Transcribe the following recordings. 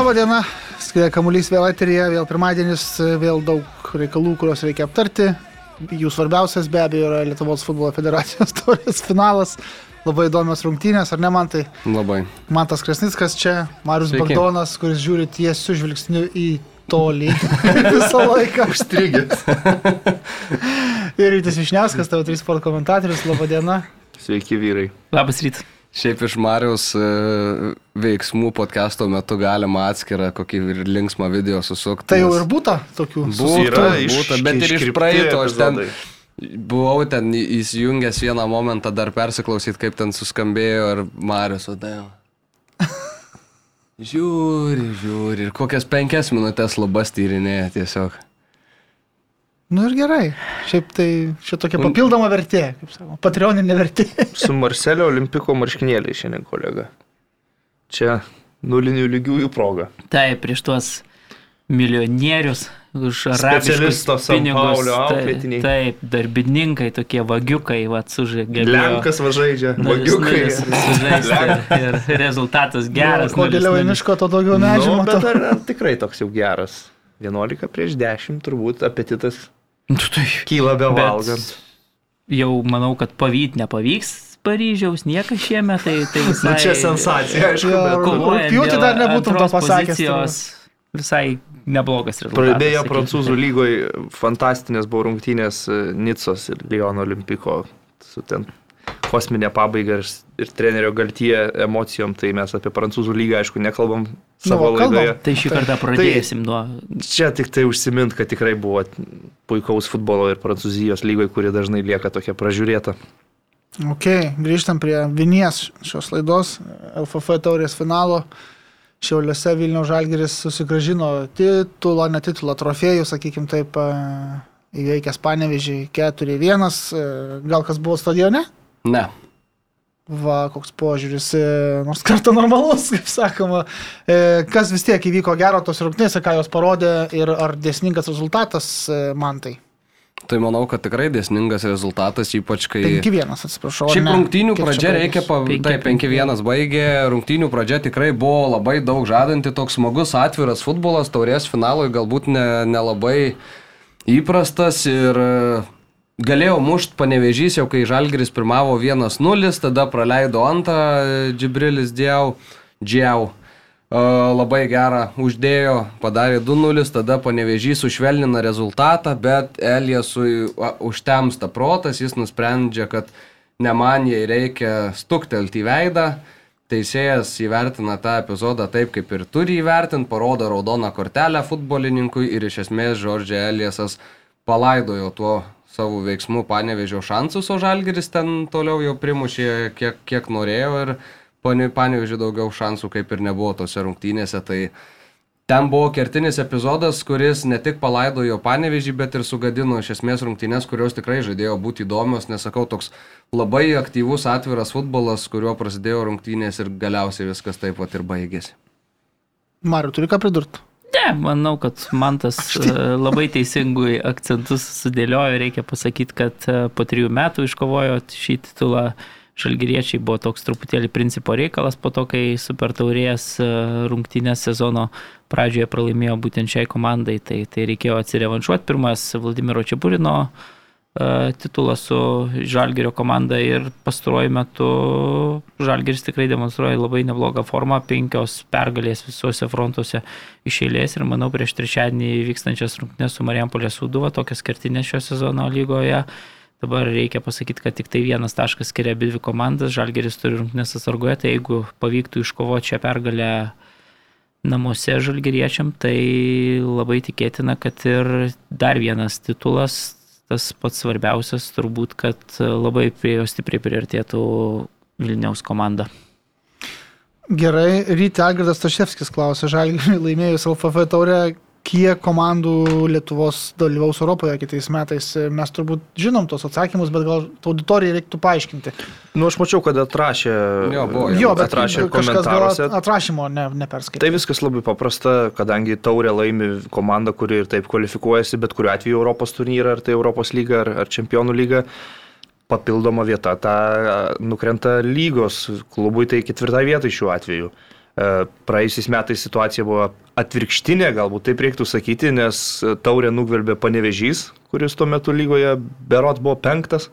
Labą dieną, skrieja kamuolys vėl eterija, vėl pirmadienis, vėl daug reikalų, kuriuos reikia aptarti. Jų svarbiausias be abejo yra Lietuvos futbolo federacijos taurės finalas. Labai įdomios rungtynės, ar ne man tai? Labai. Mantas Krasnickas čia, Marius Sveiki. Bagdonas, kuris žiūri tiesiu žvilgsniu į tolį visą laiką. Užstrigęs. Ir Rytis Višniauskas, tavo trys sport komentatorius, laba diena. Sveiki vyrai. Labas rytas. Šiaip iš Marijos e, veiksmų podcast'o metu galima atskirą kokį ir linksmą video susukti. Tai jau ir būta tokių. Būta, būta, bet ir iš praeito aš ten buvau ten įsijungęs vieną momentą dar persiklausyti, kaip ten suskambėjo ir Marijos odėjo. Žiūri, žiūri, ir kokias penkias minutės labas tyrinėja tiesiog. Nu ir gerai. Šiaip tai šitokia papildoma vertė, kaip sakoma, patrioninė vertė. Su Marselio olimpiko marškinėliai šiandien kolega. Čia nulinių lygiųjų proga. Taip, prieš tuos milijonierius už Specialisto pinigus. Tai- auklėtiniai. Taip, darbininkai, tokie vagiukai, va, sužaidė. Lenkas važaidžia, magiukai. Ir rezultatas geras. Kuo nulis giliau į nulis. miško, to daugiau medžių Nu, bet ar, ar tikrai toks jau geras? 11 prieš 10 turbūt apetitas Nu, tai, kyla be valgant. Jau manau, kad pavyt nepavyks Paryžiaus, niekas šiemet, tai, tai visai... Nu, čia sensacija, aišku, Jo, bet kovojant Rugpjūtį dėl dar nebūtum to pasakęs, pozicijos, Visai neblogas rezultatas. Pradėjo prancūzų lygoje fantastinės buvo rungtynės e, Nicos ir Lyono olimpiko su ten kosminė pabaiga ir, ir trenerio galtie emocijom, tai mes apie prancūzų lygą, aišku, nekalbam savo Nu, laidoje. Tai šį kartą pradėsim nuo... Čia tik tai užsimint, kad tikrai buvo puikaus futbolo ir prancūzijos lygoje, kuri dažnai lieka tokia pražiūrėta. Ok, grįžtam prie Vinies šios laidos, LFF taurės finalo. Šiauliuose Vilnių Žalgeris susigražino titulą, ne titulą, trofėjų, sakykime taip, e, įveikęs panevežį 4-1. e, Gal kas buvo stadione? Ne. Va, koks požiūris, e, nors kartą normalus, kaip sakoma. E, Kas vis tiek įvyko gero tos rungtynėse, ką jos parodė ir ar dėsningas rezultatas e, man tai. Tai manau, kad tikrai dėsningas rezultatas, ypač kai... 5-1, atsiprašau. Šiaip ne? rungtynių pradžia reikia, pa... Penki, taip, penki. 5-1 baigė, rungtynių pradžia tikrai buvo labai daug žadanti, toks smagus atviras futbolas, taurės finalui galbūt ne- nelabai įprastas ir e, galėjo mušt panevežys jau kai Žalgiris pirmavo 1-0, tada praleido antrą e, Džibrilis Džiau. Džiau. E, Labai gerą uždėjo, padarė 2-0, tada panevežys sušvelnina rezultatą, bet Eliasui užtemsta protas, jis nusprendžia, kad ne man jai reikia stuktelti į veidą. Teisėjas įvertina tą epizodą taip, kaip ir turi įvertinti, parodo raudoną kortelę futbolininkui ir iš esmės Žordžia Eliasas palaidojo tuo savo veiksmu panevežio šansus, o Žalgiris ten toliau jau primušė kiek, kiek norėjo ir panevežė daugiau šansų kaip ir nebuvo tose rungtynėse. Tai ten buvo kertinis epizodas, kuris ne tik palaidojo panevežį, bet ir sugadino iš esmės rungtynės, kurios tikrai žadėjo būti įdomios, nesakau, toks labai aktyvus atviras futbolas, kuriuo prasidėjo rungtynės ir galiausiai viskas taip pat ir baigėsi. Mariu, turi ką pridurti? Ne, manau, kad man tas e, labai teisingui akcentus sudėliojo. Reikia pasakyti, kad e, po trijų metų iškovojo šį titulą. Žalgiriečiai buvo toks truputėlį principo reikalas po to, kai Super Taurės e, rungtynės sezono pradžioje pralaimėjo būtent šiai komandai, tai, tai reikėjo atsirevanšuoti. Pirmas Vladimiro Čiapurino e, titulą su Žalgirio komanda ir pastaruoju metu Žalgiris tikrai demonstruoja labai neblogą formą, penkios pergalės visuose frontuose iš eilės ir manau prieš trečiadienį vykstančias rungtynes su Marijampolės Sūduva, tokias kertinės šio sezono lygoje. Dabar reikia pasakyti, kad tik tai vienas taškas skiria abi dvi komandas, Žalgeris turi rungtynės atsargoje, tai jeigu pavyktų iškovoti šią pergalę namuose žalgeriečiam, tai labai tikėtina, kad ir dar vienas titulas, tas pats svarbiausias, turbūt, kad labai prie jo stipriai priartėtų Vilniaus komanda. Gerai, ryte Algirdas Taševskis klausė, Žalgiriui laimėjus LFF taurę, kiek komandų Lietuvos dalyvaus Europoje kitais metais. Mes turbūt žinom tos atsakymus, bet gal auditorijai reiktų paaiškinti. Nu, aš mačiau, kad atrašė, Jo, buvo, Jo, bet atrašė komentaruose. atrašymo ne, neperskaitė. Tai viskas labai paprasta, kadangi taurė laimi komanda, kuri ir taip kvalifikuojasi, bet kuriuo atveju Europos turnyrą, ar tai Europos lyga, ar, ar čempionų lyga, papildoma vieta, ta nukrenta lygos klubui, tai ketvirta vieta šiuo atveju. E, praėjusiais metais situacija buvo atvirkštinė, galbūt taip reiktų sakyti, nes taurė nugvelbė panevežys, kuris tuo metu lygoje berot buvo penktas.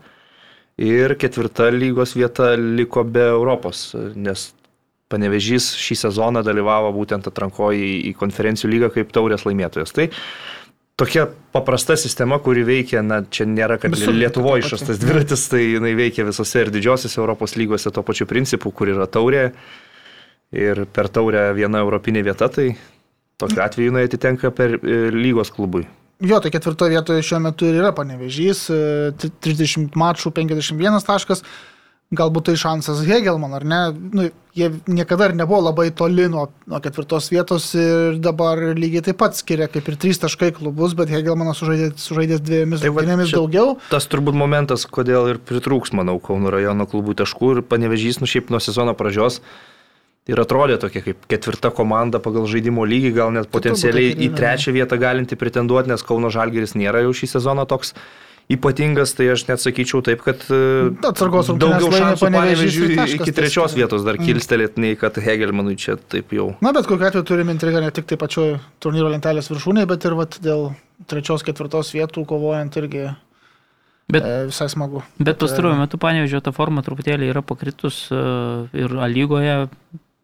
Ir ketvirta lygos vieta liko be Europos, nes panevežys šį sezoną dalyvavo būtent atrankoje į konferencijų lygą kaip taurės laimėtojas. Tai tokia paprasta sistema, kuri veikia, na, čia nėra, kad Visur Lietuvoje išrastas dviratis, tai jinai veikia visose ir didžiosiose Europos lygose tuo pačiu principu, kur yra taurė. Ir per taurę viena europinė vieta, tai tokiu atveju jinai atitenka per e, lygos klubui. Jo, tai ketvirtoje vietoje šiuo metu ir yra panevežys, e, 30 mačų, 51 taškas. Galbūt tai šansas Hegelman, ar ne? Nu, jie niekada ir nebuvo labai toli nuo, nuo ketvirtos vietos ir dabar lygiai taip pat skiria kaip ir trys taškai klubus, bet Hegelmanas sužaidė, sužaidė dviejomis Tai rungtynėmis daugiau. Tas turbūt momentas, kodėl ir pritrūks, manau, Kauno rajono klubų taškų ir panevežys, nu šiaip nuo sezono pradžios. Ir atrodė tokia kaip ketvirta komanda pagal žaidimo lygį, gal net potencialiai į trečią vietą galinti pretenduoti, nes Kauno Žalgeris nėra jau šį sezoną toks ypatingas, tai aš net sakyčiau taip, kad e, Atsargos daugiau šansų taškas, iki trečios vietos dar kilstelėt, nei kad Hegelmanui čia taip jau. Na, bet kokiu atveju turime intrigą ne tik tai pačioje turnyro lentelės viršūnėje, bet ir vat, dėl trečios, ketvirtos vietų kovojant irgi Bet, e, visai smagu. bet pastaruoju metu panevežio ta forma truputėlį yra pakritus e, ir A lygoje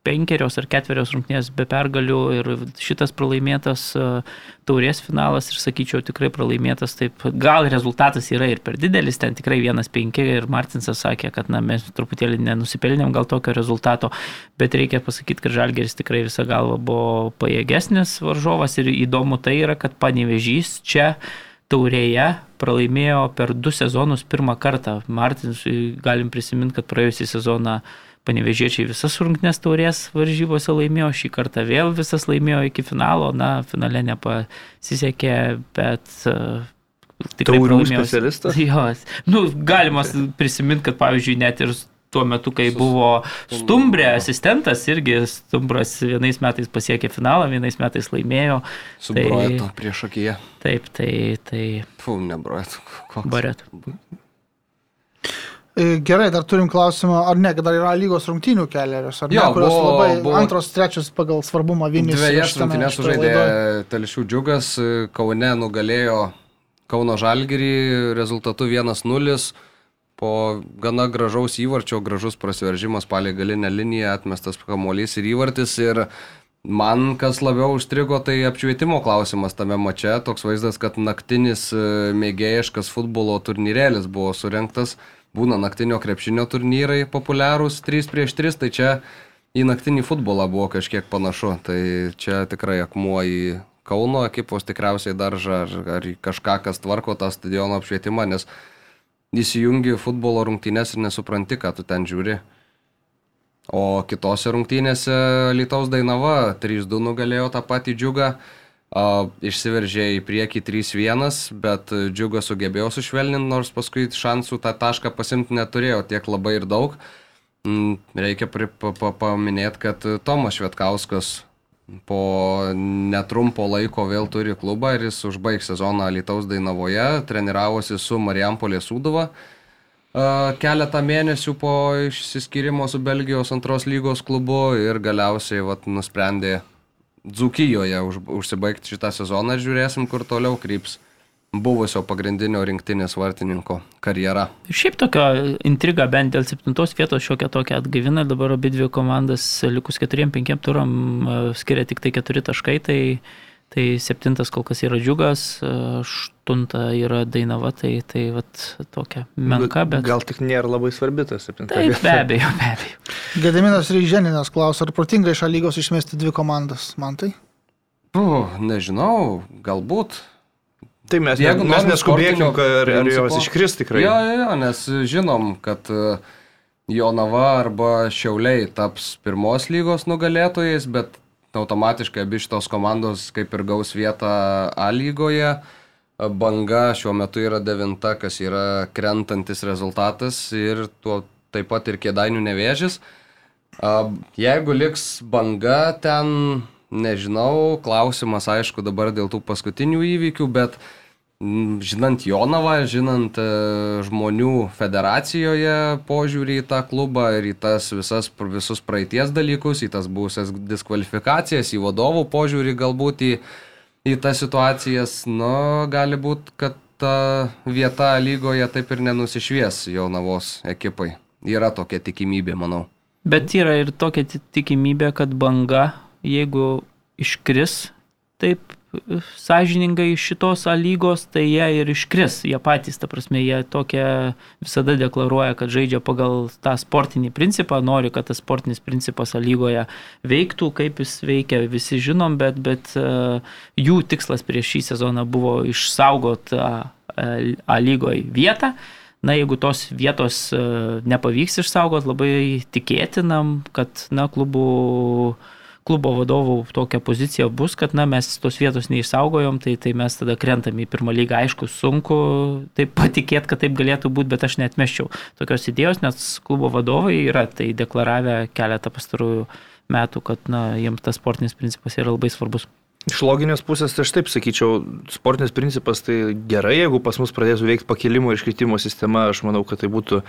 penkerios ar ketverios rungtynės be pergalių ir šitas pralaimėtas e, taurės finalas ir sakyčiau tikrai pralaimėtas taip. Gal rezultatas yra ir per didelis, ten tikrai vienas penki ir Martinsas sakė, kad na, mes truputėlį nenusipelnėm gal tokio rezultato, bet reikia pasakyti, kad Žalgeris tikrai visą galvą buvo pajėgesnis varžovas ir įdomu tai yra, kad panevežys čia taurėje pralaimėjo per du sezonus pirmą kartą. Martinsui galim prisiminti, kad praėjusią sezoną panevežiečiai visas rungtynės taurės varžybose laimėjo, šį kartą vėl visas laimėjo iki finalo, na, finale nepasisekė, bet tikrai Taurių specialistas? Jos. Nu, galima prisiminti, kad pavyzdžiui, net ir tuo metu, kai buvo Stumbrė asistentas, irgi Stumbras vienais metais pasiekė finalą, vienais metais laimėjo. Su Tai- Broeto prieš akiją. Taip, tai, tai Fum, ne Broeto. koks. E, Gerai, dar turim klausimą, ar ne, dar yra lygos rungtynių keliarios, ar ne, Jo, kurios buvo- labai buvo- antros, trečios pagal svarbumą Vilnius. Dviejas rungtynės sužaidė. Telšių džiugas, Kaune nugalėjo Kauno Žalgirį rezultatu 1-0. Po gana gražaus įvarčio, gražus prasiveržimas palei galinę liniją, atmestas kamuolys ir įvartis. Ir man kas labiau užstrigo, tai apšvietimo klausimas tame mače. Toks vaizdas, kad naktinis e, mėgėjiškas futbolo turnyrėlis buvo surinktas. Būna naktinio krepšinio turnyrai populiarūs 3 prieš 3, tai čia į naktinį futbolą buvo kažkiek panašu. Tai čia tikrai akmuo į Kauno ekipos tikriausiai daržą ar, ar kažką, kas tvarko tą stadiono apšvietimą, nes įsijungi futbolo rungtynės ir nesupranti, ką tu ten žiūri. O kitose rungtynėse Lietuvos Dainava 3-2 nugalėjo tą patį džiugą, išsiveržė į priekį 3-1, bet džiugas sugebėjo sušvelninti, nors paskui šansų tą tašką pasimti neturėjo tiek labai ir daug. Mm, Reikia paminėti, kad Tomas Švetkauskas po netrumpo laiko vėl turi klubą ir jis užbaigs sezoną Lietuvos Dainavoje, treniravosi su Marijampolės Sūduva. Keletą mėnesių po išsiskyrimo su Belgijos antros lygos klubu ir galiausiai vat, nusprendė Dzukijoje už, užsibaigti šitą sezoną ir žiūrėsim, kur toliau kryps buvusio pagrindinio rinktinės vartininko karjera. Šiaip tokia intriga bent dėl septintos vietos šiokia tokia atgaivina, dabar abi dvi komandas likus keturiem, penkiem turam e, skiria tik tai keturi taškai, tai, tai septintas kol kas yra džiugas, aštunta yra dainava, tai, tai vat, tokia menka, bet... Gal tik nėra labai svarbi tas septintas. Taip, be abejo, be abejo. Gediminas Ryženinas klausia, ar protinga iš lygos išmesti dvi komandas, man tai? Puh, nežinau, galbūt. Tai mes, Jeigu mes neskubėkim, ar, ar jos iškris tikrai. Jo, jo, jo, nes žinom, kad e, Jonava arba Šiauliai taps pirmos lygos nugalėtojais, bet automatiškai abi šitos komandos kaip ir gaus vietą A lygoje. Banga šiuo metu yra devinta, kas yra krentantis rezultatas ir tuo taip pat ir kėdainių nevėžis. A, Jeigu liks banga ten, nežinau, klausimas aišku dabar dėl tų paskutinių įvykių, bet mm, žinant Jonavą, žinant e, žmonių federacijoje požiūrį į tą klubą ir į tas visas, visus praeities dalykus, į tas būsias diskvalifikacijas, į vadovų požiūrį galbūt į, į tas situacijas, nu, gali būti, kad ta vieta lygoje taip ir nenusišvies Jonavos ekipai. Yra tokia tikimybė, manau. Bet yra ir tokia ti- tikimybė, kad banga, jeigu iškris taip sąžiningai iš šitos lygos, tai jie ir iškris. Jie patys, ta prasme, jie tokia visada deklaruoja, kad žaidžia pagal tą sportinį principą, nori, kad tas sportinis principas lygoje veiktų, kaip jis veikia, visi žinom, bet, bet uh, jų tikslas prieš šį sezoną buvo išsaugoti uh, A lygoje vietą. Na, jeigu tos vietos e, nepavyks išsaugoti, labai tikėtinam, kad, na, klubų, klubo vadovų tokia pozicija bus, kad, na, mes tos vietos neišsaugojom, tai, tai mes tada krentam į pirmą lygą. Aišku, sunku taip patikėti, kad taip galėtų būti, bet aš netmeščiau tokios idėjos, nes klubo vadovai yra tai deklaravę keletą pastarųjų metų, kad, na, jiems tas sportinis principas yra labai svarbus. Iš loginės pusės, tai aš taip sakyčiau, sportinis principas tai gerai, jeigu pas mus pradėtų veikti pakilimo ir iškritimo sistema, aš manau, kad tai būtų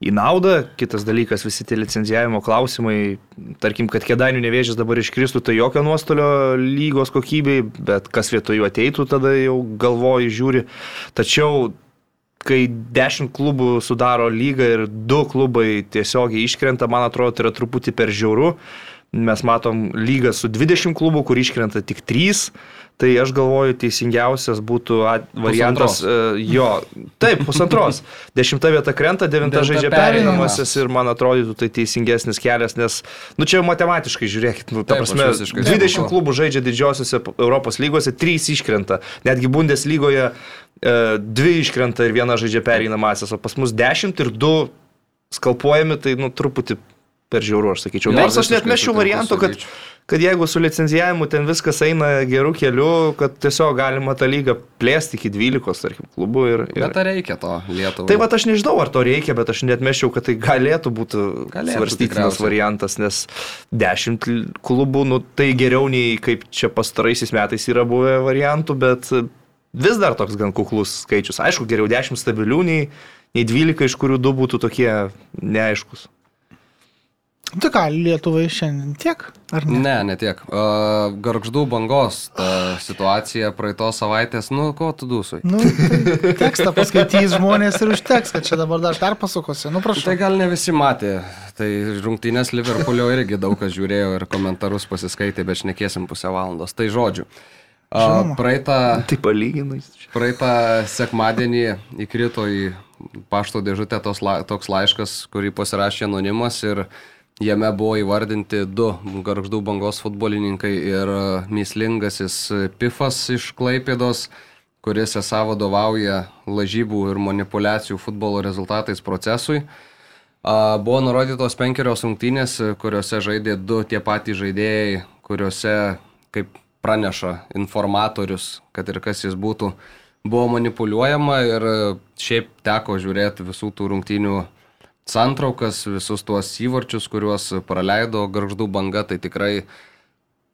į naudą. Kitas dalykas, visi tie licenzijavimo klausimai, tarkim, kad kėdainių nevėžės dabar iškristų, tai jokio nuostolio lygos kokybei, bet kas vietoj jų ateitų, tada jau galvoji, žiūri. Tačiau kai 10 klubų sudaro lygą ir 2 klubai tiesiogiai iškrenta, man atrodo, tai yra truputį per žiauru. Mes matom lygą su 20 klubų, kur iškrenta tik 3. Tai aš galvoju, teisingiausias būtų variantas. Uh, jo, taip, pusantros. Dešimta vieta krenta, devinta žaidžia pereinamasis. ir man atrodytų tai teisingesnis kelias, nes, nu čia jau matematiškai žiūrėkit, nu, ta Taip, prasme, visiškai 20 sutinku. klubų žaidžia didžiosiuose Europos lygose, 3 iškrenta. Netgi Bundeslygoje e, 2 iškrenta ir viena žaidžia pereinamasis, o pas mus 10 ir 2 skalpuojami, tai nu truputį per žiauru, aš sakyčiau. Nors aš net mešiau variantų, kad, Gyčiu. Kad jeigu su licenzijavimu ten viskas eina gerų kelių, kad tiesiog galima tą lygą plėsti iki 12, tarkim, klubų. Ir, ir... Bet ar reikia to Lietuvai? Tai va, aš nežinau, ar to reikia, bet aš net mešiau, kad tai galėtų būti Galėtų svarstytinas tikriausiai. variantas, nes 10 l- klubų, nu, tai geriau nei kaip čia pastaraisiais metais yra buvę variantų, bet vis dar toks gan kuklus skaičius. Aišku, geriau 10 stabilių nei, nei 12, iš kurių 2 būtų tokie neaiškus. Tai ką, Lietuvai šiandien tiek, ar ne? Ne, ne tiek. Uh, garždų bangos ta situacija praeitos savaitės, nu, ko tu dūsui? Nu, tai tekstą paskaitys žmonės ir užteks, kad čia dabar dar perpasakosi. Nu, prašau. Tai gal ne visi matė. Tai rungtynės Liverpoolio irgi daug kas žiūrėjo ir komentarus pasiskaitė, bet šnekėsim pusę valandos. Tai žodžiu. Uh, praeitą, Tai palyginai. praeitą sekmadienį įkrito į pašto dėžutę tos, la, toks laiškas, kurį pasirašė anonimas ir jame buvo įvardinti du garždų bangos futbolininkai ir e, myslingasis Pifas iš Klaipėdos, kuris esą vadovauja lažybų ir manipulacijų futbolo rezultatais procesui. Buvo nurodytos penkerios rungtynės, kuriuose žaidė du tie patys žaidėjai, kuriuose, kaip praneša informatorius, kad ir kas jis būtų, buvo manipuliuojama ir šiaip teko žiūrėti visų tų rungtynių santraukas, visus tuos įvarčius, kuriuos praleido garždų banga, tai tikrai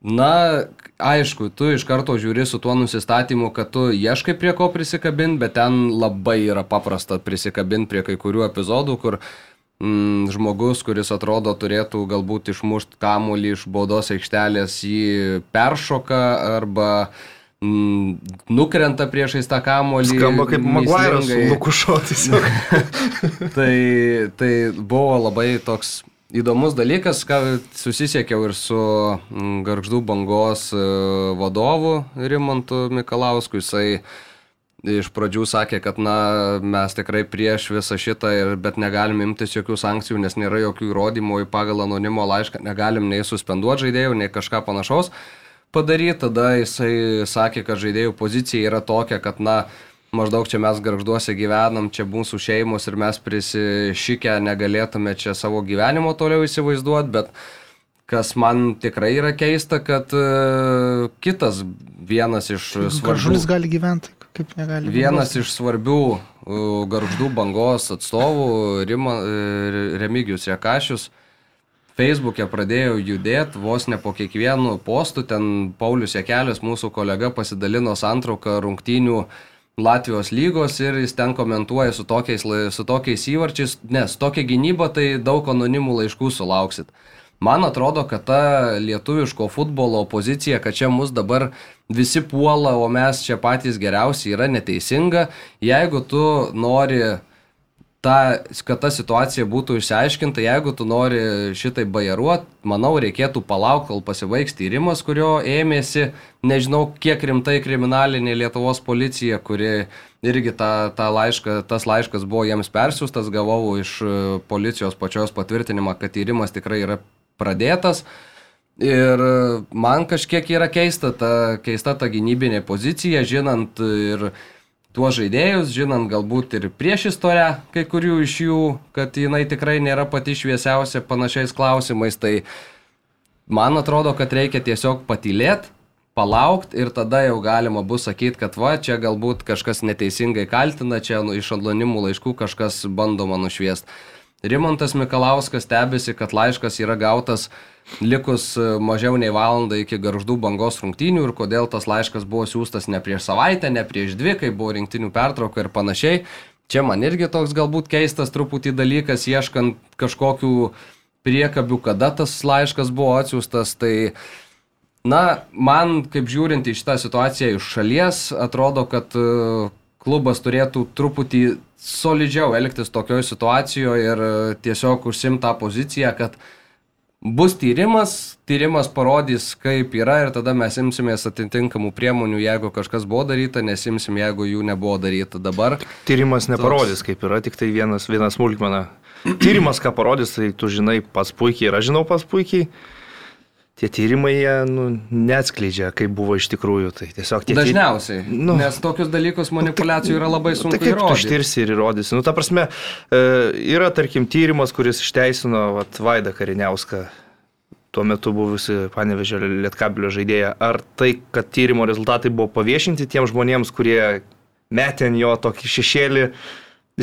Na, aišku, tu iš karto žiūri su tuo nusistatymu, kad tu ieškai prie ko prisikabinti, bet ten labai yra paprasta prisikabinti prie kai kurių epizodų, kur mm, žmogus, kuris atrodo turėtų galbūt išmušti kamuolį iš baudos aikštelės, jį peršoka arba mm, nukrenta priešais tą kamuolį. Skamba kaip Maguire'as su mįslingai. Lukušo tiesiog. tai, tai buvo labai toks įdomus dalykas, ką susisiekiau ir su mm, Garždų bangos e, vadovu Rimantu Mikalausku. Jisai iš pradžių sakė, kad na, mes tikrai prieš visą šitą, ir, bet negalim imtis jokių sankcijų, nes nėra jokių įrodymų pagal anonimo laišką, negalim nei suspenduoti žaidėjų, nei kažką panašaus padaryti. Tada jisai sakė, kad žaidėjų pozicija yra tokia, kad na, maždaug čia mes garžduose gyvenam, čia mūsų šeimos ir mes prisišikę negalėtume čia savo gyvenimo toliau įsivaizduoti, bet kas man tikrai yra keista, kad uh, kitas vienas iš svarbių... Garžulis gali gyventi, kaip negali. Vienas iš svarbių uh, garždų bangos atstovų, Rima, uh, Remigijus Jekašius, Facebook'e pradėjo judėti vos ne po kiekvienu postu, ten Paulius Jekelis, mūsų kolega, pasidalino santrauką rungtynių Latvijos lygos ir jis ten komentuoja su tokiais, su tokiais įvarčiais, nes tokia gynyba tai daug anonimų laiškų sulauksit. Man atrodo, kad ta lietuviško futbolo pozicija, kad čia mus dabar visi puola, o mes čia patys geriausi, yra neteisinga. Jeigu tu nori ta, kad ta situacija būtų išsiaiškinta, jeigu tu nori šitai bajaruot, manau, reikėtų palaukti, kol pasibaigs tyrimas, kurio ėmėsi, nežinau, kiek rimtai kriminalinė Lietuvos policija, kuri irgi ta, ta laiška, tas laiškas buvo jiems persiųstas, gavau iš e, policijos pačios patvirtinimą, kad tyrimas tikrai yra pradėtas. Ir e, man kažkiek yra keista ta, keista ta gynybinė pozicija, žinant ir tuos žaidėjus, žinant galbūt ir prieš istorę kai kurių iš jų, kad jinai tikrai nėra pati šviesiausia panašiais klausimais, tai man atrodo, kad reikia tiesiog patylėti, palaukti ir tada jau galima bus sakyti, kad va, čia galbūt kažkas neteisingai kaltina, čia nu, iš anonimų laiškų kažkas bandoma nušviesti. Rimontas Mikalauskas stebisi, kad laiškas yra gautas likus e, mažiau nei valandą iki garždų bangos rungtynių ir kodėl tas laiškas buvo siūstas ne prieš savaitę, ne prieš dvi, kai buvo rinktinių pertrauka ir panašiai. Čia man irgi toks galbūt keistas truputį dalykas, ieškant kažkokių priekabių, kada tas laiškas buvo atsiųstas. Tai, na, man, kaip žiūrint į šitą situaciją iš šalies, atrodo, kad e, klubas turėtų truputį solidžiau elgtis tokioje situacijoje ir e, tiesiog užsimta poziciją, kad bus tyrimas, tyrimas parodys, kaip yra ir tada mes imsimės atitinkamų priemonių, jeigu kažkas buvo daryta, nesimsim, jeigu jų nebuvo daryta dabar. Tyrimas neparodys, kaip yra, tik tai vienas, vienas smulkmena. Tyrimas, ką parodys, tai tu žinai pats puikiai ir aš žinau pats puikiai. Tie tyrimai jie nu, neatskleidžia, kaip buvo iš tikrųjų. Tai tiesiog tie. Dažniausiai. Nu. Nu, nes tokius dalykus manipulacijų yra labai sunku Tai kaip tu įrodyti. ištirsi ir įrodysi? Nu, ta prasme, e, yra, tarkim, tyrimas, kuris išteisino vat, Vaidą Kariniauską, tuo metu buvusi Panevežė Lietkabilio žaidėja. Ar tai, kad tyrimo rezultatai buvo paviešinti tiems žmonėms, kurie metė ant jo tokį šešėlį,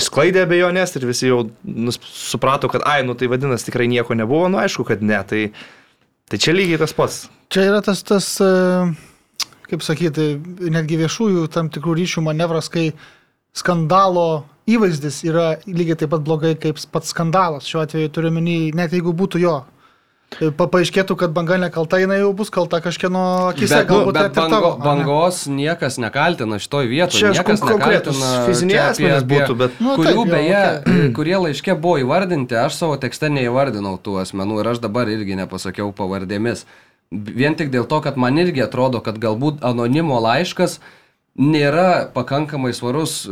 išsklaidė abejonės ir visi jau suprato, kad, ai, nu tai vadinasi, tikrai nieko nebuvo, nu aišku, kad ne. Tai, tai čia lygiai tas pats. Čia yra tas, tas, e, kaip sakyti, netgi viešųjų tam tikrų ryšių manevras, kai skandalo įvaizdis yra lygiai taip pat blogai kaip pats skandalas. Šiuo atveju turiu menį, net jeigu būtų jo. E, pa- Paaiškėtų, kad banga nekalta, jinai jau bus kalta kažkieno akise, Bet, nu, galbūt bet net ir bango, tavo. ar ne? bangos niekas nekaltina šitoj vietoje. Čia niekas nekaltina fiziniai čia asmenys būtų, bet- Nu, kurių taip, jau, beje, okei. kurie laiškė buvo įvardinti, aš savo tekste neįvardinau tų asmenų ir aš dabar irgi nepasakiau pavardėmis. Vien tik dėl to, kad man irgi atrodo, kad galbūt anonimo laiškas nėra pakankamai svarus e,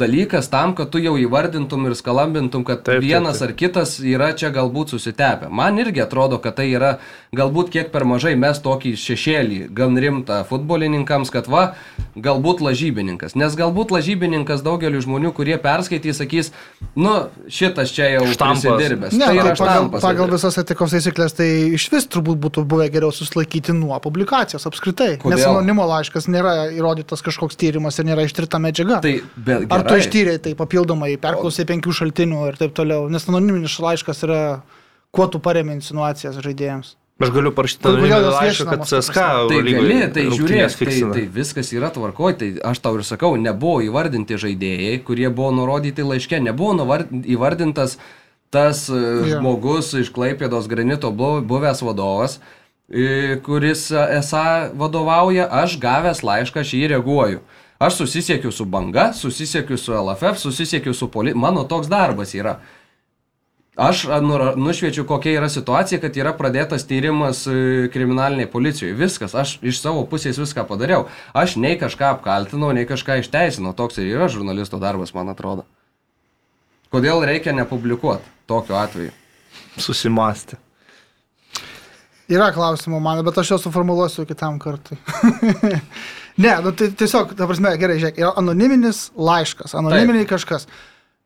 dalykas tam, kad tu jau įvardintum ir skalambintum, kad Taip, taip, vienas taip. ar kitas yra čia galbūt susitepę. Man irgi atrodo, kad tai yra galbūt kiek per mažai mes tokį šešėlį, gan rimtą futbolininkams, kad va, galbūt lažybininkas. Nes galbūt lažybininkas daugeliu žmonių, kurie perskaitys, sakys, nu, šitas čia jau prisidirbęs. Ne, tai yra tai pagal, štampas. pagal visas etikos taisyklės tai iš vis turbūt būtų buvę geriau susilaikyti nuo publikacijos apskritai. Nes Kodėl? anonimo laiškas nėra įrodytas kažkoks tyrimas ir nėra ištirta medžiaga. Tai, bet, Ar tu gerai. ištyrei tai papildomai, perklausai penkių šaltinių ir taip toliau? Nes anoniminis laiškas yra, kuo tu paremi insinuacijas žaidėjams. Aš galiu parašyti anoniminį laišką, kad CSK? Tai gali, tai žiūrėk, tai, tai viskas yra tvarkoj, tai aš tau ir sakau, nebuvo įvardinti žaidėjai, kurie buvo nurodyti laiške, nebuvo įvardintas tas Jo. yeah. žmogus iš Klaipėdos granito bu- buvęs vadovas, e, kuris e, esą vadovauja, aš gavęs laišką, aš jį reaguoju. Aš susisiekiu su banga, susisiekiu su LFF, susisiekiu su poli... Mano toks darbas yra. Aš nušviečiu, kokia yra situacija, kad yra pradėtas tyrimas e, kriminaliniai policijoje. Viskas, aš iš savo pusės viską padariau. Aš nei kažką apkaltinau, nei kažką išteisinau. Toks ir yra žurnalisto darbas, man atrodo. Kodėl reikia nepublikuoti tokiu atveju? Susimastė. Yra klausimų man, bet aš juos suformuluosiu kitam kartui. ne, nu, tai tiesiog, ta prasme, gerai, žiūrėk, yra anoniminis laiškas, anoniminiai kažkas.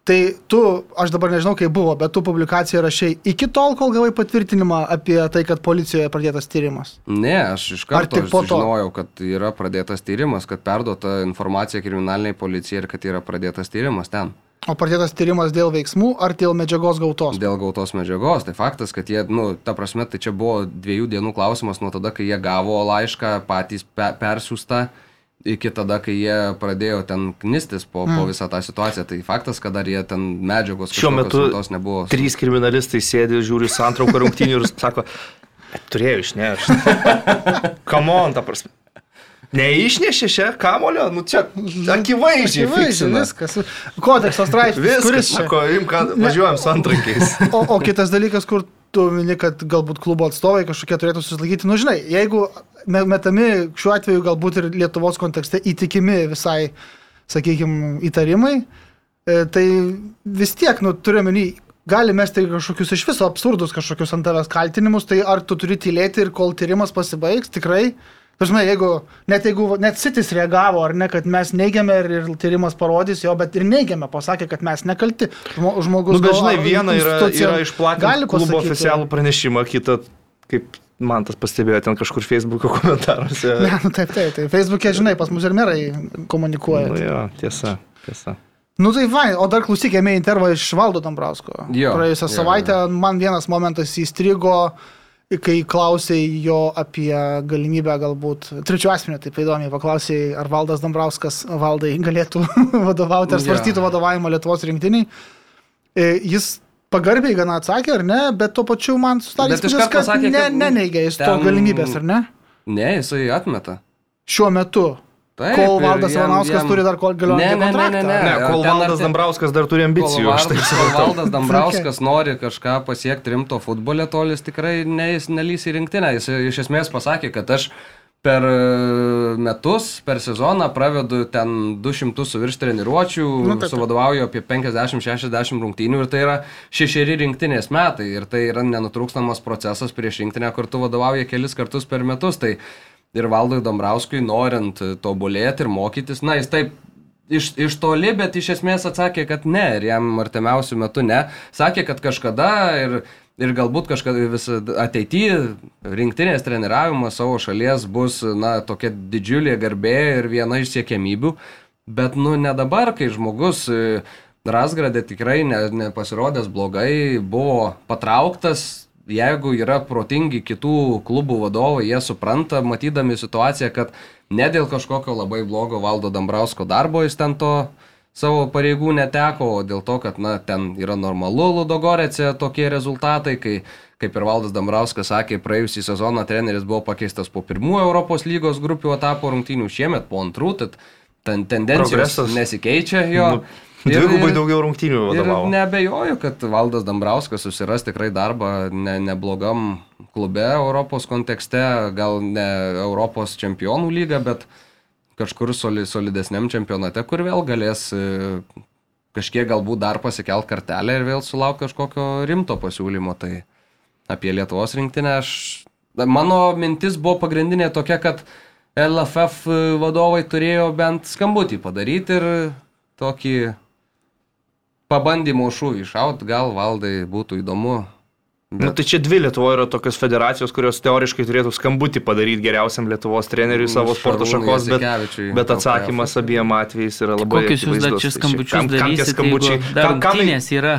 Tai tu, aš dabar nežinau, kaip buvo, bet tu publikaciją rašiai iki tol, kol gavai patvirtinimą apie tai, kad policijoje pradėtas tyrimas. Ne, aš iš Ar karto žinojau, kad yra pradėtas tyrimas, kad perduota informacija kriminaliniai policijai ir kad yra pradėtas tyrimas ten. O pradėtas tyrimas dėl veiksmų ar dėl medžiagos gautos? Dėl gautos medžiagos, tai faktas, kad jie, nu, ta prasme, tai čia buvo dviejų dienų klausimas nuo tada, kai jie gavo laišką patys pe persiųstą iki tada, kai jie pradėjo ten knistis po, mm. po visą tą situaciją. Tai faktas, kad dar jie ten medžiagos Šiuo metu tos nebuvo. Trys kriminalistai sėdi, žiūri santrauką rungtynių ir sako, turėjau išnešti. Kamon, ta prasme. Neišnešė šią kamolio, nu čia akivaizdžiai. Akivaizdžiai viskas. Kodekso straipsnis. Viskas, sako, im, ką važiuojam su antrankiais. O, o kitas dalykas, kur tu mini, kad galbūt klubo atstovai kažkokie turėtų susilaikyti. Nu, žinai, jeigu me- metami šiuo atveju galbūt ir Lietuvos kontekste įtikimi visai, sakykime, įtarimai, e, tai vis tiek, nu, turime menį, gali mesti kažkokius iš viso absurdus kažkokius ant tavęs kaltinimus, tai ar tu turi tylėti ir kol tyrimas pasibaigs, tikrai. Dažnai, jeigu, net jeigu, net Sitis reagavo, ar ne, kad mes neigiame ir, ir tyrimas parodys jo, bet ir neigiame, pasakė, kad mes nekalti. Žmo- Žmogus Nu, bet žinai, viena yra, yra išplatinti klubo oficialų pranešimą, kita, kaip man tas pastebėjo ten kažkur Facebook'o komentaruose. Ne, nu taip, taip, taip. Facebook'e, žinai, pas mus ir merai komunikuoja. Nu, jo, tiesa, tiesa. Nu tai va, o dar klausyk, ėmė intervą iš Valdo Dambrausko. Jo, Praėjusią jo, savaitę man vienas momentas įstrigo, kai klausė jo apie galimybę galbūt, trečių asmenį taip įdomiai paklausė, ar Valdas Dambrauskas valdai galėtų vadovauti, ar Jo. svarstytų vadovavimą Lietuvos rinktiniai. E, Jis pagarbiai gana atsakė, ar ne, bet tuo pačiu man susidarė Bet įspūdis, kad pasakė, ne, kad neneigia jis to ten- galimybės, ar ne? Ne, jisai atmeta. Šiuo metu. Taip, kol Valdas jam- Ivanauskas jam- turi dar kol Ne, galiojantį ne, ne, kontraktą. ne, ne. Ne, kol ten Valdas arti- Dambrauskas dar turi Kol ambicijų. taip Valdas, kol. Valdas Dambrauskas nori kažką pasiekti rimto futbole, tol jis tikrai ne, jis nelys į rinktinę. Jis iš esmės pasakė, kad aš per e, metus, per sezoną pravedu ten 200 su virš treniruočių, Nu, nu, taip, taip. suvadovauju apie 50-60 rungtynių ir tai yra šešeri rinktinės metai ir tai yra nenutrūkstamas procesas prieš rinktinę, kur tu vadovauji kelis kartus per metus. Tai ir Valdui Dambrauskui, norint tobulėti ir mokytis, na, jis taip iš, iš toli, bet iš esmės atsakė, kad ne, ir jam artimiausių metų ne. Sakė, kad kažkada ir, ir galbūt kažkada ateityje rinktinės treniravimas savo šalies bus, na, tokia didžiulė garbė ir viena iš siekiamybių, bet, nu, ne dabar, kai žmogus e, Rasgradė tikrai ne, nepasirodęs blogai, buvo patrauktas jeigu yra protingi kitų klubų vadovai, jie supranta, matydami situaciją, kad ne dėl kažkokio labai blogo valdo Dambrausko darbo jis ten to savo pareigų neteko, o dėl to, kad na, ten yra normalu Ludogorėse tokie rezultatai, kai, kaip ir Valdas Dambrauskas sakė, praėjusį sezoną treneris buvo pakeistas po pirmųjų Europos lygos grupių etapo rungtynių, šiemet po antrų, tad ten tendencijos Progresas. nesikeičia jo. Nu, Dvigubai daugiau rungtynių vadovavo. nebejoju, kad Valdas Dambrauskas susiras tikrai darbą ne, neblogam klube Europos kontekste, gal ne Europos čempionų lyga, bet kažkur soli, solidesniam čempionate, kur vėl galės e, kažkiek galbūt dar pasikelt kartelę ir vėl sulaukti kažkokio rimto pasiūlymo. Tai apie Lietuvos rinktinę aš... Mano mintis buvo pagrindinė tokia, kad LFF vadovai turėjo bent skambutį padaryti ir tokį pabandymo šūvį šaut, gal valdai būtų įdomu. Nu, tai čia dvi Lietuvoje yra tokios federacijos, kurios teoriškai turėtų skambutį padaryti geriausiam Lietuvos treneriui savo sporto šakos, bet, bet atsakymas abiem atvejais yra labai... Kokius jūs dar čia Tai skambučius kam- kam tie darysite, skambučiai? dar Kam, kam, yra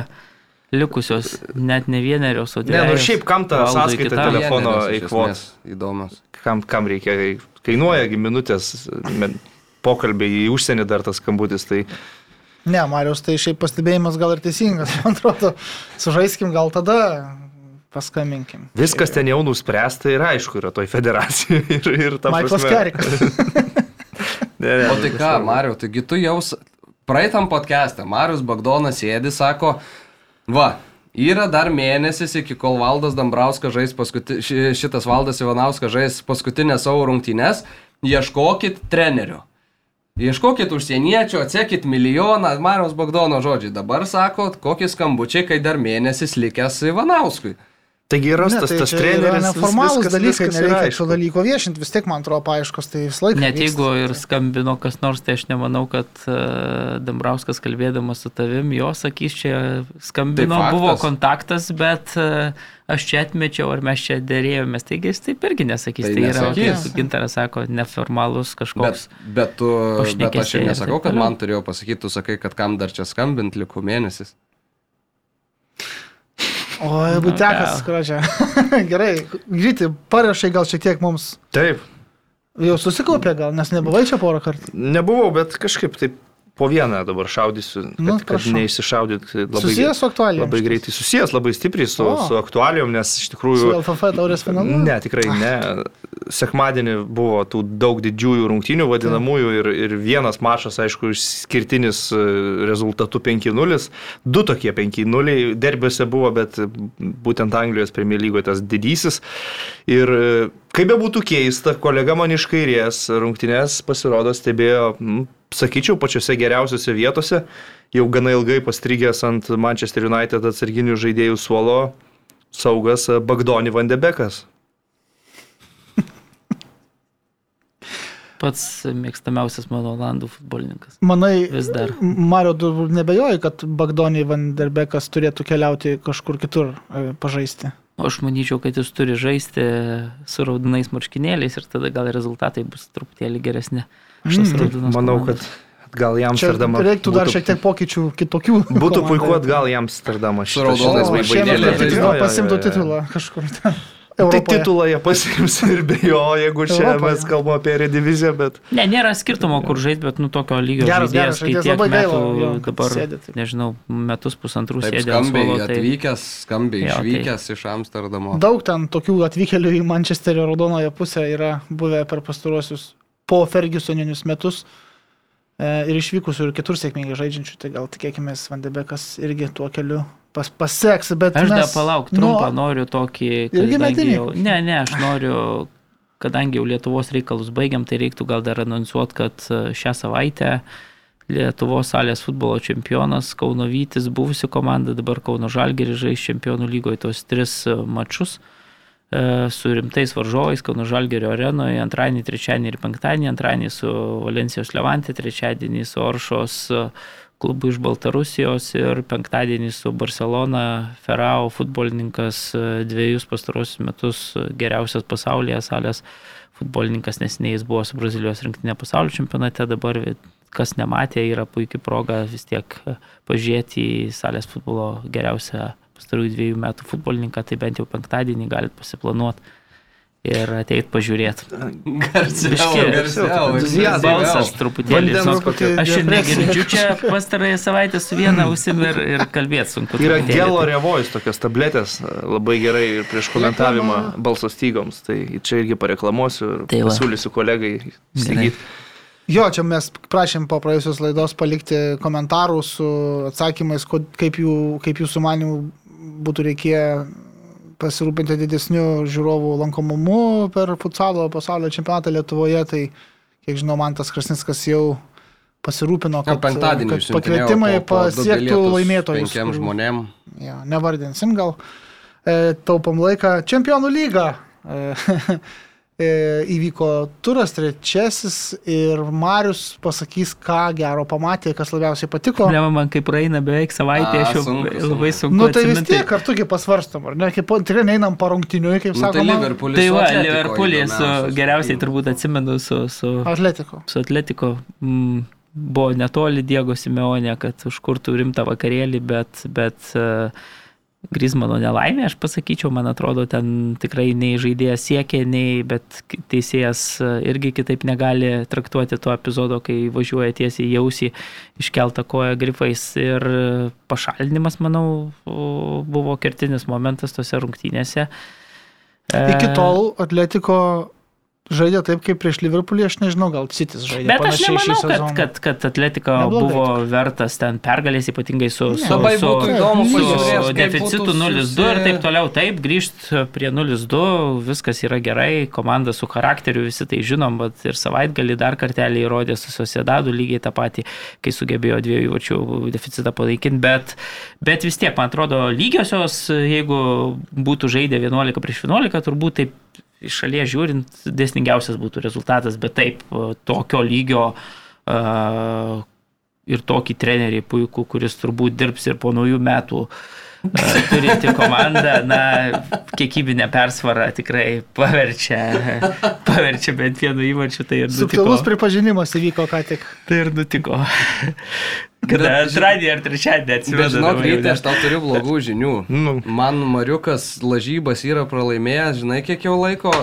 likusios, net ne vienerios, o ne, nu šiaip kam ta sąskaita telefono esmės Įdomus. Kam, kam reikia? Kainuojagi minutės pokalbiai į užsienį dar tas skambutis. Tai Ne, Marius, tai šiaip pastebėjimas gal ir teisingas, man atrodo. Sužaiskim gal tada, paskambinkim. viskas ten jau nuspręsta ir aišku yra toj federacijoje. Ir, ir ta Maiklas Kerikas. Ne, ne, O tai ką, Mariu, taigi tu jau s- praeitam podcast'e, Marius Bagdonas sėdi, sako, va, yra dar mėnesis iki kol Valdas Dambrauskas žais paskuti, ši- šitas Valdas Ivanauskas žais paskutinės savo rungtynes, ieškokit trenerių. Ieškokit užsieniečio, atsekit milijoną, Mariaus Bagdono žodžiai. Dabar sakot, kokie skambučiai, kai dar mėnesis likęs Ivanauskui. Taigi rastas Ne, tai tas treneris. viskas yra nereikia šio dalyko viešinti, vis tiek man atrodo paaiškos, tai visą laiką. Net vyksta. jeigu ir skambino kas nors, tai aš nemanau, kad uh, Dambrauskas kalbėdamas su tavim, jo sakys, čia skambino, Tai faktas. buvo kontaktas, bet uh, aš čia atmečiau, ar mes čia dėrėjomės. Taigi jis taip irgi nesakys. Tai Tai, yra, kaip Gintaras sako, neformalus Bet, kažkoks. bet, tu, bet aš ir ir nesakau, taip kad man turėjo pasakyti, tu sakai, kad kam dar čia skambint liko mėnesis. Oi, butekas, gal. skrodžia. Gerai, grįti, parašai gal šiek tiek mums Taip. Jau susikaupė gal, nes nebuvai čia porą kartų. Nebuvau, bet kažkaip taip po vieną dabar šaudysiu, kad, Nu, kad neišsišaudyt labai, Susijęs su aktualijomis. labai greitai. Susijęs labai stipriai su, O. su aktualijom, nes iš Su tikrųjų... LFF taurės finalu? Ne, tikrai ne. Sekmadienį buvo tų daug didžiųjų rungtynių vadinamųjų ir, ir vienas mačas, aišku, išskirtinis e, rezultatu 5-0. Du tokie 5-0 derbiuose buvo, bet būtent Anglijos Premier lygoje tas didysis. Ir e, kaip be būtų keista, kolega man iš kairės rungtynės pasirodo stebėjo, m, sakyčiau, pačiose geriausiose vietose, jau gana ilgai pastrigęs ant Manchester United atsarginių žaidėjų suolo saugas e, Bagdoni Vandebekas. Pats mėgstamiausias mano Olandų futbolininkas. Manai, Vis dar. Mario, tu nebejoji, kad Bagdonį Vanderbekas turėtų keliauti kažkur kitur e, pažaisti? O aš manyčiau, kad jis turi žaisti su raudonais marškinėliais ir tada gal rezultatai bus truputėlį geresni. Mm. Manau, komandas. kad gal į Čia Amsterdamą. reiktų dar šiek tiek pokyčių kitokių. Būtų puiku atgal į Amsterdamą. Su raudonais jo, pasimtų titulą kažkur ten. Tai Europoje. titulą jie pasiims ir be jo, jeigu čia Europoje. mes kalbame apie rediviziją, bet... Ne, nėra skirtumo, kur žaisti, bet nu tokio lygio Geras, žaidėjas, geras kai žaidėjas, tiek labai gaila, metų jo, dabar, sėdi taip. nežinau, metus pusantrų sėdė skambiai suolo, tai atvykęs, skambiai Jo, tai- išvykęs iš Amsterdamo. Daug ten tokių atvykėlių į Mančesterio raudonoje pusę yra buvę per pastaruosius po Fergusoninius metus e, ir išvykusių ir kitur sėkmingai žaidžiančių, tai gal tikėkime, Vandebekas irgi tuo keliu pas, paseks, bet Aš dar mes- palauk, nu, trumpą noriu tokį... Irgi metinį? jau- Ne, ne, aš noriu, kadangi jau Lietuvos reikalus baigiam, tai reiktų gal dar anonsuoti, kad e, šią savaitę Lietuvos salės futbolo čempionas Kauno Vytis, buvusi komanda, dabar Kauno Žalgeris žais čempionų lygoje tos tris e, mačus e, su rimtais varžovais Kauno Žalgerio arenoje antradienį, trečiadienį ir penktadienį, antradienį su Valencijos Levantė, trečiadienį su Oršos e, klubu iš Baltarusijos ir penktadienį su Barcelona Ferrao futbolininkas e, dviejus pastarosius metus e, geriausias pasaulyje salės futbolininkas nesiniai jis buvo su Brazilijos rinktinė pasaulio čempionate, dabar kas nematė, yra puikia proga vis tiek e, pažiūrėti į salės futbolo geriausią pastarųjų dviejų metų futbolininką, tai bent jau penktadienį galite pasiplanuoti ir ateit pažiūrėti. Garsiau, garsiau. Balsas truputėlį. Aš ir negirdžiu čia pastarąją savaitę su viena ausim ir, ir kalbėti sunku. Yra gelo revojus tokios tabletės, labai gerai ir prieš komentavimą balso stygoms, tai čia irgi pareklamuosiu ir Tai pasiūlysiu kolegai įsigyti. Jo, čia mes prašėm po praėjusios laidos palikti komentarų su atsakymais, kod- kaip jų, kaip jūsų manimų būtų reikėję pasirūpinti didesniu žiūrovų lankomumu per futsalo pasaulio čempionatą Lietuvoje. Tai, kiek žinau, man tas Krasnickas jau pasirūpino, kad, penktadienį kad pakvietimai po- po pasiektų laimėtojus. Penkiem kurių- žmonėm. Jo, nevardinsim gal. E, taupom laiką. Čempionų lyga. E, įvyko turas trečiasis ir Marius pasakys, ką gero pamatė, kas labiausiai patiko. Problema man, kai praeina beveik savaitė, A, aš jau sunku, labai sunku. Nu tai vis tiek kartugi pasvarstom, ar ne? Kaip tikrai neinam parungtiniui, kaip Nu, tai sakoma. Liverpoolis. Tai va, įdomiausias geriausiai turbūt atsimenu su, su, Atletiko. su Atletiko. Mm, buvo netoli Diego Simeonė, kad užkurtų rimtą vakarėlį, bet, bet uh, Grismano nelaimė, aš pasakyčiau, man atrodo, ten tikrai nei žaidėjas siekė, nei, bet teisėjas e, irgi kitaip negali traktuoti to epizodo, kai važiuoja tiesiai į jausį iškeltą koją grifais ir e, pašalinimas, manau, buvo kertinis momentas tose rungtynėse. Iki tol Atletiko žaidė taip, kaip prieš Liverpoolį, aš nežinau, gal Citis žaidė. Bet aš panašiai šį nemanau, kad, kad, kad Atletika Neblogai buvo vertas ten pergalės, ypatingai su, Ne. su, su, įdomu su su deficitu būtų 0-2 susi- ir taip toliau. Taip, grįžt prie 0-2, viskas yra gerai, komanda su charakteriu, visi tai žinom, bet ir savaitgalį dar kartelį įrodė su Sociedadu lygiai tą patį, kai sugebėjo dviejų vačių deficitą panaikinti, bet, bet vis tiek, man atrodo, lygiosios, jeigu būtų žaidę 11 prieš 11, turbūt taip iš šalies žiūrint, dėsningiausias būtų rezultatas, bet taip, tokio lygio uh, ir tokį trenerį puikų, kuris turbūt dirbs ir po naujų metų uh, turinti komandą, na, kiekybinę persvarą tikrai paverčia, paverčia bent vienu įvarčiu, tai ir nutiko. Subtilus pripažinimas įvyko ką tik. Tai ir nutiko. Kada antradienį ar trečiadienį jau ryte ne. aš tau turiu blogų žinių. Nu. Man Mariukas lažybas yra pralaimėjęs, žinai, kiek jau laiko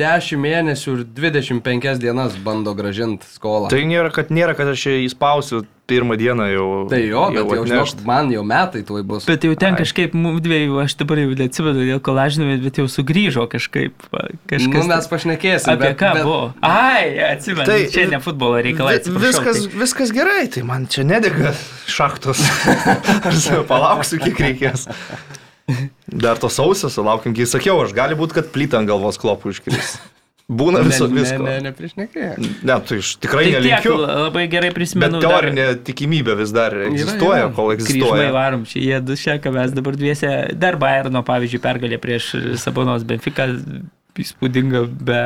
10 mėnesių ir 25 dienas bando gražinti skolą. Tai nėra, kad nėra, kad aš įspausiu pirmą dieną jau. tai jo, bet jau, žinok, man jau metai tuoj bus. Bet jau ten Ai. kažkaip dviejų, aš dabar jau neatsimenu, dėl ko lažinamės, bet jau sugrįžo kažkaip. Kažkas Nu, mes pašnekėsim. Apie bet, ką bet, buvo? Ai, atsimenu, tai, Tai- čia ne futbolo reikalai. Viskas, tai- viskas gerai, tai man čia nedega šachtos. Aš palauksiu, kiek reikės. Dar to sausio sulaukim, kai sakiau, aš gali būti, kad plytą ant galvos klopų iškris. Būna viso ne, visko. ne, ne, nepriešnekėjau. Ne, tai aš tikrai Tai tiek, nelinkiu. labai gerai Bet prisimenu. teorinė tikimybė vis dar egzistuoja, yra. kol Kryžmai egzistuoja. varom, čia jie du šieka, mes dabar dviese, dar Bayerno, pavyzdžiui, pergalė prieš Sabonos Benfica, įspūdinga be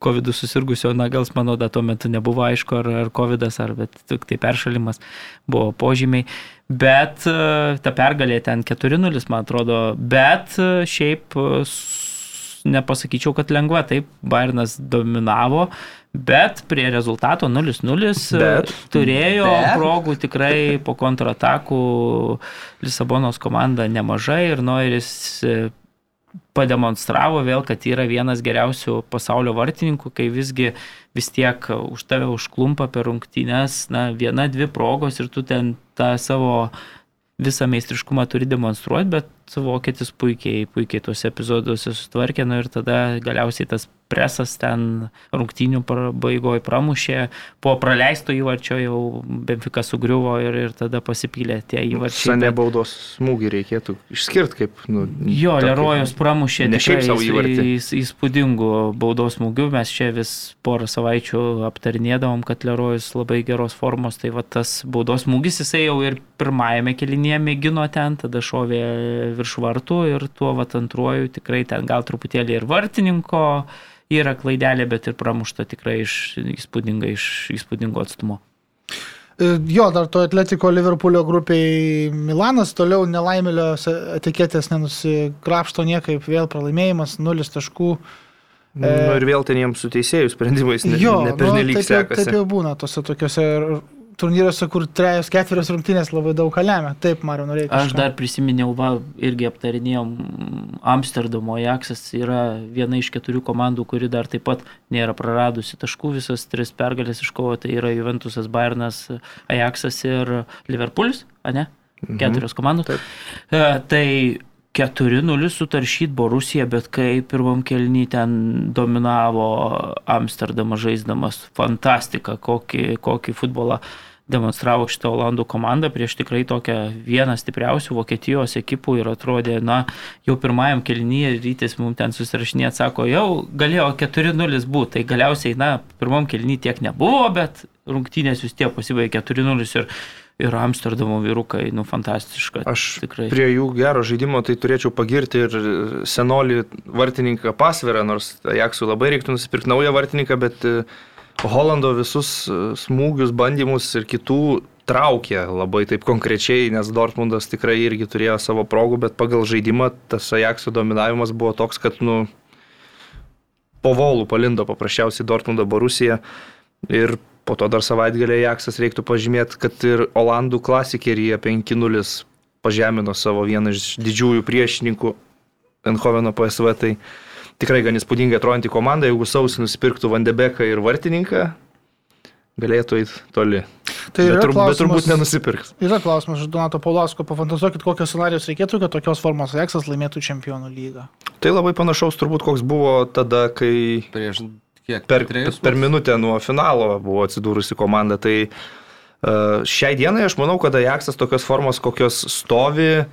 COVID susirgusio, na gal mano da tuo metu nebuvo aišku, ar, ar COVID, ar bet tik tai peršalimas buvo požymiai. Bet e, ta pergalė ten 4-0, man atrodo, bet e, šiaip e, nepasakyčiau, kad lengva, taip, Bayernas dominavo, bet prie rezultato 0-0 e, Bet- turėjo bet- progų tikrai po kontratakų Lisabonos komanda nemažai ir Noiris pademonstravo vėl, kad yra vienas geriausių pasaulio vartininkų, kai visgi vis tiek už tave užklumpa per rungtynes, na, viena, dvi progos ir tu ten tą savo visą meistriškumą turi demonstruoti, bet vokietis puikiai, puikiai tuose epizoduose sutvarkė, nu ir tada galiausiai tas presas ten rungtynių pabaigoje pramušė, po praleisto įvarčio jau Benfica sugriuvo ir, ir tada pasipylė tie įvarčiai. Sane bet- baudos smūgį reikėtų išskirti kaip. Nu, Jo, Lerojus pramušė Ne šiaip savo įvartį. įs- įspūdingų baudos smūgių. Mes čia vis porą savaičių aptarinėdavom, kad Lerojus labai geros formos. Tai va tas baudos smūgis jisai jau ir pirmajame kelinėje mėgino ten, tada šovė virš vartų ir tuo va antruoju tikrai ten gal truputėlį ir vartininko yra klaidelė, bet ir pramušta tikrai iš įspūdingai iš įspūdingo atstumo. E, Jo, dar to Atletiko Liverpoolio grupiai Milanas toliau nelaimėlio etiketės nenusikrapšto niekaip, vėl pralaimėjimas, nulis taškų. Nu, ir vėl ten jiems su teisėjų sprendimais ne, jo, ne pernelyg taip, sekasi. taip jau būna tose tokiuose turnyruose, kur trejos, ketverios rungtynės labai daug lemia. Taip, Mario, norėjai. Aš dar prisiminiau, va, irgi aptarinėjom, Amsterdamo Ajaxas yra viena iš keturių komandų, kuri dar taip pat nėra praradusi taškų, visas tris pergalės iškovo, tai yra Juventusas, Bayernas, Ajaxas ir Liverpoolis, ar ne? Keturios komandos. Taip. E, Tai 4-0 sutaršyt Borusija, bet kai pirmam kelny ten dominavo Amsterdamą žaisdamas, fantastika, kokį, kokį futbolą demonstravo šitą Olandų komandą prieš tikrai tokią vieną stipriausių Vokietijos ekipų ir atrodė, na, jau pirmajam kelnyje rytis mums ten susirašinė, sako, jau galėjo 4-0 būti, tai galiausiai, na, pirmam kelny tiek nebuvo, bet rungtynės vis tiek pasibaigė 4-0 ir, ir Amsterdamo vyrukai, nu, fantastiška. Aš tikrai. prie jų gero žaidimo tai turėčiau pagirti ir senolį vartininką pasvirą, nors Ajaxui labai reiktų nusipirkti naują vartininką, bet e, Holando visus e, smūgius, bandymus ir kitų traukė labai taip konkrečiai, nes Dortmundas tikrai irgi turėjo savo progų, bet pagal žaidimą tas Ajaxo dominavimas buvo toks, kad, nu, po volų palindo paprasčiausiai Dortmundo Borusija ir po to dar savaitgalį Ajaxas reiktų pažymėti, kad ir Olandų klasikeryje 5-0 pažemino savo vieną iš didžiųjų priešininkų Eindhoveno PSV, tai tikrai gan įspūdingai atrodanti komanda, jeigu sausį nusipirktų Vandebeką ir vartininką, galėtų eiti toli. Tai bet, yra tur, bet klausimas- turbūt nenusipirks. Yra klausimas iš Donato Paulasko, pafantazuokit, kokios scenarijos reikėtų, kad tokios formos Ajaxas laimėtų čempionų lygą. Tai labai panašaus turbūt koks buvo tada, kai Prieš kiek? per, trejus per minutę nuo finalo buvo atsidūrusi komanda. Tai uh, šiai dienai aš manau, kad Ajaxas tokios formos, kokios stovi, m,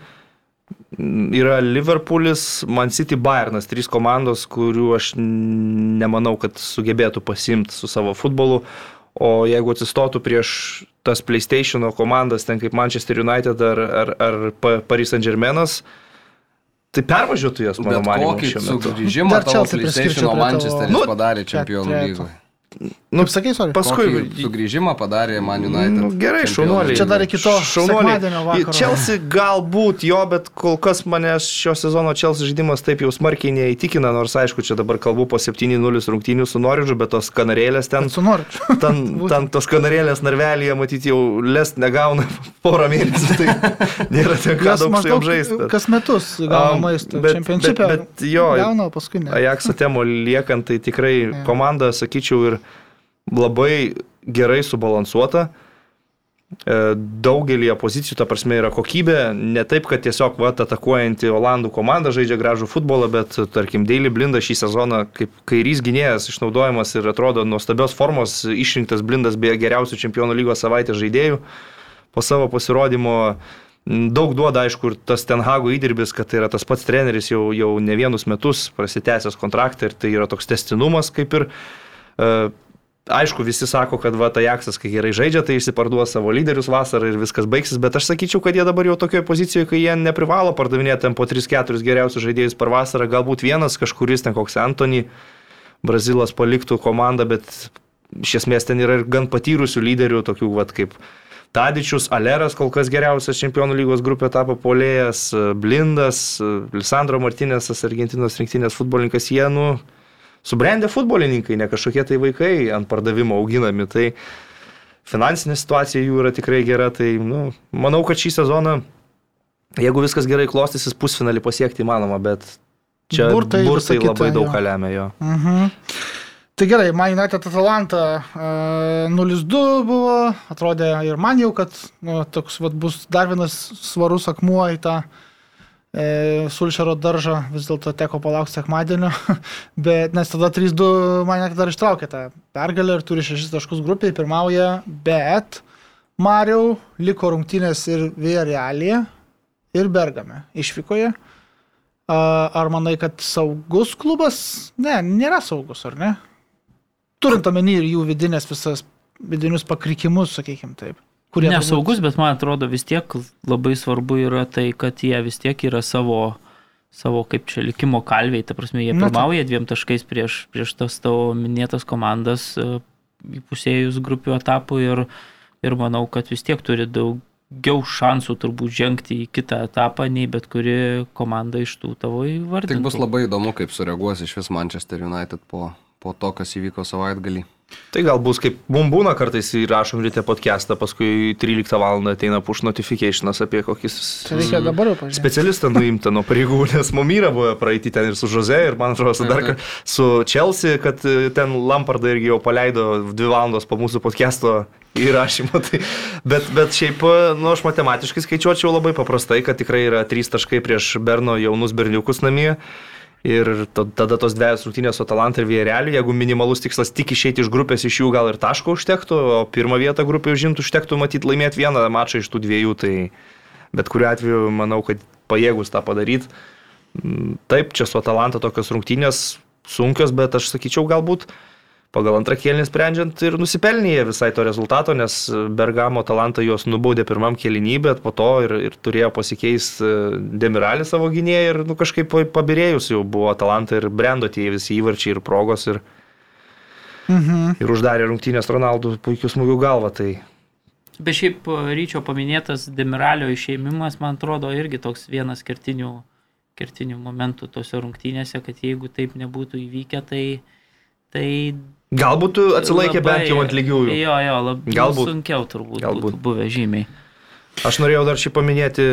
yra Liverpoolis, Man City, Bayernas, trys komandos, kurių aš nemanau, kad sugebėtų pasimti su savo futbolu. O jeigu atsistotų prieš tas PlayStation komandas, ten kaip Manchester United ar, ar, ar Pa- Paris Saint Germainas, tai pervažiuotų jas, mano Bet manimu, kokį sugrįžimą Dar priskirčiau PlayStation Manchesteris Nu, padarė čia čempionų lygoje. Nu, sakai, sorry. paskui... Kokį Sugrįžimą padarė Man United. Nu, gerai, šaunuoliai. Čia dar iki to vakaro. Čelsi galbūt jo, bet kol kas mane šio sezono Čelsi žaidimas taip jau smarkiai neįtikina, nors aišku, čia dabar kalbu po 7-0 rungtynių su Noridžu, bet tos kanarėlės ten, Su noriu. ten, ten tos kanarėlės narvelėje, matyti, jau les negauna porą mėnesių, tai nėra tiek jom maždaug žaisti. kas metus gauna Am, maistą. bet- Čempionšipė bet- bet jo, gauna, paskui ne. Ajaxo temo liekant, tai tikrai komanda, sakyčiau, ir labai gerai subalansuota. E, Daugelį pozicijų, ta prasme, yra kokybė. Ne taip, kad tiesiog va, atakuojanti Olandų komanda žaidžia gražų futbolą, bet, tarkim, Daily Blindas šį sezoną kaip kairys gynėjas išnaudojamas ir atrodo nuostabios formos, išrinktas Blindas beje geriausių čempionų lygos savaitės žaidėjų po savo pasirodymo. Daug duoda, aišku, ir tas Tenhago įdirbis, kad tai yra tas pats treneris jau, jau ne vienus metus prasitęsęs kontraktą ir tai yra toks testinumas kaip ir. Aišku, visi sako, kad va, Ajaxas, kai gerai žaidžia, tai išsiparduos savo lyderius vasarą ir viskas baigsis, bet aš sakyčiau, kad jie dabar jau tokioje pozicijoje, kai jie neprivalo pardavinėti po 3-4 geriausius žaidėjus per vasarą, galbūt vienas kažkuris ten koks Antony, Brazilas paliktų komandą, bet iš esmės ten yra ir gan patyrusių lyderių, tokių vat, kaip Tadičius, Aleras kol kas geriausias čempionų lygos grupė tapo polėjas, Blindas, Lisandro Martinėsas, Argentinos rinktinės futbolininkas, jie, nu, subrendę futbolininkai, ne kažkokie tai vaikai ant pardavimo auginami. Tai finansinė situacija jų yra tikrai gera. Tai nu, manau, kad šį sezoną, jeigu viskas gerai klostysis, pusfinalį pasiekti įmanoma, bet čia Burtai, burtai, burtai kita, labai daug ką lemia jo. Mhm. Tai gerai, Man United Atalanta e, 0-2 buvo, atrodė ir man jau, kad nu, toks vat, bus dar vienas svarus akmuo į tą e, Sulšero daržą, vis dėlto teko palaukti sekmadienio, bet nes tada 3-2 Man United dar ištraukė tą pergalę ir turi 6 taškus grupiai, pirmauja, bet Mariau liko rungtynės ir Vėrealėje, ir Bergame išvykoje. Ar manai, kad saugus klubas? Ne, nėra saugus, ar ne? Turint omeny ir jų vidinės visas, vidinius pakrikimus, sakykime taip. Kurie turbūt- Nesaugus, bet man atrodo vis tiek labai svarbu yra tai, kad jie vis tiek yra savo, savo kaip čia likimo kalviai, ta prasme, jie pirmauja dviem taškais prieš, prieš tas tavo minėtas komandas e, įpusėjus grupių etapų ir, ir manau, kad vis tiek turi daugiau šansų turbūt žengti į kitą etapą, nei bet kuri komanda iš tų tavo įvardintų. Tik bus labai įdomu, kaip sureaguos iš vis Manchester United po, po to, kas įvyko savaitgalį. Tai gal bus kaip mums būna kartais įrašom ryte podcastą, paskui 13 val. ateina push notificationas apie kokis Čia reikia dabar jau pažiūrėti. specialistą nuimti nuo pareigų, nes mum yra buvo praeiti ten ir su Žoze, ir man atrodo, su, dar, su Chelsea, kad e, ten Lampardą irgi jau paleido dvi valandos po mūsų podcast'o įrašymo. Tai, bet, bet šiaip, e, nu, aš matematiškai skaičiuočiau labai paprastai, kad tikrai yra trys taškai prieš Berno jaunus berniukus namie. Ir tada tos dviejos rungtynės su Atalanta ir Viereliu, jeigu minimalus tikslas tik išeiti iš grupės, iš jų gal ir taško užtektų, o pirmą vietą grupėje užimtų užtektų matyti laimėti vieną mačą iš tų dviejų, tai bet kuriu atveju manau, kad pajėgus tą padaryti. Mm, Taip, čia su Atalanta tokios rungtynės sunkios, bet aš sakyčiau galbūt pagal antrą kėlinį sprendžiant ir nusipelnė jie visai to rezultato, nes Bergamo Atalanta juos nubaudė pirmam kėlinį, bet po to ir, ir turėjo pasikeisti Demiralį savo gynėją ir nu, kažkaip pa- pabirėjus jau buvo Atalanta ir brendo tie visi įvarčiai ir progos ir, Mhm. ir uždarė rungtynės Ronaldų puikių smūgių galvą. Tai Bet šiaip e, ryčio paminėtas Demiralio išėmimas, man atrodo, irgi toks vienas kertinių, kertinių momentų tose rungtynėse, kad jeigu taip nebūtų įvykę, tai... tai galbūt atsilaikė bent jau ant lygiųjų. Jo, jo, labai Galbūt. sunkiau turbūt Galbūt. būtų buvę žymiai. Aš norėjau dar šį paminėti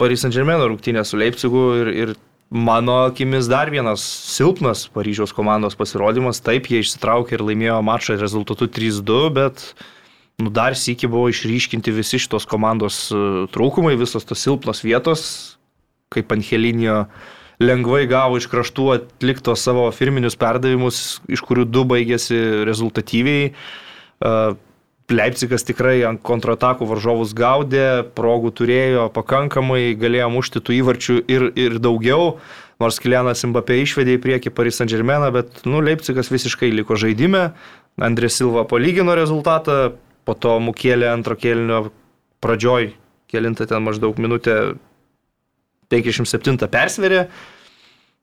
Paris Saint Germain rungtynę su Leipzigu ir, ir mano akimis dar vienas silpnas Paryžiaus komandos pasirodymas. Taip, jie išsitraukė ir laimėjo mačą rezultatu 3-2, bet nu, dar sėki buvo išryškinti visi šitos komandos e, trūkumai, visos tos silpnos vietos, kaip Angelinio lengvai gavo iš kraštų atliktos savo firminius perdavimus, iš kurių du baigėsi rezultatyviai. Leipzigas tikrai ant kontratakų varžovus gaudė, progų turėjo pakankamai, galėjo mušti tų įvarčių ir, ir daugiau, nors Kilianas Mbappé išvedė į priekį Paris Saint Germain, bet nu, Leipzigas visiškai liko žaidime, Andrė Silva palygino rezultatą, po to Mukėlė antro kėlinio pradžioj, kėlinta ten maždaug minutė 57 persverė.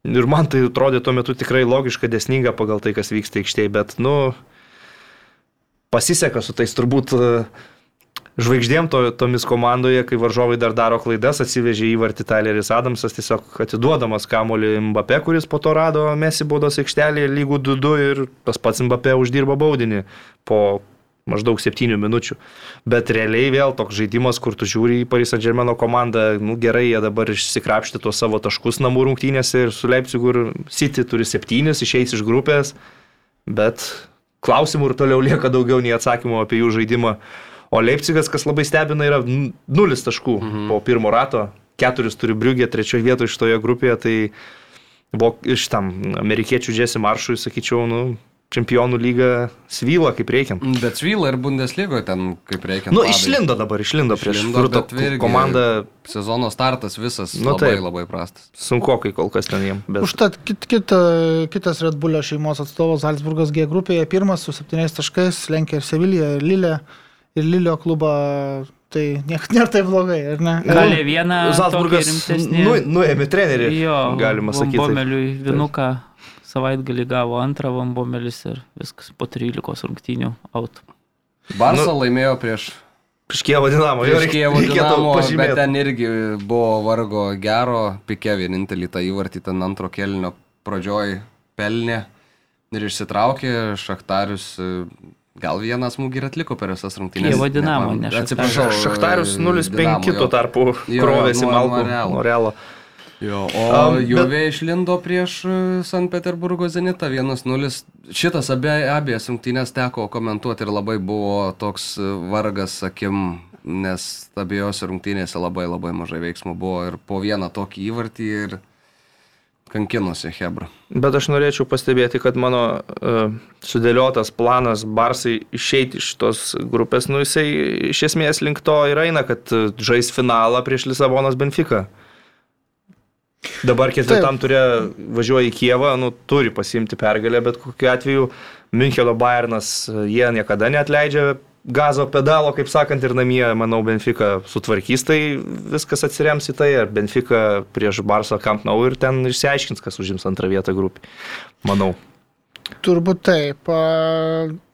Ir man tai atrodė tuo metu tikrai logiška, desninga pagal tai, kas vyksta aikštėje, bet, nu, pasiseka su tais turbūt e, žvaigždėm to, tomis komandoje, kai varžovai dar daro klaidas, atsivežė įvartį Tyleris Adamsas, tiesiog atiduodamas kamolį Mbappé, kuris po to rado Mesi baudos aikštelėje lygų 2-2 ir tas pats Mbappé uždirba baudinį po maždaug 7 minučių. Bet realiai vėl toks žaidimas, kur tu žiūri į Paris Saint-Germain komandą, nu gerai, jie dabar išsikrapštė tuos savo taškus namų rungtynėse ir su Leipzigu ir City turi 7, išeis iš grupės, bet klausimų ir toliau lieka daugiau nei atsakymų apie jų žaidimą. O Leipzigas, kas labai stebina, yra nulis taškų mhm. po pirmo rato, keturis turi briugė trečioje vietoje šitoje grupėje, tai buvo iš tam amerikiečių Jesse Maršui, sakyčiau, nu, čempionų lyga svyla kaip reikia. Bet svyla ir Bundeslygoje ten kaip reikia. Nu, išlindo dabar, išlindo prieš Furto komandą. Sezono startas visas nu, labai, tai, labai prastas. Sunku, kai kol kas ten jiem. Bet... Užtat kit, kit, kitas Red Bullio šeimos atstovas Salzburgas G grupėje, pirmas su septyniais taškais, lenkia ir Sevilija, ir Lilė ir Lilio klubą, tai niek, nėra taip blogai, ar ne? Gali vieną. Zalzburgas nu, nuėmė trenerį. Jo, galima sakyti. Bomeliui vienuką savaitgalį gavo antrą Vambomelis ir viskas po 13 rungtynių out. Barsa nu, laimėjo prieš Prieš Kievo Dinamo. Prieš Kievo Dinamo, bet ten irgi buvo vargo gero, pikė vienintelį tą įvartį ten antro kelnio pradžioj pelnė ir išsitraukė, Šachtarius Gal vieną smūgį ir atliko per visas rungtynės. Jie vadinamo, ne Atsiprašau, Šachtarius 0-5 tuo tarpu krovėsi Malko Morelo. Jo, o um, Juve bet... išlindo prieš e, St. Peterburgo Zenitą 1-0. Šitas abie, abiejas rungtynės teko komentuoti ir labai buvo toks e, vargas, sakim, nes abiejose rungtynėse labai labai mažai veiksmų buvo ir po vieną tokį įvartį ir kankinosi Hebra. Bet aš norėčiau pastebėti, kad mano uh, sudėliotas planas Barsai išeiti iš tos grupės, nu jisai iš esmės link to ir eina, kad žais finalą prieš Lisabonos Benfica. Dabar ketvirtam turė važiuoja į Kievą, nu, turi pasiimti pergalę, bet kokiu atveju Müncheno Bayernas jie niekada neatleidžia gazo pedalo, kaip sakant, ir namie, manau, Benfica sutvarkys, tai viskas atsirems į tai, ar Benfica prieš Barsą Camp Nou ir ten išsiaiškins, kas užims antrą vietą grupį. Manau. Turbūt taip.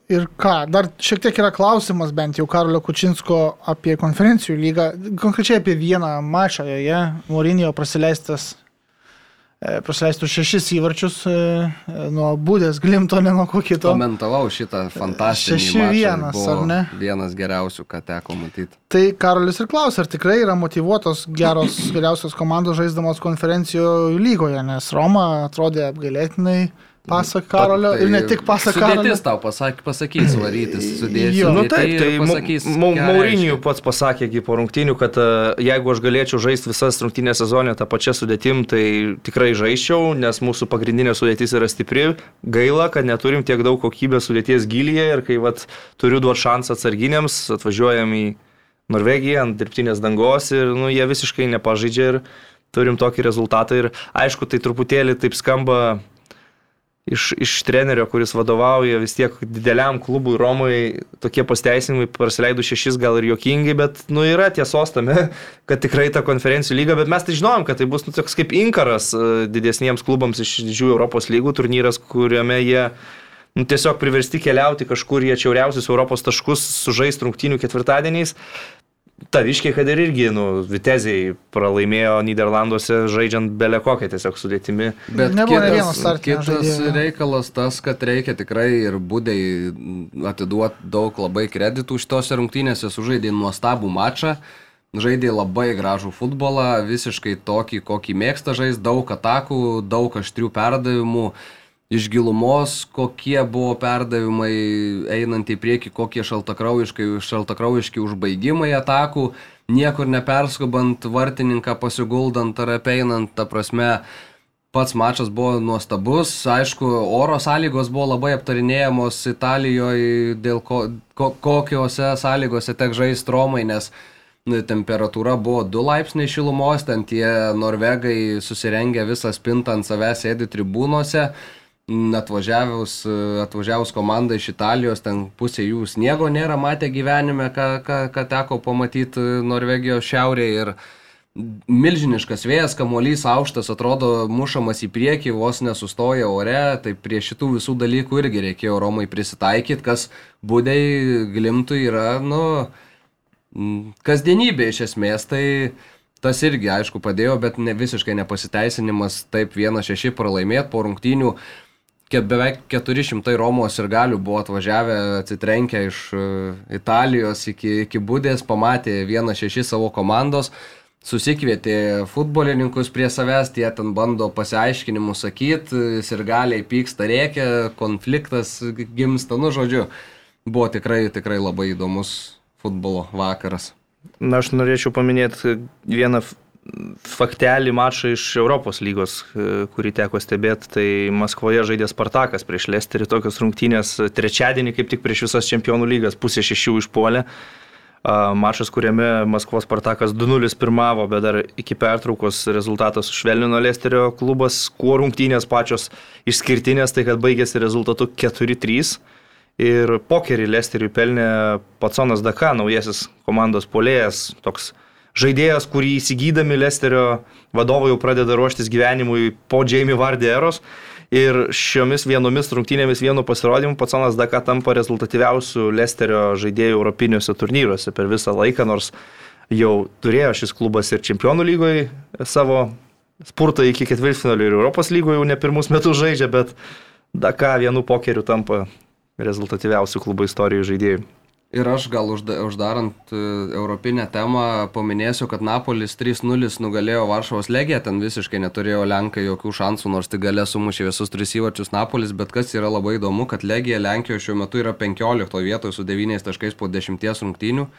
Ir ką, dar šiek tiek yra klausimas bent jau Karolio Kučinsko apie konferencijų lygą, konkrečiai apie vieną mačą joje, Morinio prasileistas E, prasileistų šešis įvarčius e, e, nuo būdės glimto, ne nuo ko kito. Komentavau šitą fantastišką. Šeši vienas, ar ne? Vienas geriausių, ką teko matyti. Tai Karolis ir klausė, ar tikrai yra motivuotos geros geriausios komandos žaisdamos konferencijų lygoje, nes Roma atrodė apgailėtinai Pasak Karolio tai ir ne tik pasak Karolio. Sudėtis tau pasak, pasakys varytis, sudėtis. Nu taip, tai, tai pasakys. Maurinijų pats pasakė po rungtinių, kad uh, jeigu aš galėčiau žaisti visas rungtinės sezonė tą pačią sudėtim, tai tikrai žaisčiau, nes mūsų pagrindinė sudėtis yra stipri. Gaila, kad neturim tiek daug kokybės sudėties gilyje ir kai vat, turiu duoti šansą atsarginiams, atvažiuojam į Norvegiją ant dirbtinės dangos ir nu, jie visiškai nepažaidžia ir turim tokį rezultatą. Ir aišku, tai truputėlį taip skamba iš, iš trenerio, kuris vadovauja vis tiek dideliam klubui Romui, tokie pasteisinimai prasileidų šešis gal ir jokingi, bet nu yra tiesos tame, kad tikrai ta konferencijų lyga, bet mes tai žinom, kad tai bus nu, toks kaip inkaras e, didesniems klubams iš didžiųjų Europos lygų turnyras, kuriame jie nu, tiesiog priversti keliauti kažkur į atšiauriausius Europos taškus, sužaisti rungtynių ketvirtadieniais. Taviškiai, kad ir irgi, nu, Viteziai pralaimėjo Niderlanduose žaidžiant belę kokią tiesiog sudėtimi. Bet Nebuvo ne vienas startinis. Kitas reikalas tas, kad reikia tikrai ir būdai atiduoti daug labai kreditų šitose rungtynėse, sužaidė nuostabų mačą. Žaidė labai gražų futbolą, visiškai tokį, kokį mėgsta žaisti, daug atakų, daug aštrių perdavimų iš gilumos, kokie buvo perdavimai einant į priekį, kokie šaltakraujiški, šaltakraujiški užbaigimai atakų, niekur neperskubant vartininką pasiguldant ar apeinant, ta prasme, pats mačas buvo nuostabus, aišku, oro sąlygos buvo labai aptarinėjamos Italijoje, dėl ko, ko, kokiuose sąlygose tek žaisti Romai, nes nu, temperatūra buvo 2 laipsniai šilumos, ten tie norvegai susirengė visą spintą ant savęs sėdi tribūnose atvažiavus, atvažiavus komanda iš Italijos, ten pusė jų sniego nėra matę gyvenime, ką, ką, ką teko pamatyti Norvegijos šiaurėje ir milžiniškas vėjas, kamuolys aukštas, atrodo mušamas į priekį, vos nesustoja ore, tai prie šitų visų dalykų irgi reikėjo Romai prisitaikyti, kas būdai glimtų yra, nu, kasdienybė iš esmės, tai tas irgi, aišku, padėjo, bet ne visiškai nepasiteisinimas, taip 1-6 pralaimėti po rungtynių. Ket beveik 400 Romos ir galių buvo atvažiavę, atsitrenkę iš e, Italijos iki, iki Budės, pamatė 1-6 savo komandos susikvietė futbolininkus prie savęs, tie ten bando pasiaiškinimus sakyti, ir galiai pyksta rėkia, konfliktas gimsta, nu žodžiu, buvo tikrai, tikrai labai įdomus futbolo vakaras. Na, aš norėčiau paminėti vieną faktelį mačą iš Europos lygos, kurį teko stebėti, tai Maskvoje žaidė Spartakas prieš Lesterį, tokios rungtynės trečiadienį kaip tik prieš visas čempionų lygas, pusė šešių išpuolė. Mačas, kuriame Maskvos Spartakas 2-0 pirmavo, bet dar iki pertraukos rezultatas švelnino Lesterio klubas, kuo rungtynės pačios išskirtinės, tai kad baigėsi rezultatu 4-3. Ir pokerį Lesteriui pelnė Patsonas Daka, naujasis komandos polėjas, toks žaidėjas, kurį įsigydami Lesterio vadovai jau pradeda ruoštis gyvenimui po Jamie Vardė eros. Ir šiomis vienomis rungtynėmis, vienu pasirodymu, Patsonas Daka tampa rezultatyviausių Lesterio žaidėjų europiniuose turnyruose per visą laiką, nors jau turėjo šis klubas ir Čempionų lygoje savo spurtą iki ketvirtfinalio ir Europos lygoje jau ne pirmus metus žaidžia, bet Daka vienu pokeriu tampa rezultatyviausių klubo istorijų žaidėjų. Ir aš gal užda, uždarant uh, europinę temą paminėsiu, kad Napolis 3-0 nugalėjo Varšuvos legiją, ten visiškai neturėjo Lenkai jokių šansų, nors tik gale sumušė visus tris įvarčius Napolis, bet kas yra labai įdomu, kad legija Lenkijoje šiuo metu yra 15 vietoje su 9 taškais po 10 rungtynių.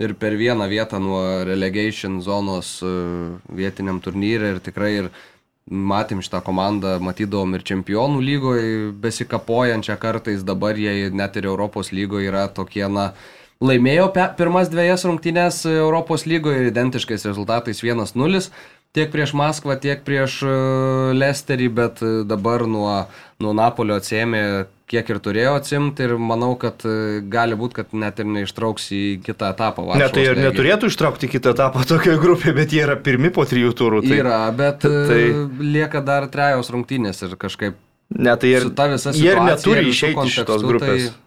Ir per vieną vietą nuo relegation zonos uh, vietiniam turnyrė ir tikrai ir matėm šitą komandą, matydavom ir čempionų lygoje besikapojančią kartais, dabar jie net ir Europos lygoje yra tokie, na, laimėjo pirmas dviejas rungtynės Europos lygoje identiškais rezultatais 1-0, tiek prieš Maskvą, tiek prieš e, Lesterį, bet dabar nuo, nuo Napolio atsėmė kiek ir turėjo atsimti ir manau, kad e, gali būti, kad net ir neištrauks į kitą etapą. Ne, tai ir neturėtų ištraukti į kitą etapą tokioje grupėje, bet jie yra pirmi po trijų turų. Tai, yra, bet e, tai... lieka dar trejos rungtynės ir kažkaip ne, tai ir, jie ir neturi išeiti iš šitos grupės. Tai...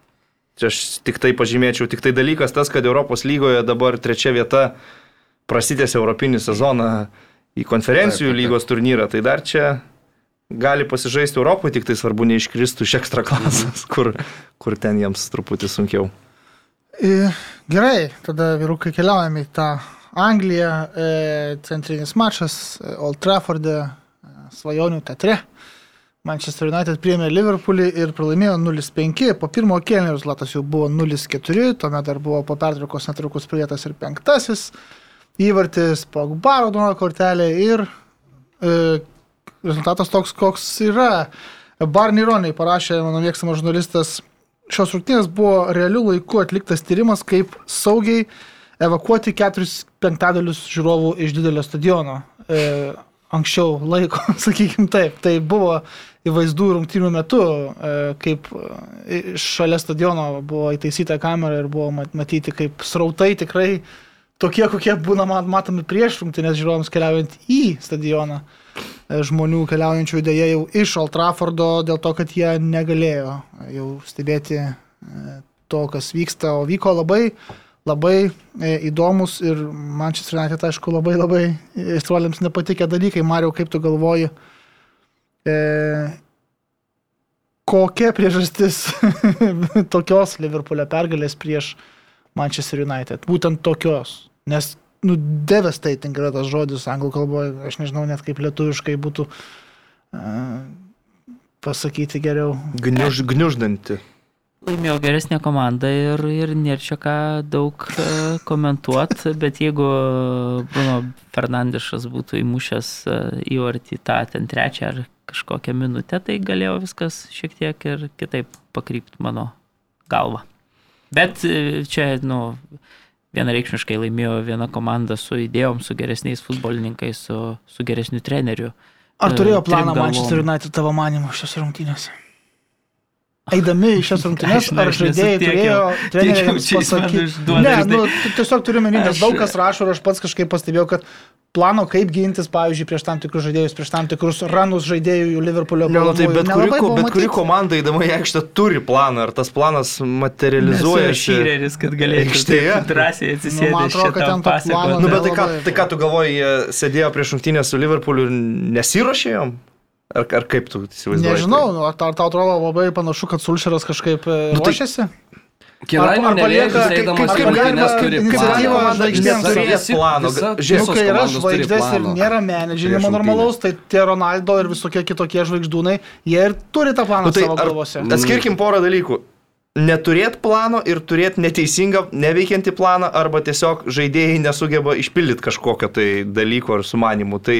Čia aš tik tai pažymėčiau, tik tai dalykas tas, kad Europos lygoje dabar trečia vieta prasitęs Europinį sezoną į konferencijų taip, taip, lygos turnyrą, tai dar čia gali pasižaisti Europoje, tik tai svarbu neiškristų iš ekstra klasės, kur, kur ten jiems truputį sunkiau. Gerai, tada vyrukai keliaujame į tą Angliją, e, centrinis mačas e, Old Trafford'e, e, svajonių teatre. Manchester United priėmė Liverpoolį ir pralaimėjo 0-5. Po pirmo kėlinio rezultatas jau buvo 0-4, tuomet dar buvo po pertraukos netrukus pridėtas ir penktasis įvartis, Pogba raudono kortelė ir e, rezultatas toks, koks yra. Barney Roney parašė, mano mėgstamas žurnalistas, šios rungtynės buvo realių laikų atliktas tyrimas, kaip saugiai evakuoti keturis penktadalius žiūrovų iš didelio stadiono. E, anksčiau laiko, sakykim taip. Tai buvo įvaizdų rungtynių metu, e, kaip e, šalia stadiono buvo įtaisyta kamera ir buvo matyti, kaip srautai tikrai tokie, kokie būna matomi prieš rungtynės žiūrovams keliaujant į stadioną. E, žmonių keliaujančių dėja jau iš Old Traffordo dėl to, kad jie negalėjo jau stebėti e, to, kas vyksta, o vyko labai, labai e, įdomus ir Manchester United, aišku, labai labai istruoliams nepatikė dalykai. Mario, kaip tu galvoji, e, kokia priežastis tokios Liverpoolio pergalės prieš Manchester United? Būtent tokios. Nes nu, devastating yra tas žodis anglų kalboje, aš nežinau net kaip lietuviškai būtų uh, pasakyti geriau. Gniuž, gniuždanti. Laimėjo geresnė komanda ir, ir nėra čia ką daug uh, komentuoti, bet jeigu Bruno Fernandešas būtų įmušęs uh, įvartį tą ten trečią ar kažkokią minutę, tai galėjo viskas šiek tiek ir kitaip pakrypti mano galvą. Bet čia, nu, vienareikšmiškai laimėjo viena komanda su idėjom, su geresniais futbolininkais, su, su geresniu treneriu. Ar turėjo planą Manchester United tavo manimu šios rungtynės? Eidami į šias rungtynes, Aš- ar žaidėjai turėjo treneriams pasakyti. Ne, žinai. nu, tiesiog turiu menį, nes Aš- daug kas rašo ir aš pats kažkaip pastebėjau, kad plano, kaip gintis, pavyzdžiui, prieš tam tikrus žaidėjus, prieš tam tikrus ranus žaidėjų Liverpoolio Ne, nu, tai bet, kuri, ko- bet kuri komanda įdama į aikštę turi planą, ar tas planas materializuoja Šyreris, kad galėtų aikštėje. taip drąsiai Nu, man atrodo, kad ten to plano Nu, bet tai ką, tai ką tu galvoji, jie sėdėjo prieš rungtynę su Liverpooliu ir nesiuošė jom? Ar, ar kaip tu įsivaizduoji? Nežinau, nu, ar, ar tau atrodo labai panašu, kad Sulšeras kažkaip e, Nu, tai- ruošiasi? Nelėžus palieka- eidamas kaip- į rungtynes galima turi iniciatyvą planą. žvaigždėms plano. visa- Žiūrėk, kai yra turi žvaigždės ir planą. nėra menedžerinimo prieš normalaus, tai tie Ronaldo ir visokie kitokie žvaigždūnai, jie ir turi tą planą Nu, tai savo galvose. Atskirkim porą dalykų. Neturėti plano ir turėti neteisingą, neveikiantį planą arba tiesiog žaidėjai nesugeba išpildyti kažkokio tai dalyko ar sumanimų. Tai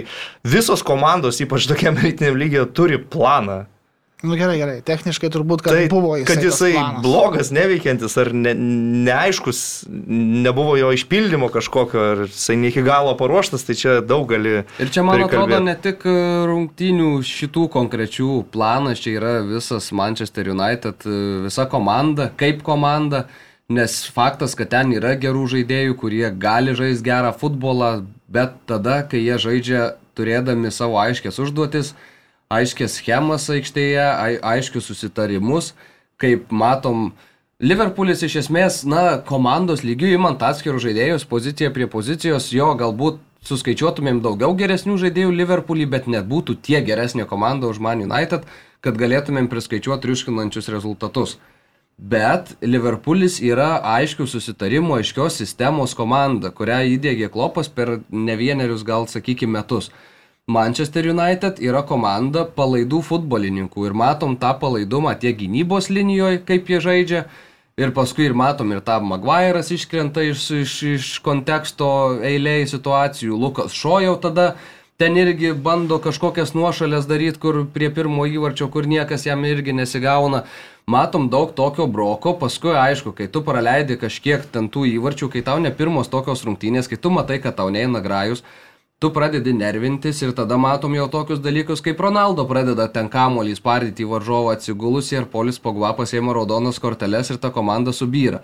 visos komandos, ypač tokiam rytiniam lygiai, turi planą. Nu gerai, gerai, techniškai turbūt, kad Tai, buvo jisai. kad jisai blogas, neveikiantis ar ne, neaiškus, nebuvo jo išpildymo kažkokio, ar jisai ne iki galo paruoštas, tai čia daug gali. Ir čia, man atrodo, ne tik e, rungtynių šitų konkrečių planas, čia yra visas Manchester United, e, visa komanda, kaip komanda, nes faktas, kad ten yra gerų žaidėjų, kurie gali žaisti gerą futbolą, bet tada, kai jie žaidžia turėdami savo aiškės užduotis, aiškės schemas aikštėje, ai, aiškius susitarimus, kaip matom, Liverpoolis iš esmės, na, komandos lygių įmant atskirus žaidėjus, pozicija prie pozicijos, jo galbūt suskaičiuotumėm daugiau geresnių žaidėjų Liverpoolį, bet nebūtų tie geresnė komanda už Man United, kad galėtumėm priskaičiuoti triuškinančius rezultatus. Bet Liverpoolis yra aiškių susitarimų, aiškios sistemos komanda, kurią įdėgė Klopas per ne vienerius, gal sakykime, metus. Manchester United yra komanda palaidų futbolininkų ir matom tą palaidumą tiek gynybos linijoje, kaip jie žaidžia, ir paskui ir matom ir tą Maguire'as iškrenta iš, iš, iš konteksto eilėjai situacijų, Lukas Šojau tada ten irgi bando kažkokias nuošalės daryti, kur prie pirmo įvarčio, kur niekas jam irgi nesigauna. Matom daug tokio broko, paskui aišku, kai tu praleidi kažkiek ten tų įvarčių, kai tau ne pirmos tokios rungtynės, kai tu matai, kad tau neina grajus, tu pradedi nervintis ir tada matom jau tokius dalykus, kaip Ronaldo pradeda ten kamuolį spardyti į varžovą atsigulusi ir polis pogva pasiema raudonas korteles ir ta komanda subyra.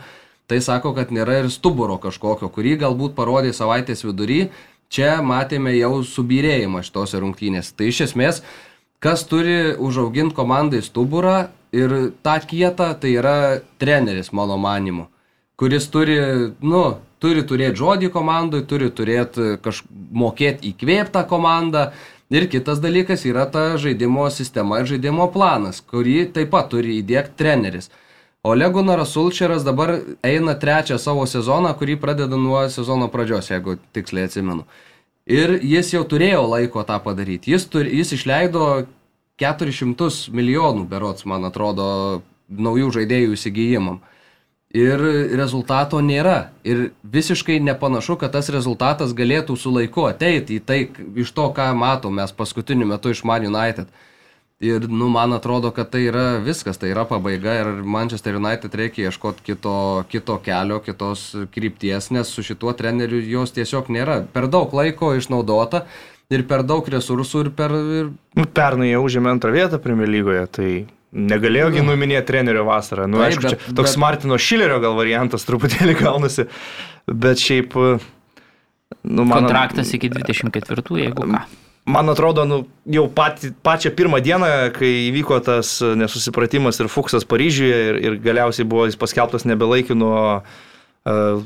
Tai sako, kad nėra ir stuburo kažkokio, kurį galbūt parodė savaitės vidury, čia matėme jau subirėjimą šitose rungtynėse. Tai iš esmės, kas turi užauginti komandai stuburą ir tą kietą, tai yra treneris, mano manimu kuris turi, nu, turi turėti žodį komandai, turi turėti mokėti įkvėptą komandą. Ir kitas dalykas yra ta žaidimo sistema ir žaidimo planas, kurį taip pat turi įdėkti treneris. Ole Gunaras Sulčeras dabar eina trečią savo sezoną, kurį pradeda nuo sezono pradžios, jeigu tiksliai atsimenu. Ir jis jau turėjo laiko tą padaryti. Jis, turi, jis išleido 400 milijonų, berots, man atrodo, naujų žaidėjų įsigijimam. Ir rezultato nėra. Ir visiškai nepanašu, kad tas rezultatas galėtų su laiku ateiti į tai, iš to, ką matom mes paskutiniu metu iš Man United. Ir, nu, man atrodo, kad tai yra viskas, tai yra pabaiga ir Manchester United reikia ieškoti kito, kito kelio, kitos krypties, nes su šituo treneriu jos tiesiog nėra. Per daug laiko išnaudota ir per daug resursų ir per... Ir... Nu, pernai jau užėmė antrą vietą Premier lygoje, tai negalėjogi numinėti trenerio vasarą. Nu, Taip, aišku, bet- čia toks bet- Martino Šilerio gal variantas truputėlį gaunasi, bet šiaip... Nu, man, Kontraktas iki 24, jeigu ką. man atrodo, nu, jau pati, pačią pirmą dieną, kai įvyko tas nesusipratimas ir Fuksas Paryžiuje ir, ir galiausiai buvo jis paskelbtas nebelaikiu nuo uh,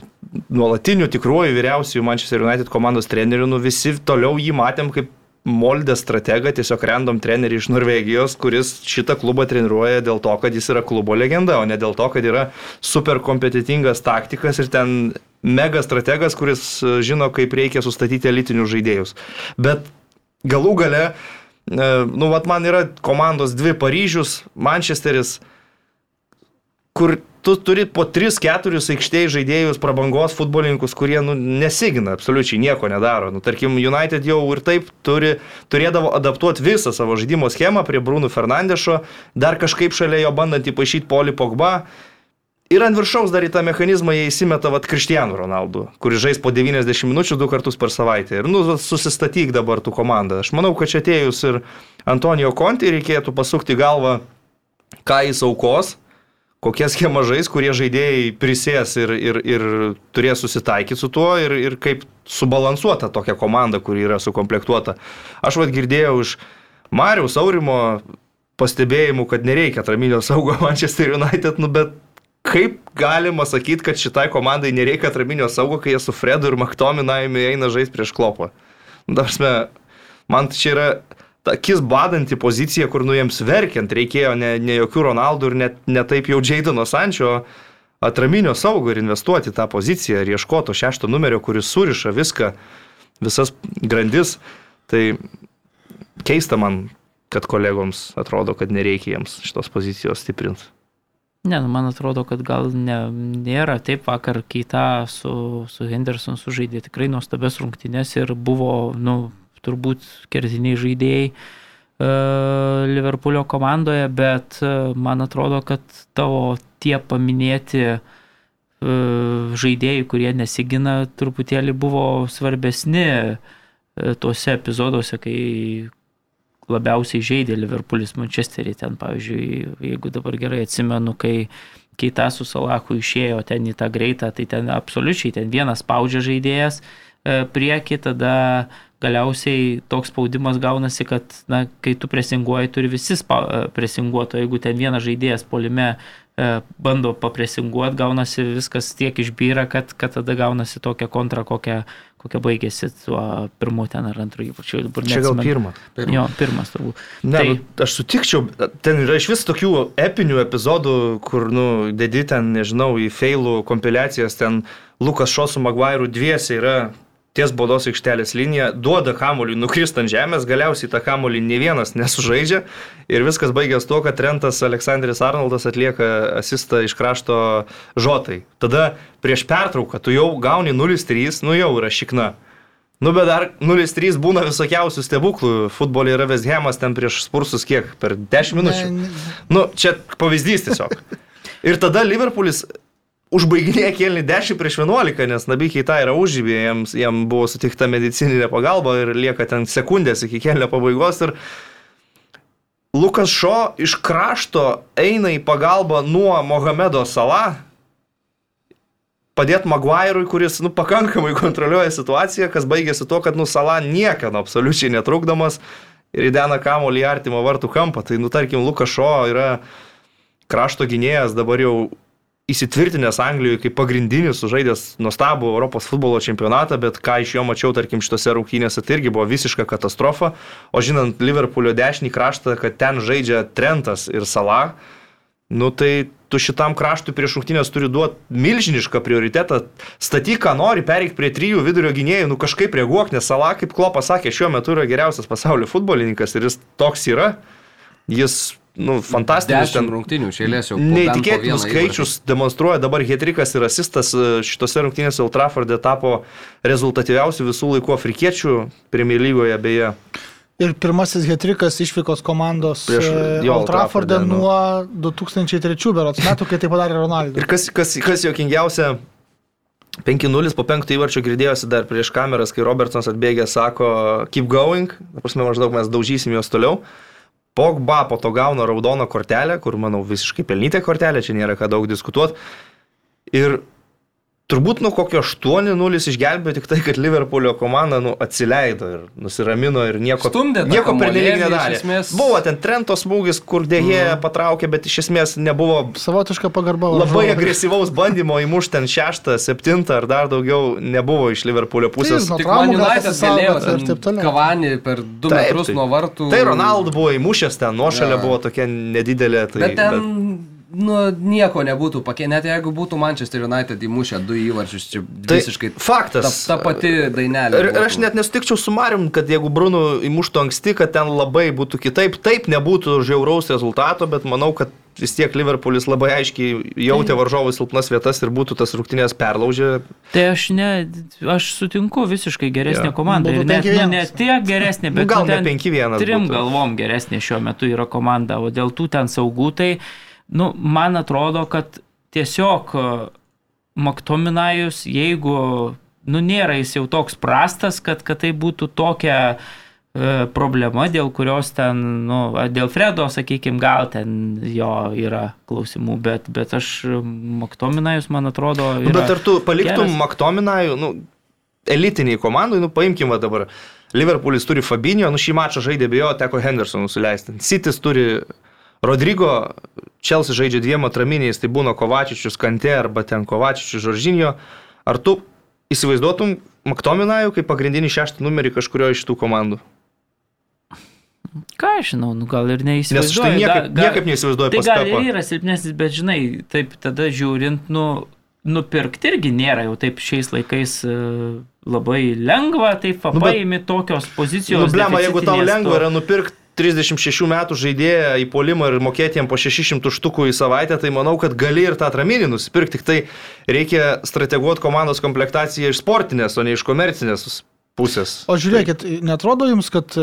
nuolatinių tikruoju vyriausiųjų Manchester United komandos trenerių, nu visi toliau jį matėm kaip Moldė strategą, tiesiog random trenerį iš Norvegijos, kuris šitą klubą treniruoja dėl to, kad jis yra klubo legenda, o ne dėl to, kad yra super kompetitingas taktikas ir ten mega strategas, kuris e, žino, kaip reikia sustatyti elitinius žaidėjus. Bet galų gale, e, nu, vat man yra komandos dvi Paryžius, Manchesteris, kur tu turi po 3-4 aikštėje žaidėjus, prabangos futbolininkus, kurie nu, nesigina, absoliučiai nieko nedaro. Nu, tarkim, United jau ir taip turi, turėdavo adaptuoti visą savo žaidimo schemą prie Bruno Fernandešo, dar kažkaip šalia jo bandant įpašyti Poli Pogba. Ir ant viršaus dar į tą mechanizmą jie įsimeta vat Kristijanų Ronaldų, kuris žais po 90 minučių du kartus per savaitę. Ir nu, susistatyk dabar tų komandą. Aš manau, kad čia atėjus ir Antonijo Konti reikėtų pasukti galvą ką jis aukos, kokie schema žais, kurie žaidėjai prisės ir, ir, ir turės susitaikyti su tuo ir, ir kaip subalansuota tokia komanda, kuri yra sukomplektuota. Aš vad girdėjau iš Mariaus Aurimo pastebėjimų, kad nereikia atraminio saugo Manchester United, nu bet kaip galima sakyti, kad šitai komandai nereikia atraminio saugo, kai jie su Fredu ir Maktominajumi eina žaisti prieš klopą. Nu, Darsme, man čia yra akis badanti pozicija, kur nu jiems verkiant reikėjo ne, ne jokių Ronaldų ir net ne taip jau Jadeno Sančio atraminio saugo ir investuoti tą poziciją ir ieškoto šešto numerio, kuris suriša viską, visas grandis. Tai keista man, kad kolegoms atrodo, kad nereikia jiems šitos pozicijos stiprinti. Ne, nu, man atrodo, kad gal ne, nėra taip vakar keita su, su Henderson sužaidė tikrai nuostabias rungtynės ir buvo, nu, turbūt kertiniai žaidėjai e, Liverpoolio komandoje, bet e, man atrodo, kad tavo tie paminėti e, žaidėjai, kurie nesigina, truputėlį buvo svarbesni tuose epizoduose, kai labiausiai žaidė Liverpoolis Manchesterį. Ten, pavyzdžiui, jeigu dabar gerai atsimenu, kai Keita su Salaku išėjo ten į tą greitą, tai ten absoliučiai ten vienas spaudžia žaidėjas prieki, tada galiausiai toks spaudimas gaunasi, kad na, kai tu presinguoji, turi visi spa, presinguoti, o jeigu ten vienas žaidėjas polime e, bando papresinguoti, gaunasi viskas tiek išbyra, kad, kad tada gaunasi tokia kontra, kokia, kokia baigėsi tuo pirmu ten ar antru įpačiu. Čia gal pirmas. Jo, pirmas turbūt. Ne, tai, nu, aš sutikčiau, ten yra iš vis tokių epinių epizodų, kur, nu, dedi ten, nežinau, į failų kompiliacijas, ten Lukas Šosų Maguire'ų dviesi yra ties baudos aikštelės linija, duoda kamuolį nukrist ant žemės, galiausiai tą kamuolį ne vienas nesužaidžia ir viskas baigės tuo, kad Rentas Aleksandris Arnoldas atlieka asistą iš krašto žotai. Tada prieš pertrauką tu jau gauni 0-3, nu jau yra šikna. Nu, bet dar 0-3 būna visokiausių stebuklų. Futbolė yra Vesthemas ten prieš spursus kiek? Per 10 minučių. Ne, ne. Nu, čia pavyzdys tiesiog. Ir tada Liverpoolis užbaiginėja kėlinį 10 prieš 11, nes Nabikiai tą yra užžybė, jiems, jiems buvo sutikta medicininė pagalba ir lieka ten sekundės iki kėlinio pabaigos. Ir Lukas Šo iš krašto eina į pagalbą nuo Mohamedo Salah, padėti Maguire'ui, kuris nu, pakankamai kontroliuoja situaciją, kas baigėsi tuo, kad nu, Salah niekada absoliučiai netrukdomas ir įdena kamolį į artimo vartų kampą. Tai, nu, tarkim, Lukas Šo yra krašto gynėjas dabar jau įsitvirtinęs Anglijoje kaip pagrindinis, sužaidęs nuostabų Europos futbolo čempionatą, bet ką iš jo mačiau, tarkim, šitose rungtynėse, tai irgi buvo visiška katastrofa. O žinant Liverpoolio dešinį kraštą, kad ten žaidžia Trentas ir Salah, nu tai tu šitam kraštui prieš rungtynės turi duoti milžinišką prioritetą. Statyk, ką nori, pereik prie trijų vidurio gynėjų, nu kažkaip reaguok, nes Salah, kaip Klopas sakė, šiuo metu yra geriausias pasaulio futbolininkas ir jis toks yra. Jis nu, fantastinis. Ten rungtynių šėlės jau. Neįtikėtinus skaičius įvarčių. demonstruoja dabar Hetrikas ir asistas e, šitose rungtynėse Ultrafordė tapo rezultatyviausių visų laikų afrikiečių Premier lygoje beje. Ir pirmasis Hetrikas išvykos komandos Prieš, e, jo, Ultrafordė nu. nuo 2003 berots metų, kai tai padarė Ronaldas. Ir kas, kas, kas jokingiausia, 5-0 po penkto įvarčio girdėjosi dar prieš kameras, kai Robertsonas atbėgė, sako, keep going, prasme, maždaug mes daužysim juos toliau. Pogba po to gauna raudoną kortelę, kur, manau, visiškai pelnytė kortelė, čia nėra ką daug diskutuoti. Ir turbūt nuo kokio 8-0 išgelbėjo tik tai, kad Liverpoolio komanda nu, atsileido ir nusiramino ir nieko, Stumdė nieko pernelyg nedarė. Esmės... Buvo ten Trento smūgis, kur dėje mm. patraukė, bet iš esmės nebuvo savotiška pagarba. Labai agresyvaus bandymo įmušti ten šeštą, septintą ar dar daugiau nebuvo iš Liverpoolio pusės. Taip, Tik Man United galėjo ir taip toliau. Kavanį per 2 taip, metrus tai, nuo vartų. Tai Ronaldo buvo įmušęs ten, nuošalė ja. buvo tokia nedidelė. Tai, bet ten... Bet nu, nieko nebūtų pakeitę, net jeigu būtų Manchester United įmušę du įvarčius, čia tai visiškai faktas. Ta, ta pati dainelė. Ir, ir aš net nesutikčiau su Marium, kad jeigu Brunu įmuštų anksti, kad ten labai būtų kitaip, taip nebūtų žiauraus rezultato, bet manau, kad vis tiek Liverpoolis labai aiškiai jautė varžovų silpnas vietas ir būtų tas rungtynės perlaužę. Tai aš ne, aš sutinku visiškai geresnė ja. komanda. Ir net, nu, ne tiek geresnė, bet nu, gal ne 5-1. Trim būtų. galvom geresnė šiuo metu yra komanda, o dėl tų ten saugų tai nu, man atrodo, kad tiesiog e, Maktominajus, jeigu, nu, nėra jis jau toks prastas, kad, kad tai būtų tokia, e, problema, dėl kurios ten, nu, dėl Fredo, sakykime, gal ten jo yra klausimų, bet, bet aš Maktominajus, man atrodo, Nu, bet ar tu paliktum geras. Maktominajų, nu, elitiniai komandai, nu, paimkim va dabar. Liverpoolis turi Fabinio, nu šį mačą žaidė be jo, teko Hendersonų suleisti. Citis turi Rodrygo, Chelsea žaidžia dviem atraminiais, tai būna Kovačičius Kante arba ten Kovačičius Žoržinio. Ar tu įsivaizduotum Maktominajų kaip pagrindinį šeštą numerį kažkurio iš tų komandų? Ką aš žinau, nu, gal ir Nes štai neįsivaizduoju. niekaip, Ga- ga- niekaip neįsivaizduoju Tai gal ir yra silpnesnis, bet žinai, taip tada žiūrint, nu, nupirkti irgi nėra jau taip šiais laikais e, labai lengva, taip Nu, papaimi tokios pozicijos. Nu, blema, jeigu tau lengva yra nupirkti 36 metų žaidėją į polimą ir mokėti jam po 600 štukų į savaitę, tai manau, kad gali ir tą atraminį nusipirkti, tik tai reikia strateguoti komandos komplektaciją iš sportinės, o ne iš komercinės pusės. O žiūrėkit, netrodo jums, kad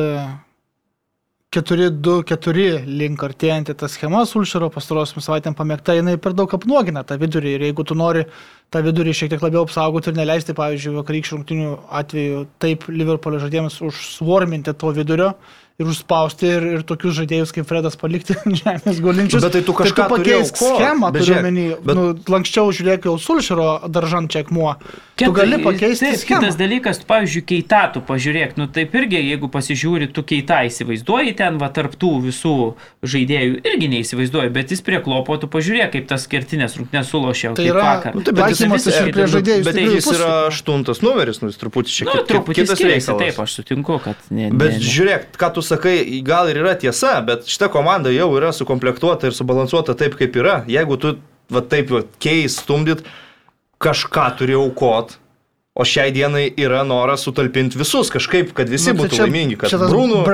4-2-4 link artėjantį tą schemą Sulšero pastarosiam savaitėm pamėgta, jinai per daug apnuogina tą vidurį ir jeigu tu nori tą vidurį šiek tiek labiau apsaugoti ir neleisti, pavyzdžiui, vakarykščių rungtinių atveju taip Liverpoolio žaidėjams užsvorminti to vidurio ir užspausti ir, ir tokius žaidėjus kaip Fredas palikti ant žemės gulinčius. Bet tai tu kažką tu turi pakeisk schemą, turiu omeny, bet- nu, lankščiau žiūrėk jau Sulšero daržant čia akmuo. Tu gali pakeisti taip, schemą. Kitas dalykas, tu, pavyzdžiui, keitą tu pažiūrėk, nu taip irgi, jeigu pasižiūri, tu keitą įsivaizduoji ten, va, tarptų visų žaidėjų irgi neįsivaizduoji, bet jis prie klopo, tu pažiūrėk, kaip tas kertinės rungtynės sulošė. Tai kaip yra- vakar. nu, taip, bet jis visiškai ir prie žaidėjų Bet jis yra aštuntas numeris, nu jis truputį šiek Nu, tiek truputį kitas reikalas. taip, aš sutinku, kad ne. Bet žiūrėk, ką tu sakai, gal ir yra tiesa, bet šita komanda jau yra sukomplektuota ir subalansuota taip, kaip yra. Jeigu tu va, taip va, keis, stumdyt, kažką turi aukot. O šiai dienai yra noras sutalpinti visus kažkaip, kad visi Nu, tai būtų čia- laimingi, kad Brūnų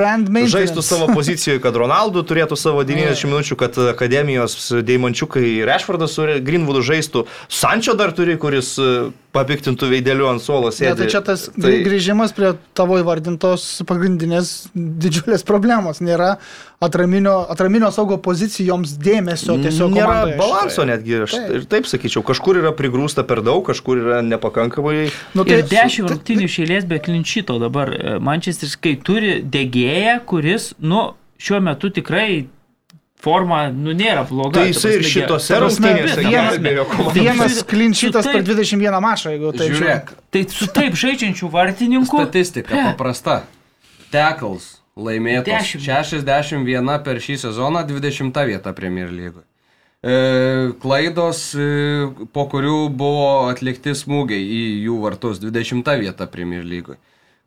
žaistų savo pozicijoje, kad Ronaldo turėtų savo 90 minučių, kad akademijos Deimančiukai Rešvardas su Greenwoodu žaistų. Sančio dar turi, kuris e, papiktintų veideliu ant suolo Ne, tai čia tas tai... grįžimas prie tavo įvardintos pagrindinės didžiulės problemos. Nėra atraminio, atraminio saugo pozicijoms dėmesio tiesiog. Nėra balanso šitoje. netgi, aš Taip. ir taip sakyčiau, kažkur yra prigrūsta per daug, kažkur yra nepakankamai. Nu, Ir tai- dešimt tai- rungtynių išėlės be klinčito dabar. e, Manchester, kai turi degėją, kuris, nu, šiuo metu tikrai forma, nu, nėra bloga. Tai ta jisai ir šitose rungtynėse vienas-. Vienas klinčytas su per taip- 21 mačą, jeigu taip Žiūrėk, Tai su taip žaidžiančių vartininkų. statistika paprasta. Tekals laimėtas Dešimt. 61 per šį sezoną, 20 vieta Premier lygoje. E, klaidos, e, po kurių buvo atlikti smūgiai į jų vartus, 20 vieta Premier lygoje.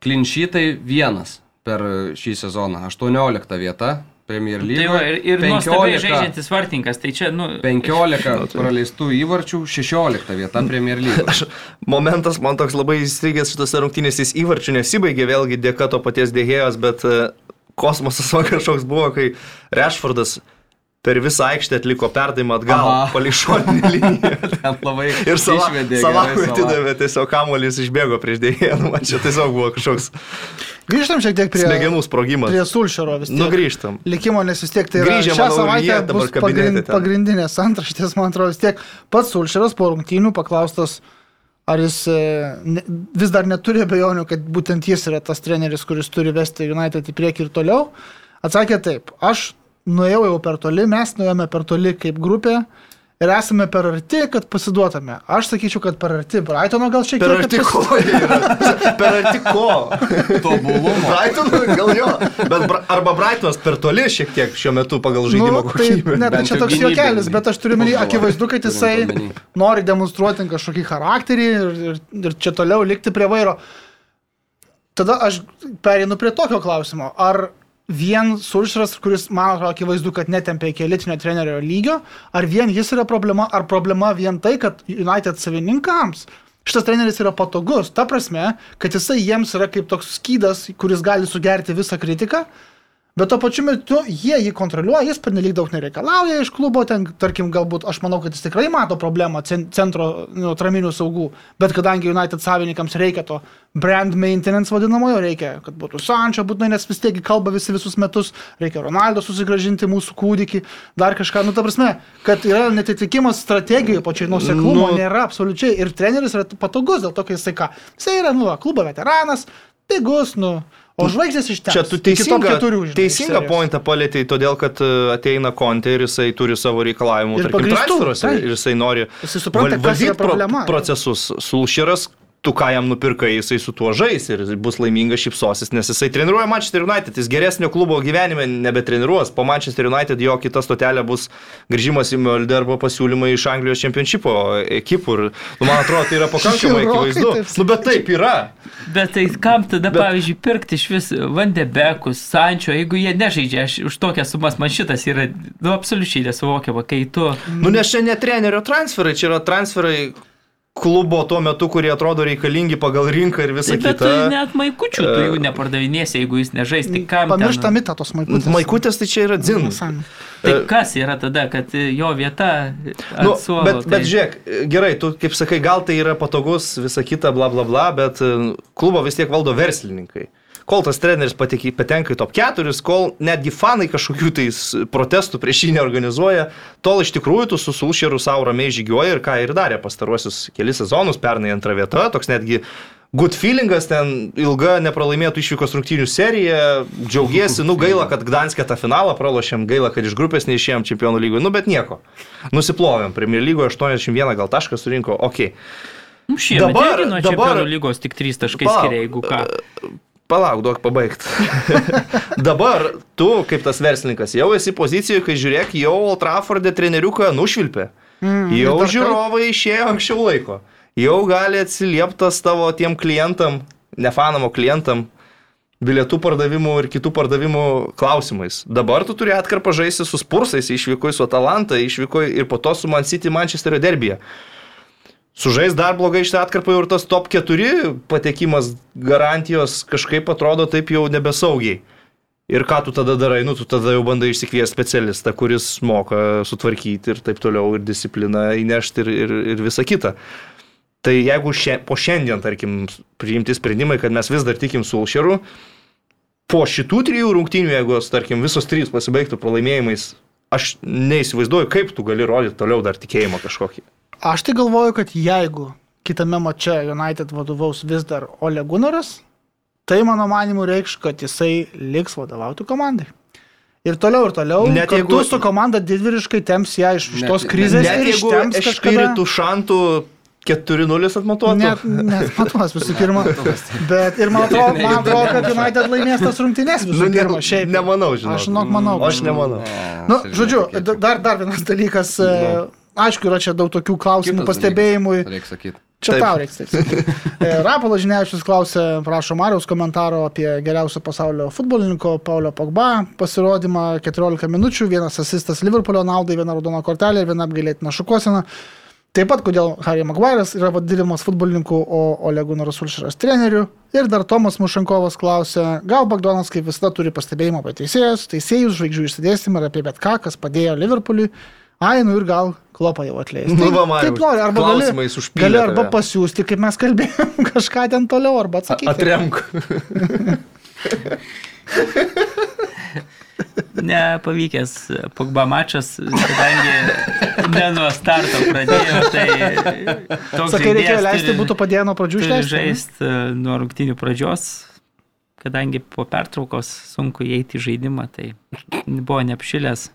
Klinšytai vienas per šį sezoną, 18 vieta Premier Tai va, lygoje. ir, ir nuostabiai žaidžiantis vartininkas. Tai čia, nu, 15 praleistų įvarčių, 16 vieta Premier lygoje. Momentas man toks labai įstrigęs šitose rungtynėse, jis įvarčių nesibaigė vėlgi dėka to paties dėhėjos, bet e, kosmosas kažkoks buvo, kai Rešfordas per visą aikštę atliko perdavimą atgal, pališoninį liniją. Ten labai Ir išvedė gerai Salavui Salah. atidavė tiesiog kamuolys išbėgo prieš dėhėją, nu, man čia tiesiog buvo kažkoks Grįžtam šiek tiek prie, smegenų sprogimas. prie Sulšero vis tiek. Nugrįžtam. Likimo, nes vis tiek tai yra Grįžę, šią manau, savaitę bus pagrind, ten. pagrindinės antraštės, man atrodo, vis tiek pats Sulšeras po rungtynių paklaustas, ar jis e, vis dar neturi abejonių, kad būtent jis yra tas treneris, kuris turi vesti United į priekį ir toliau. Atsakė taip, aš nuėjau jau per toli, mes nuėjome per toli kaip grupė. Ir esame per arti, kad pasiduotume. Aš sakyčiau, kad per arti Brightono gal šiek tiek. Per arti ko yra? Per arti ko? Tobulumo. Brightonui gal jo, bet Bra- arba Brightonas per toli šiek tiek šiuo metu pagal žaidimo Nu, tai, kokybę. ne, tai čia toks juokelis, bet aš turiu menį, akivaizdu, kad jisai nori demonstruoti kažkokį charakterį ir, ir, ir čia toliau likti prie vairo. Tada aš perinu prie tokio klausimo. Ar vien Sulšras, kuris, man atrodo, akivaizdu, kad netempia iki elitinio trenerio lygio, ar vien jis yra problema, ar problema vien tai, kad United savininkams šitas treneris yra patogus, ta prasme, kad jisai jiems yra kaip toks skydas, kuris gali sugerti visą kritiką, Bet tuo pačiu metu jie jį kontroliuoja, jis pernelyg daug nereikalauja iš klubo, ten, tarkim, galbūt aš manau, kad jis tikrai mato problemą cen- centro nu, traminių saugų, bet kadangi United savininkams reikia to brand maintenance vadinamojo, reikia, kad būtų Sančio būtinai, nes vis tiek kalba visi visus metus, reikia Ronaldo susigražinti mūsų kūdikį, dar kažką, nu ta prasme, kad yra netitikimas strategijoje pačiai nuseklumo, Nu. nėra absoliučiai ir treneris yra patogus dėl to, kad jisai ką, jisai yra, nu, klubo veteranas, pigus, nu. O žvaigždės iš ten. Čia tu teisingą, teisingą pointą palėtėjai, todėl kad e, ateina kontė ir jisai turi savo reikalavimų, Ir tarkim, transferuose ir jisai nori Jisai supranta, val- kas yra valdyt pro- procesus. Sulšeras, tu ką jam nupirkai, jisai su tuo žais ir bus laimingas šipsosis, nes jisai treniruoja Manchester United, jis geresnio klubo gyvenime nebetreniruos. Po Manchester United jo kita stotelė bus grįžimas į Möldę arba pasiūlymai iš Anglijos čempionšipo ekipų. Ir, nu, man atrodo, tai yra pakankamai akivaizdu. Nu, bet taip yra. Bet tai kam tada, Bet... pavyzdžiui, pirkti iš vis Vandebekus, Sančio, jeigu jie nežaidžia, aš už tokias sumas man šitas yra, nu, absoliučiai nesuvokiama, kai tu... Nu, nes čia ne trenerio transferai, čia yra transferai klubo tuo metu, kurie atrodo reikalingi pagal rinką ir visą Tai, bet kitą. tu net maikučių tu jų nepardavinėsi, jeigu jis nežais, tai kam... Pamiršta ten- mitą tos maikutės. Maikutės tai čia yra dzin. Nesąmonė. Tai kas yra tada, kad jo vieta... Nu, suolo, bet, tai... bet žiūrėk, gerai, tu kaip sakai, gal tai yra patogus, visa kita, bla bla bla, bet e, klubo vis tiek valdo verslininkai. Kol tas treneris pateki- patenka į top 4, kol netgi fanai kažkokių tais protestų prieš jį neorganizuoja, tol iš tikrųjų tu su Sulšeru savo ramiai žygiuoji ir ką ir darė pastaruosius kelis sezonus, pernai antra vieta, toks netgi good feelingas, ten ilga nepralaimėtų išvykos rungtynių serija, džiaugiesi, nu gaila, kad Gdanskė tą finalą pralošėm, gaila, kad iš grupės neišėjom čempionų lygoje, nu bet nieko. Nusiplovėm, Premier lygoje 81 gal taškas surinko, okei. Nu, šiemet dabar- irgi nuo dabar- čempionų lygos tik 3 taškai skiria, jeigu ką. Palauk, duok pabaigti. Dabar tu, kaip tas verslininkas, jau esi pozicijoje, kai žiūrėk, jau Old Trafford'e treneriuką nušvilpė. Mm, Jau žiūrovai išėjo anksčiau laiko. Jau gali atsilieptas tavo tiem klientam, nefanamo klientam, bilietų pardavimų ir kitų pardavimų klausimais. Dabar tu turi atkarpą žaisti su Spursais, išvyko su Atalanta, išvyko ir po to su Man City Manchesterio derbyje. Sužais dar blogai iš atkarpą ir tas top 4 patekimas garantijos kažkaip atrodo taip jau nebesaugiai. Ir ką tu tada darai? Nu, tu tada jau bandai išsikviesti specialistą, kuris moka sutvarkyti ir taip toliau, ir discipliną įnešti ir, ir, ir visa kita. Tai jeigu šia, po šiandien, tarkim, priimti sprendimai, kad mes vis dar tikim su Ulšeru, po šitų trijų rungtynių, jeigu, tarkim, visos trys pasibaigtų pralaimėjimais, aš neįsivaizduoju, kaip tu gali rodyti toliau dar tikėjimą kažkokį. Aš tai galvoju, kad jeigu kitame mače United vadovaus vis dar Ole Gunaras, tai mano manimu reikš, kad jisai liks vadovauti komandai. Ir toliau, ir toliau. Net Net jeigu su komanda didvyriškai temps ją iš Net- tos net- krizės Net ir jeigu Ešpiritų šantų 4-0 atmatuotų. Net, net matuos visų pirma. Bet ir man atrodo, man atrodo kad United laimės tas rungtynės visų Nu, ne- pirma. Šiaip. Nemanau, žinau. Aš žinok, manau. Aš nemanau. Nu, žodžiu, da- dar, dar vienas dalykas. e, Aišku, yra čia daug tokių klausimų, pastebėjimų. Reikia sakyti. Čia Taip. tau reiks. E, Rapolas Žiniavičius klausė, prašo Mariaus komentaro apie geriausio pasaulio futbolininko Paulio Pogba pasirodymą 14 minučių, vienas asistas Liverpoolio naudai, viena raudona kortelė ir viena apgailėtina šukosena. Taip pat, kodėl Harry Maguire'as yra vadinamas futbolininku, o Ole Gunaras Ulšeras treneriu. Ir dar Tomas Mušankovas klausė, gal Bagdonas kaip visada turi pastebėjimą apie teisėjus, teisėjus, žvaigždžių išsidėstymą ir apie bet ką, kas padėjo Liverpooliui. Ai, nu ir gal klopą jau atleis. Nu, va, Mariau, kaip nori, arba gali, gali arba tave. pasiūsti, kaip mes kalbėjom, kažką ten toliau, arba atsakyti. Atremk. Nepavykęs Pogba mačas, kadangi ne nuo starto pradėjo, tai toks Sakai, reikėjo leisti, būtų padėję nuo pradžių išleisti. žaisti nuo rungtinių pradžios, kadangi po pertraukos sunku įeiti į žaidimą, tai buvo neapšilęs.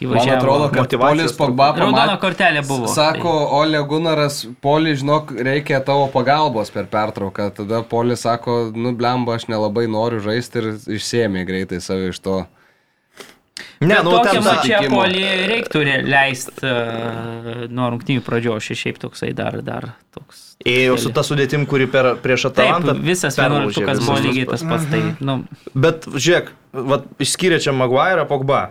Man Įvažiavo. atrodo, kad Polis Pogba Raudona pamatė. kortelė buvo. Sako, Ole Gunaras, Poli, žinok, reikia tavo pagalbos per pertrauką. Tada Poli sako, nu, blemba, aš nelabai noriu žaisti ir išsėmė greitai save iš to. Ne, Bet nu mače sutikimo. polį reiktų leisti uh, nuo rungtinių pradžios, šis šiaip toksai dar, dar toks. Ėjo su ta sudėtim, kuri per, prieš Taip, Atalantą. visas perlaužė vienuoliktukas buvo lygiai tas pats. Tai, nu, Bet žiūrėk, vat, išskyrė čia Maguire, Pogba.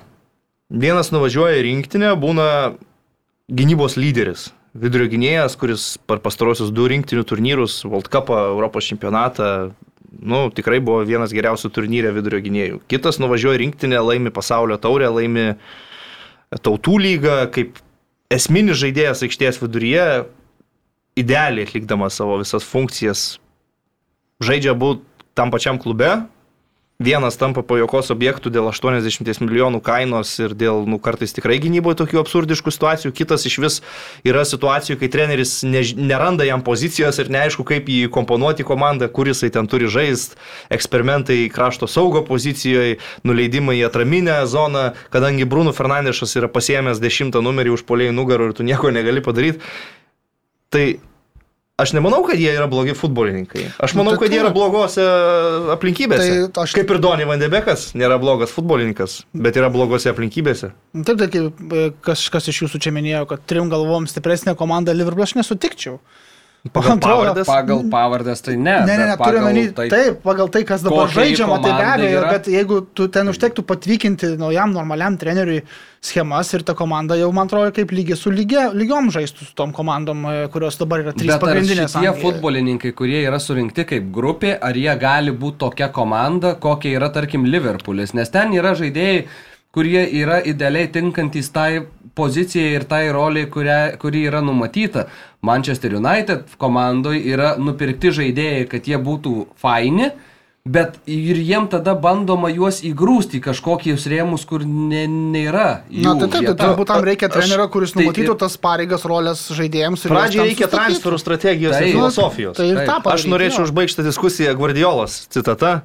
Vienas nuvažiuoja į rinktinę, būna gynybos lyderis. Vidurio gynėjas, kuris per pastarosius du rinktinių turnyrus, World Cup, Europos čempionatą, nu, tikrai buvo vienas geriausių turnyrė vidurio gynėjų. Kitas nuvažiuoja į rinktinę, laimi pasaulio taurę, laimi tautų lygą, kaip esminis žaidėjas aikštės viduryje, idealiai atlikdamas savo visas funkcijas, žaidžia būt tam pačiam klube, vienas tampa pajokos objektų dėl 80 milijonų kainos ir dėl, nu, kartais tikrai gynyboje tokių absurdiškų situacijų, kitas iš vis yra situacijų, kai treneris ne, neranda jam pozicijos ir neaišku, kaip jį komponuoti komandą, kuris jisai ten turi žaisti, eksperimentai krašto saugo pozicijoje, nuleidimai į atraminę zoną, kadangi Bruno Fernandešas yra pasiemęs dešimtą numerį už poliai nugarų ir tu nieko negali padaryti. Tai Aš nemanau, kad jie yra blogi futbolininkai. Aš manau, Nu, tai kad jie taip. yra blogose aplinkybėse. Tai aš- Kaip ir Doni Vandebekas nėra blogas futbolininkas, bet yra blogose aplinkybėse. Taip, tai kaip e, kažkas iš jūsų čia minėjo, kad trim galvom stipresnė komanda Liverpool, aš nesutikčiau. Pagal pavardes. Pagal pavardės tai ne. Ne, ne, ne, turiu menį, tai- taip, pagal tai, kas dabar žaidžiama, tai be abejo, yra. bet jeigu tu ten užtektų patvykinti naujam normaliam treneriui schemas ir ta komanda jau, man atrodo, kaip lygiai su lygia, lygiom žaistų su tom komandom, e, kurios dabar yra trys Bet pagrindinės. Anglijoje. futbolininkai, kurie yra surinkti kaip grupė, ar jie gali būti tokia komanda, kokia yra, tarkim, Liverpoolis? Nes ten yra žaidėjai, kurie yra idealiai tinkantys tai pozicijai ir tai roliai, kuria, kuri yra numatyta. Manchester United komandoje yra nupirkti žaidėjai, kad jie būtų faini. Bet ir jiem tada bandoma juos įgrūsti kažkokius rėmus, kur ne, nėra. Na, jų tai taip, tai turbūt tam reikia Aš- trenerio, kuris tai numatytų ir- tas pareigas, rolės žaidėjams. ir ten reikia transferų strategijos ir Taip. filosofijos. Tai ir Taip. tą Aš norėčiau užbaigti diskusiją Guardiolos citata,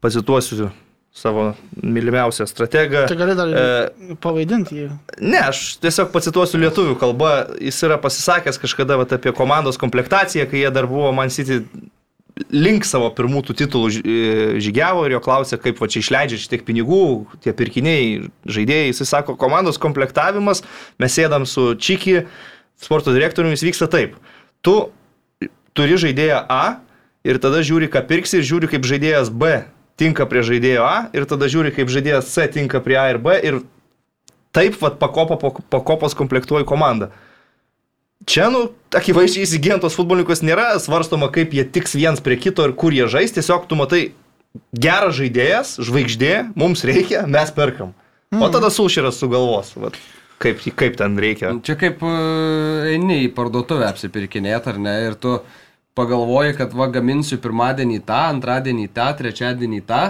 pacituosiu savo mylimiausią strategą. Tai gali dar E, pavaidinti jį. Ne, aš tiesiog pacituosiu lietuvių kalbą. Jis yra pasisakęs kažkada vat, apie komandos komplektaciją, kai jie dar buvo Man City link savo pirmų tų titulų e, žygiavo ir jo klausė, kaip va čia išleidžia šitiek pinigų, tie pirkiniai, žaidėjai. Jis sako, komandos komplektavimas, mes sėdam su Čiki, sporto direktoriumi, jis vyksta taip. Tu turi žaidėją A ir tada žiūri, ką pirksi ir žiūri, kaip žaidėjas B tinka prie žaidėjo A ir tada žiūri, kaip žaidėjas C tinka prie A ir B ir taip vat pakopa po pakopos komplektuoji komandą. Čia, nu, akivaizdžiai įsigijant tos futbolininkus nėra svarstoma, kaip jie tiks viens prie kito ir kur jie žais, tiesiog tu matai geras žaidėjas, žvaigždė, mums reikia, mes perkam. O tada sulšyras sugalvos, vat, kaip, kaip ten reikia. Čia kaip e, eini į parduotuvę apsipirkinėti, ar ne, ir tu pagalvoji, kad va gaminsiu pirmadienį tą, antradienį tą, trečiadienį tą,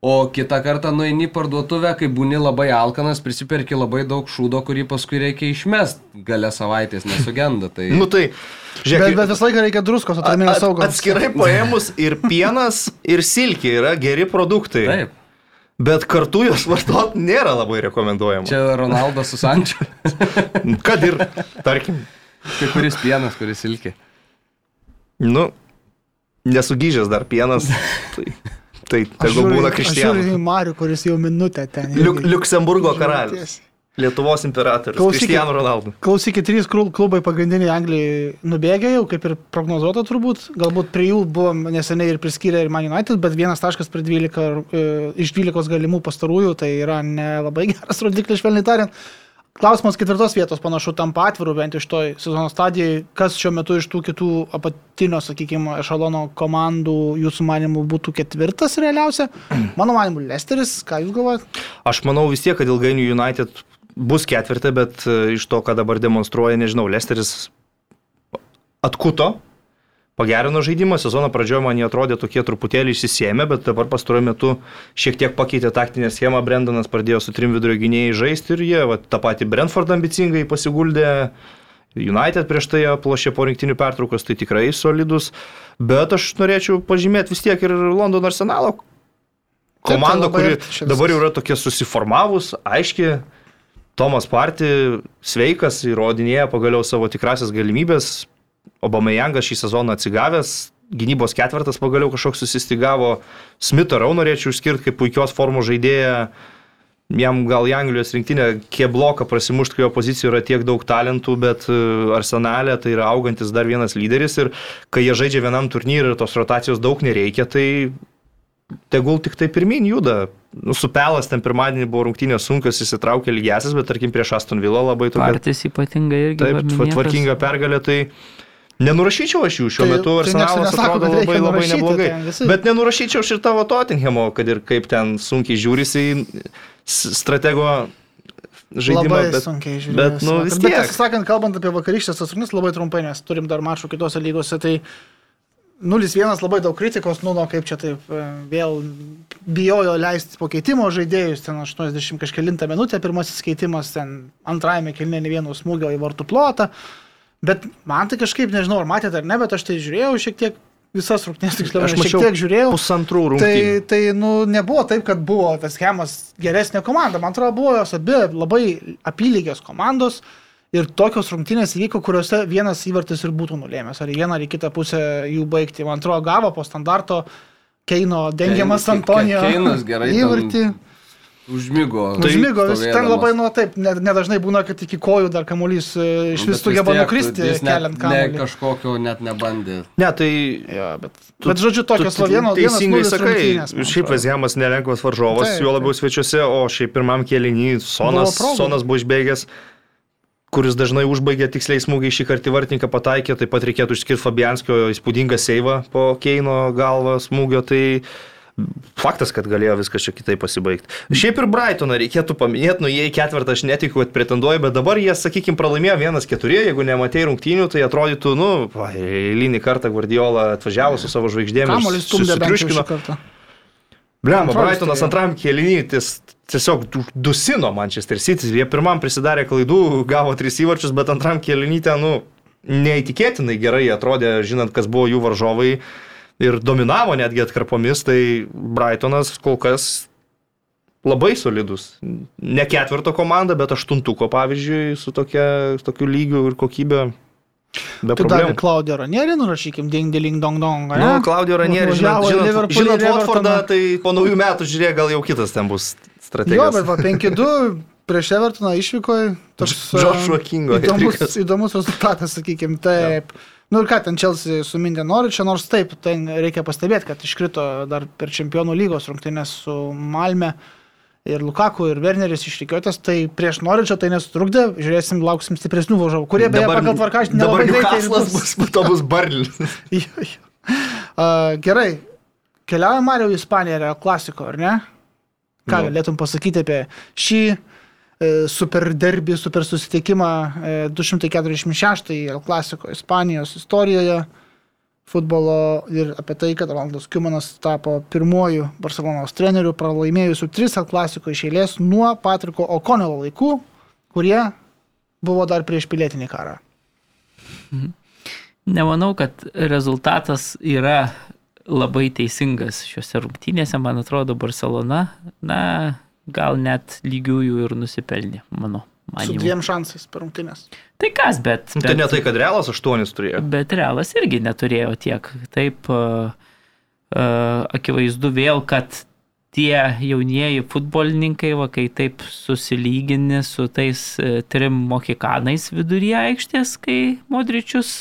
o kitą kartą nueini į parduotuvę, kai būni labai alkanas, prisiperki labai daug šūdo, kurį paskui reikia išmest gale savaitės, nesugenda. Tai... Nu tai, Bet, žiūrėk, bet visą laiką reikia druskos, at, atraminės at, saugos. atskirai paėmus ir pienas, ir silkė yra geri produktai. Taip. Bet kartu juos vartoti nėra labai rekomenduojama. Čia... Ronaldas su Sančiu. Kad ir, tarkim, Tai kuris pienas, kuris ilki. Nu, nesugyžęs dar pienas. Tai, tai žiūriu- būna Aš žiūriu Kristijanas. į Marių, kuris jau minutę ten. Liuk, Liuksemburgo karalius. Lietuvos imperatorius. Klausykit. Kristijanų Ronaldų. Klausykit, trys klu- klubai pagrindiniai Anglijai nubėgė jau, kaip ir prognozuota turbūt. Galbūt prie jų buvo neseniai ir priskyrę ir Man United, bet vienas taškas prie 12, e, iš 12 galimų pastarųjų, tai yra nelabai geras rodiklis, švelniai tariant. Klausimas ketvirtos vietos panašu tampa atviru, bent iš toj sezono stadijai. Kas šiuo metu iš tų kitų apatinio, sakykime, ešalono komandų jūsų manimų būtų ketvirtas realiausia? Mano manimu, Lesteris, ką jūs galvojate? Aš manau vis tiek, kad ilgainiui United bus ketvirtė, bet e, iš to, ką dabar demonstruoja, nežinau, Lesteris atkuto, pagerino žaidimą, sezono pradžioje man jie atrodė tokie truputėlį išsisėmę, bet dabar pastaruoju metu šiek tiek pakeitė taktinę schemą, Brendanas pradėjo su trim vidurio gynėjai žaisti ir jie va, tą patį Brentford ambicingai pasiguldė. United prieš tai aplošė po rinktinių pertraukos, tai tikrai solidus, bet aš norėčiau pažymėti vis tiek ir Londono arsenalo tai komanda, labai kuri dabar jau yra tokia susiformavus, aiški. Tomas Parti sveikas, įrodinėja pagaliau savo tikrasias galimybės. Obamejangas šį sezoną atsigavęs, gynybos ketvirtas pagaliau kažkoks susistigavo. Smith Rau norėčiau išskirti kaip puikios formos žaidėją. Jam gal į Anglijos rinktinę kiebloką prasimušti, kai jo pozicijoje yra tiek daug talentų, bet e, arsenalė tai yra augantis dar vienas lyderis ir kai jie žaidžia vienam turnyrui ir tos rotacijos daug nereikia, tai tegul tik tai pirmin juda. Nu, supelas ten pirmadienį buvo rungtynės sunkios, įsitraukė lygiasis, bet tarkim prieš Aston Villa labai tokia Partijas ypatingai irgi. taip, tvarkinga pergalė, tai nenurašyčiau aš jų šiuo Tai- metu, tai arsenalas nieks nesako, atrodo labai labai neblogai. Bet nenurašyčiau aš ir tavo Tottenhamo, kad ir kaip ten sunkiai žiūrisi į stratego žaidimą. Labai Bet, sunkiai žiūrėjau. bet, nu, vis tiek. bet, tiesą sakant, kalbant apie vakarykštės rungtynes, labai trumpai, nes turim dar mačų kitose lygose, tai vienas taškas prie 12 galimų pastarųjų, tai yra nelabai geras rodiklis, švelniai tariant. 12 galimų pastarųjų, tai yra nelabai geras rodiklis, švelniai tariant. 0-1 labai daug kritikos, nu, nu, kaip čia taip, e, vėl bijojo leisti po keitimo žaidėjus, ten 80 kažkelintą minutę, pirmasis keitimas, ten antrajame kelnė ne vieno smūgio į vartų plotą, bet man tai kažkaip, nežinau, ar matėte ar ne, bet aš tai žiūrėjau šiek tiek visas rungtynės, tiksliau, Aš mačiau tiek žiūrėjau. Pusantrų Tai, rungtynių. tai nu, nebuvo taip, kad buvo tas schemas geresnė komanda. Man atrodo, buvo jos abi labai apylygės komandos. Ir tokios rungtynės įvyko, kuriuose vienas įvartis ir būtų nulėmęs. Ar į vieną, ar į kitą pusę jų baigti. Man atrodo, gavo po standarto Keino dengiamas Kein- Antonijo Keinas gerai ten Užmygo. Užmygo, vis ten labai, nu taip, ne- nedažnai būna, kad iki kojų dar kamuolys e, iš Nu, vis bet sugeba nukristi jis keliant Ne, kamuolį. kažkokio net nebandė. Ne, tai Jo, bet, bet žodžiu, tokios Slovėnų Teisingai sakai, šiaip Vezjamas nelengvas varžovas, juo labiau svečiuose, o šiaip pirmam kėlinį Sonas. Sonas buvo išbėgęs kuris dažnai užbaigė tiksliai smūgiai šį kartą vartininką pataikė, taip pat reikėtų išskirti Fabianskio įspūdingą seivą po Keino galvą smūgio, tai faktas, kad galėjo viskas čia kitaip pasibaigti. Šiaip ir Brightoną reikėtų paminėti, nu jie į ketvirtą aš netikiu, kad pretenduoja, bet dabar jie, sakykime, pralaimėjo 1-4, jeigu nematėjai rungtynių, tai atrodytų, nu, eilinį kartą Guardiola atvažiavo su savo žvaigždėmis. Kamuolį stumdė šį kartą. Bliam, Atrodo, Brightonas antram kėlinį ties- tiesiog du- dusino Manchester City. Jie pirmam prisidarė klaidų, gavo tris įvarčius, bet antram kėlinį ten, nu, neįtikėtinai gerai atrodė, žinant, kas buvo jų varžovai ir dominavo netgi atkarpomis, tai Brightonas kol kas labai solidus. Ne ketvirto komanda, bet aštuntuko, pavyzdžiui, su, tokia, tokiu lygiu ir kokybė. Be Tu dar problemų. Klaudiją Ranierį nurašykim, ding, ding, dong, dong. Nu, Klaudijo Ranieri, žinot, žinot, žinot Watfordą, tai po naujų metų žiūrėk, gal jau kitas ten bus Jo, strategas. bet va 5-2 prieš Evertoną išvyko. Toks, Joshua Kingo Įdomus, hat-trikas. įdomus rezultatas, sakykime. Taip. Nu ir ką ten Chelsea sumindė Noričą, nors taip, ten reikia pastebėti, kad iškrito dar per čempionų lygos rungtynės su Malme. Ir Lukaku, ir Werneris išrikiuotas, tai prieš Noričą tai nesutrukdė, žiūrėsim, lauksim stipresnių varžovų, kurie beje pagal tvarkaštį dabar nelabai greitai bus, po to bus Barlis. Gerai, keliaujam Mario į Ispaniją, Real klasiko, ar ne? Ką galėtum pasakyti apie šį super derbį, super susitikimą e, 246 Real klasiko Ispanijos istorijoje futbolo ir apie tai, kad Ronaldas Kiumanas tapo pirmuoju Barcelonos treneriu, pralaimėjusiu tris Real klasiko iš eilės nuo Patriko Okonelo laikų, kurie buvo dar prieš pilietinį karą. Nemanau, kad rezultatas yra labai teisingas šiuose rungtynėse. Man atrodo, Barcelona, na, gal net lygiųjų ir nusipelnė, mano Su manimu. dviem šansais per rungtynės. Tai kas, bet... Tai ne tai, kad Realas aštuonis turėjo. Bet realas irgi neturėjo tiek. Taip, uh, uh, akivaizdu vėl, kad tie jaunieji futbolininkai, va, kai taip susilygini su tais uh, trim mokikanais viduryje aikštės, kai Modričius,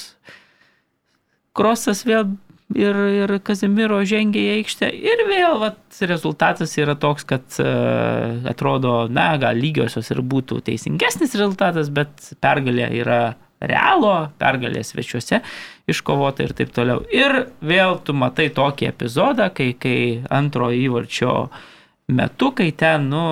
Krosas vėl ir, ir Kazimiro žengia į aikštę. Ir vėl vat, rezultatas yra toks, kad uh, atrodo, na, gal lygiosios ir būtų teisingesnis rezultatas, bet pergalė yra realo, pergalė svečiuose iškovota ir taip toliau. Ir vėl tu matai tokį epizodą, kai, kai antro įvarčio metu, kai ten, nu,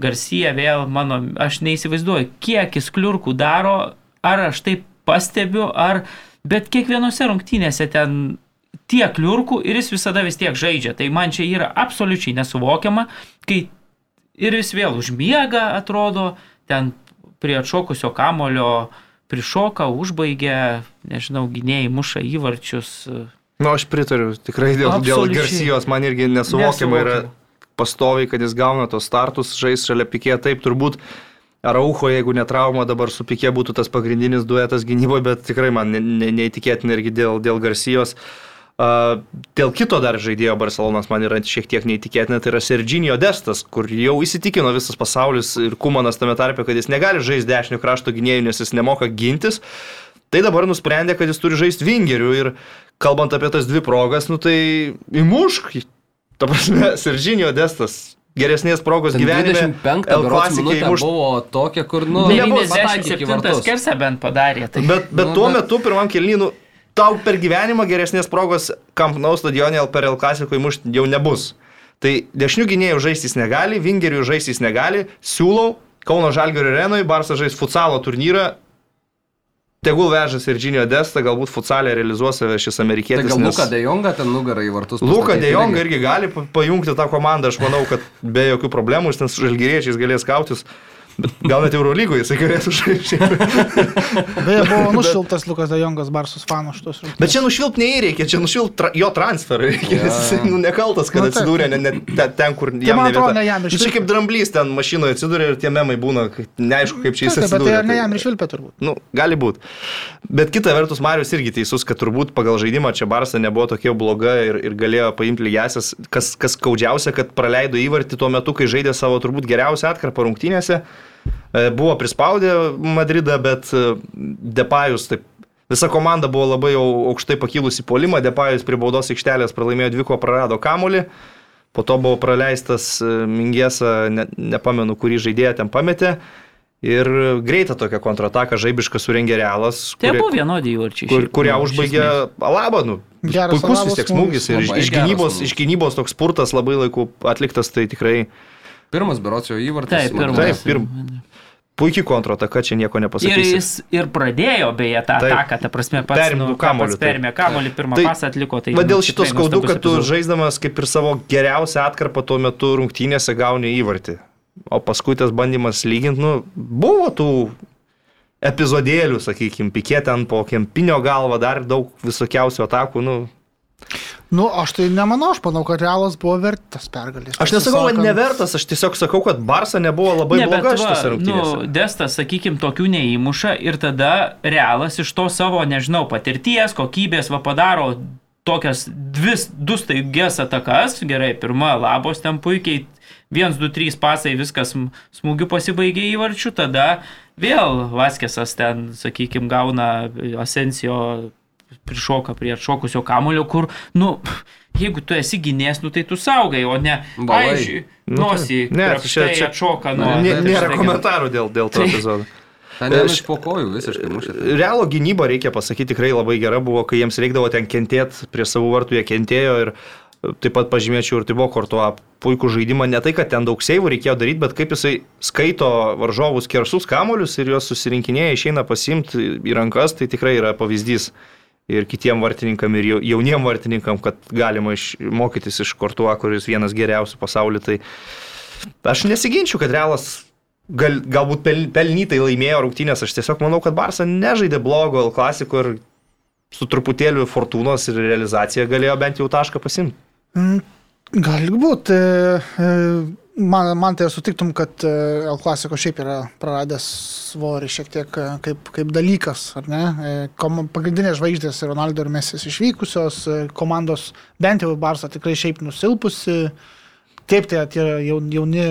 Garcija vėl mano, aš neįsivaizduoju, kiek jis kliurkų daro, ar aš taip pastebiu, ar, bet kiekvienose rungtynėse ten tiek kliurkų ir jis visada vis tiek žaidžia. Tai man čia yra absoliučiai nesuvokiama, kai ir jis vėl užmiega, atrodo, ten prie atšokusio kamulio prišoka, užbaigia, nežinau, gynėjai muša įvarčius. Na, nu, aš pritariu, tikrai dėl, dėl Absoliučiai. Garsijos man irgi nesuvokiama yra Nesuvokiama. pastoviai, kad jis gauna tos startus, žais šalia pikė, taip turbūt. Araucho, jeigu netrauma, dabar su pikė būtų tas pagrindinis duetas gynyboje, bet tikrai man ne, ne, neįtikėtina irgi dėl, dėl Garsijos. Uh, dėl kito dar žaidėjo Barcelonas man yra šiek tiek neįtikėtina, tai yra Serginio Destas, kur jau įsitikino visas pasaulis ir Kumanas tame tarpe, kad jis negali žaisti dešinio krašto gynėjų, nes jis nemoka gintis. Tai dabar nusprendė, kad jis turi žaisti vingerių ir kalbant apie tas dvi progas, nu tai įmušk. Ta prasme, Serginio Destas geresnės progos Ten gyvenime. 25 El berods Clasico minutė įmušt. buvo tokia, kur, nu, Nebuvo pataikė iki 97 vartus. skersą bent padarė. Tai... Bet, bet Nu, tuo bet- metu pirmam kelnynų tau per gyvenimą geresnės progos Camp Nou stadione per El Clasico įmušti jau nebus. Tai dešinių gynėjų žaisti jis negali, vingerių žaisti jis negali. Siūlau Kauno Žalgirio arenui, Barsas žais futsalo turnyrą. tegul vežas ir Džinio Desta, galbūt futsalė realizuos save šis Tai amerikietis. gal nes- Luka Dejonga ten nugarą į vartus. Luka Dejonga irgi. gali pa- pajungti tą komandą, aš manau, kad be jokių problemų su žalgyriečiais galės kautis. Bet Gal net Eurolygoje jisai galėtų žaisti. Beje, buvo nušiltas Lukas Dajongas Barsus fanų šitos rungtynės. Bet čia nušvilp neįreikia, čia nušvilp tra jo transferą. jo. Jis nu, nekaltas, kad Nu, taip. atsidūrė ne, ne, te- ten, kur jam man ne atrodo, vieta. ne jam Nu, Čia išvilpė. kaip dramblys ten mašinoje atsidūrė ir tie memai būna, neaišku, kaip čia jis taip, bet atsidūrė. tai ne tai- jam išvilpė turbūt. Nu, gali būti. Bet kita vertus, Marius irgi teisus, kad turbūt pagal žaidimą čia Barsa nebuvo tokia bloga ir, ir galėjo paimti lygiasias. Kas, kas skaudžiausia, kad praleido įvartį tuo metu, kai žaidė savo turbūt geriausią atkarpą rungtynėse. E, Buvo prispaudę Madridą, bet e, Depajus taip. Visa komanda buvo labai jau aukštai pakilusi polimą, Depajus prie baudos aikštelės pralaimėjo dviko, prarado kamolį. Po to buvo praleistas e, Mingėsa, ne, nepamenu, kurį žaidėją ten pametė. Ir greitą tokią kontrataką žaibišką surengė Realas. Tai buvo vienodi įvarčiai. kur, kurią užbaigė esmės. Alaba. Nu, puikus vis tiek smūgis ir iš, iš, gynybos, iš gynybos toks spurtas labai laiku atliktas, tai tikrai Pirmas berocio įvartis. Taip, pirmas. Taip, pirm- puikiai kontrataka, čia nieko Ir nepasakysi. jis ir pradėjo beje tą Taip. ataką, ta prasme, pats Perimtų nu, ką kamuolį, perėmė kamuolį, pirmą Tai- pasą atliko. Tai, Va nu, dėl šito skaudu, kad tu epizodas. žaisdamas kaip ir savo geriausią atkarpą tuo metu rungtynėse gauni įvartį. O paskui tas bandymas lyginti, nu, buvo tų epizodėlių, sakykime, pikė ten po kempinio galvą, dar daug visokiausių atakų, nu, Nu, aš tai nemanau, aš manau, kad Realas buvo vertas pergalės. Aš nesakau, kad nevertas, aš tiesiog sakau, kad Barsa nebuvo labai Ne, bloga va, šitose nu. Destas, sakykim, tokių neįmuša ir tada realas iš to savo, nežinau, patirties, kokybės, va padaro tokias dvi, du staigias atakas. Gerai, pirma, labos ten puikiai, 1, 2, 3 pasai, viskas sm- smūgiu pasibaigė įvarčių, tada vėl Vaskesas ten, sakykim, gauna Asensijo prišoka prie atšokusio kamulio, kur, nu, jeigu tu esi gynės, nu tai tu saugai, o ne, Balai. aiškiai, Nu, nosį, tai- ne, ne, čia- čia- atšoka nuo... Nė, taip, nėra komentarų dėl, dėl to Tai- epizodo. Ten jam iš po kojų visiškai mušė. Realo gynyba, reikia pasakyti, tikrai labai gera buvo, kai jiems reikdavo ten kentėti prie savų vartų, jie kentėjo ir e, taip pat pažymėčiau ir tai buvo kortuo puikų žaidimą, ne tai, kad ten daug seivų reikėjo daryti, bet kaip jisai skaito varžovus kersus kamolius ir juos susirinkinėja, išeina pasimti į rankas, tai tikrai yra pavyzdys ir kitiem vartininkam, ir jau- jauniem vartininkam, kad galima iš, mokytis iš kortuo, kuris vienas geriausių pasaulyje. Tai aš nesiginčiu, kad realas gal, galbūt pel, pelnytai laimėjo rungtynės. Aš tiesiog manau, kad Barsa nežaidė blogo L klasiko ir su truputėliu fortūnos ir realizacija galėjo bent jau tašką pasimti. Mm, Gali būti. Man, man tai sutiktum, kad e, L klasiko šiaip yra praradęs svorį šiek tiek e, kaip, kaip dalykas, ar ne? E, kom- Pagrindinės žvaigždės Ronaldo ir Mesis išvykusios, e, komandos bent jau Barsa tikrai šiaip nusilpusi. Taip, tai tie jaun- jauni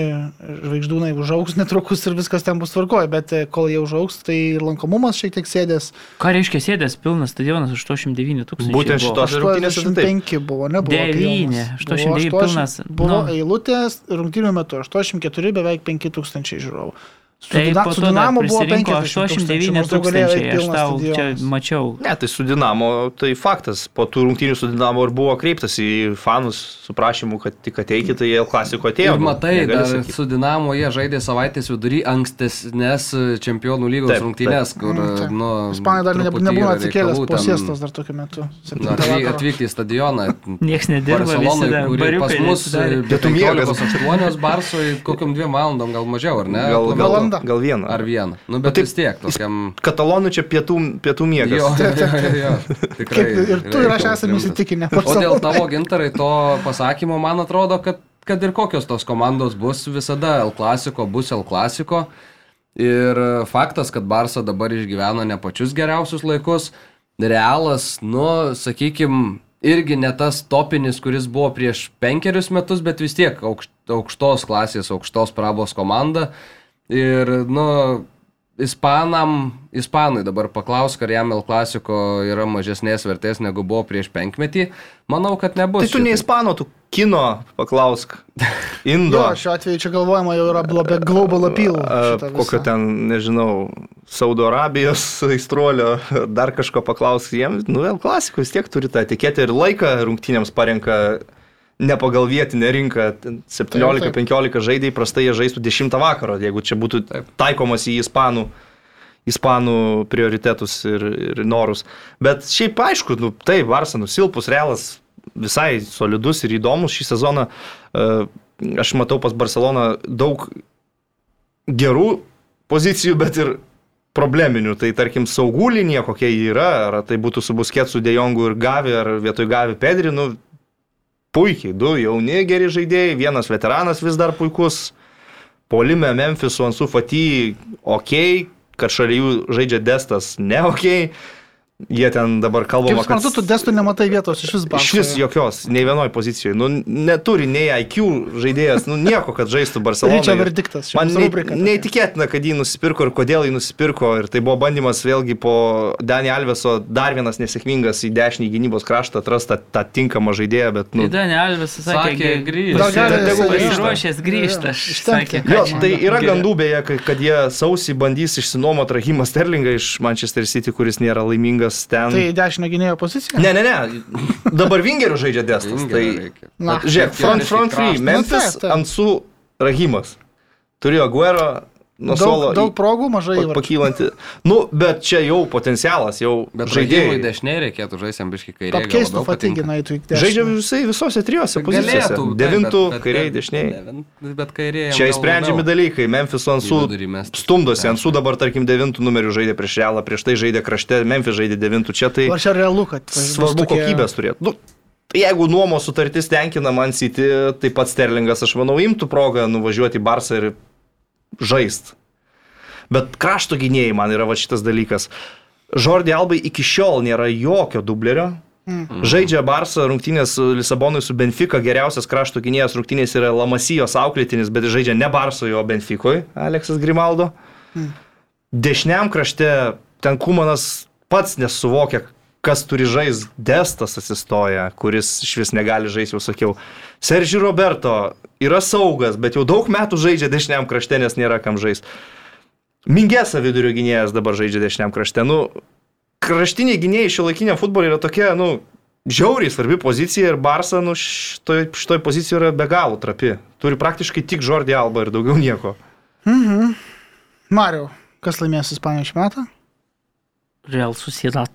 žvaigždūnai užaugs netrukus ir viskas ten bus tvarkoje, bet e, kol jie užaugs, tai lankomumas šiek tiek sėdės. Ką reiškia sėdės pilnas stadionas 89 tūkstančių? Būtent šitos rungtynės ir taip. 85 buvo, nebuvo. Devyni, pilnas. 89 Buvo pilnas, Buvo nu. eilutės rungtynių metu 84 beveik 5 tūkstančiai žiūrovų. Su, Tai Dina, su Dinamo buvo prisirinko 50 89 maždaug galėjo eit tūkstančiai, aš tau čia stadionas. mačiau. Ne, tai su Dinamo, tai faktas. Po tų rungtynių su Dinamo ir buvo kreiptas į fanus su prašymu, kad tik ateikit, tai L klasiko atėjo. Ir nu, matai, dar sakyt. su Dinamo jie žaidė savaitės vidury ankstesnės čempionų lygos Taip, rungtynės, kur, Mm, taip. nu... Ispanai dar ne- yra atsikėlęs po ten, siestos dar tokiu metu. nu, atvyk-. Atvykti į stadioną. Niekas nedirba, visi Barcelonai, kuri pas mus neatsidarė. Pietų miegas. 8 Barsui kokiam dviem valandom, gal mažiau, ar ne? Gal, Tuo gal, metu. Valanda. gal vieną. Ar vieną. Nu, Bet bet taip, vis tiek, tokiam... Katalonų čia pietų, pietų miegas. Jo, jo, jo, jo, tikrai. Kaip ir tu ir aš esame įsitikinę. O dėl tavo gintarai to pasakymo, man atrodo, kad, kad ir kokios tos komandos bus, visada L klasiko bus L klasiko. Ir faktas, kad Barsa dabar išgyvena ne pačius geriausius laikus, Realas, nu, sakykim, irgi ne tas topinis, kuris buvo prieš penkerius metus, bet vis tiek aukšt, aukštos klasės, aukštos prabos komanda. Ir, nu, Ispanam, Ispanui dabar paklausk, ar jam L klasiko yra mažesnės vertės negu buvo prieš penkmetį. Manau, kad nebus. Tai tu ne šitaip. ispano, tu kino paklausk. Indo. Jo, šiuo atveju čia galvojama jau yra apie global appeal. Kokio ten, nežinau, Saudo Arabijos aistruolio, dar kažko paklausk jiems, nu vėl klasikų vis tiek turi tą etiketę ir laiką rungtynėms parenka ne pagal vietinę rinką. Ten Taip, taip. 17-15 žaidėjai prastai jie žaistų 10 vakaro, jeigu čia būtų Taip. taikomas į ispanų, ispanų prioritetus ir, ir norus. Bet šiaip aišku, nu, tai Varsa nusilpus, realas visai solidus ir įdomus šį sezoną. E, Aš matau pas Barceloną daug gerų pozicijų, bet ir probleminių. Tai tarkim, saugų linija, kokia ji yra, ar tai būtų su Busketsu, Dejongu ir Gavi, ar vietoj Gavi Pedri, nu, puikiai, du jauni geri žaidėjai, vienas veteranas vis dar puikus, polime Memphis su Ansu Fati, ok, kad šalia jų žaidžia Destas, ne ok. Jie ten dabar kalbama, kad... suprantu, tu destų nematai vietos iš vis Iš Barsoje. vis jokios, nei vienoj pozicijoje. Nu, neturi nei IQ žaidėjas, nu nieko, kad žaistų Barcelona. Ryčio verdiktas. Man tokia. neįtikėtina, kad jį nusipirko ir kodėl jį nusipirko. Ir tai buvo bandymas vėlgi po Dani Alveso dar vienas nesėkmingas į dešinį gynybos kraštą atrasti tą, tinkamą žaidėją, bet nu... Tai Dani Alvis Sakė, sakė, grįš. Gal jisai- grįžta. sakė, Jo, tai yra Gerai. gandų beje, kad, kad jie sausį bandys išsinuomoti Rahimą Sterlingą iš Manchester City, kuris nėra laimingas ten. Tai dešinio gynėjo pozicija? Ne, ne, ne. Dabar Vingerių žaidžia Destas. Tai... Na, Žiūrėk, front, front free, kraštą. Memphis, Nu. Ansu, Rahimas. Turėjo Guero, nuo suolo daug, daug progų, mažai įvarčių. pakylanti. Nu, bet čia jau potencialas, jau Bet žaidėjai žaidėjai. dešiniai reikėtų žaisti ambiškai kairė. Apkeistų fatigina į tų Žaidžia visai visose trijose pozicijose. Devintų, kairiai, dešiniai. Bet kairė. Čia įsprendžiami dalykai. Memphis su Ansu stumdosi. Ansu dabar, tarkim, devintų numerių žaidė prieš Realą, prieš tai žaidė krašte, Memphis žaidė devintų. Čia tai Ar čia realu, kad... bus svarbu tokie- kokybės turėti. Nu, jeigu nuomos sutartis tenkina man City, taip pat Sterlingas, aš manau, imtų progą nuvažiuoti į Barsą ir žaist. Bet krašto gynėjai man yra va šitas dalykas. Žordį Albai iki šiol nėra jokio dublerio. Žaidžia Barsą rungtynės Lisabonui su Benfica, geriausias krašto gynėjas rungtynės yra Lamasijos auklėtinis, bet žaidžia ne Barsoje, o Benficoje, Aleksas Grimaldo. Dešiniam krašte ten Kumanas pats nesuvokia, kas turi žais, Destas atsistoja, kuris iš vis negali žaisti, jau sakiau. Sergi Roberto yra saugas, bet jau daug metų žaidžia dešiniam krašte, nes nėra kam žaisti. Mingesa vidurio gynėjas dabar žaidžia dešiniam krašte. Nu, kraštiniai gynėjai šio laikinio futbolo yra tokia, nu, žiauriai svarbi pozicija ir Barsa, nu, šitoj, šitoj pozicijoje yra be galo trapi. Turi praktiškai tik Žordį Alba ir daugiau nieko. Mariau, kas laimės Ispaniją šį metą? Real Sociedad.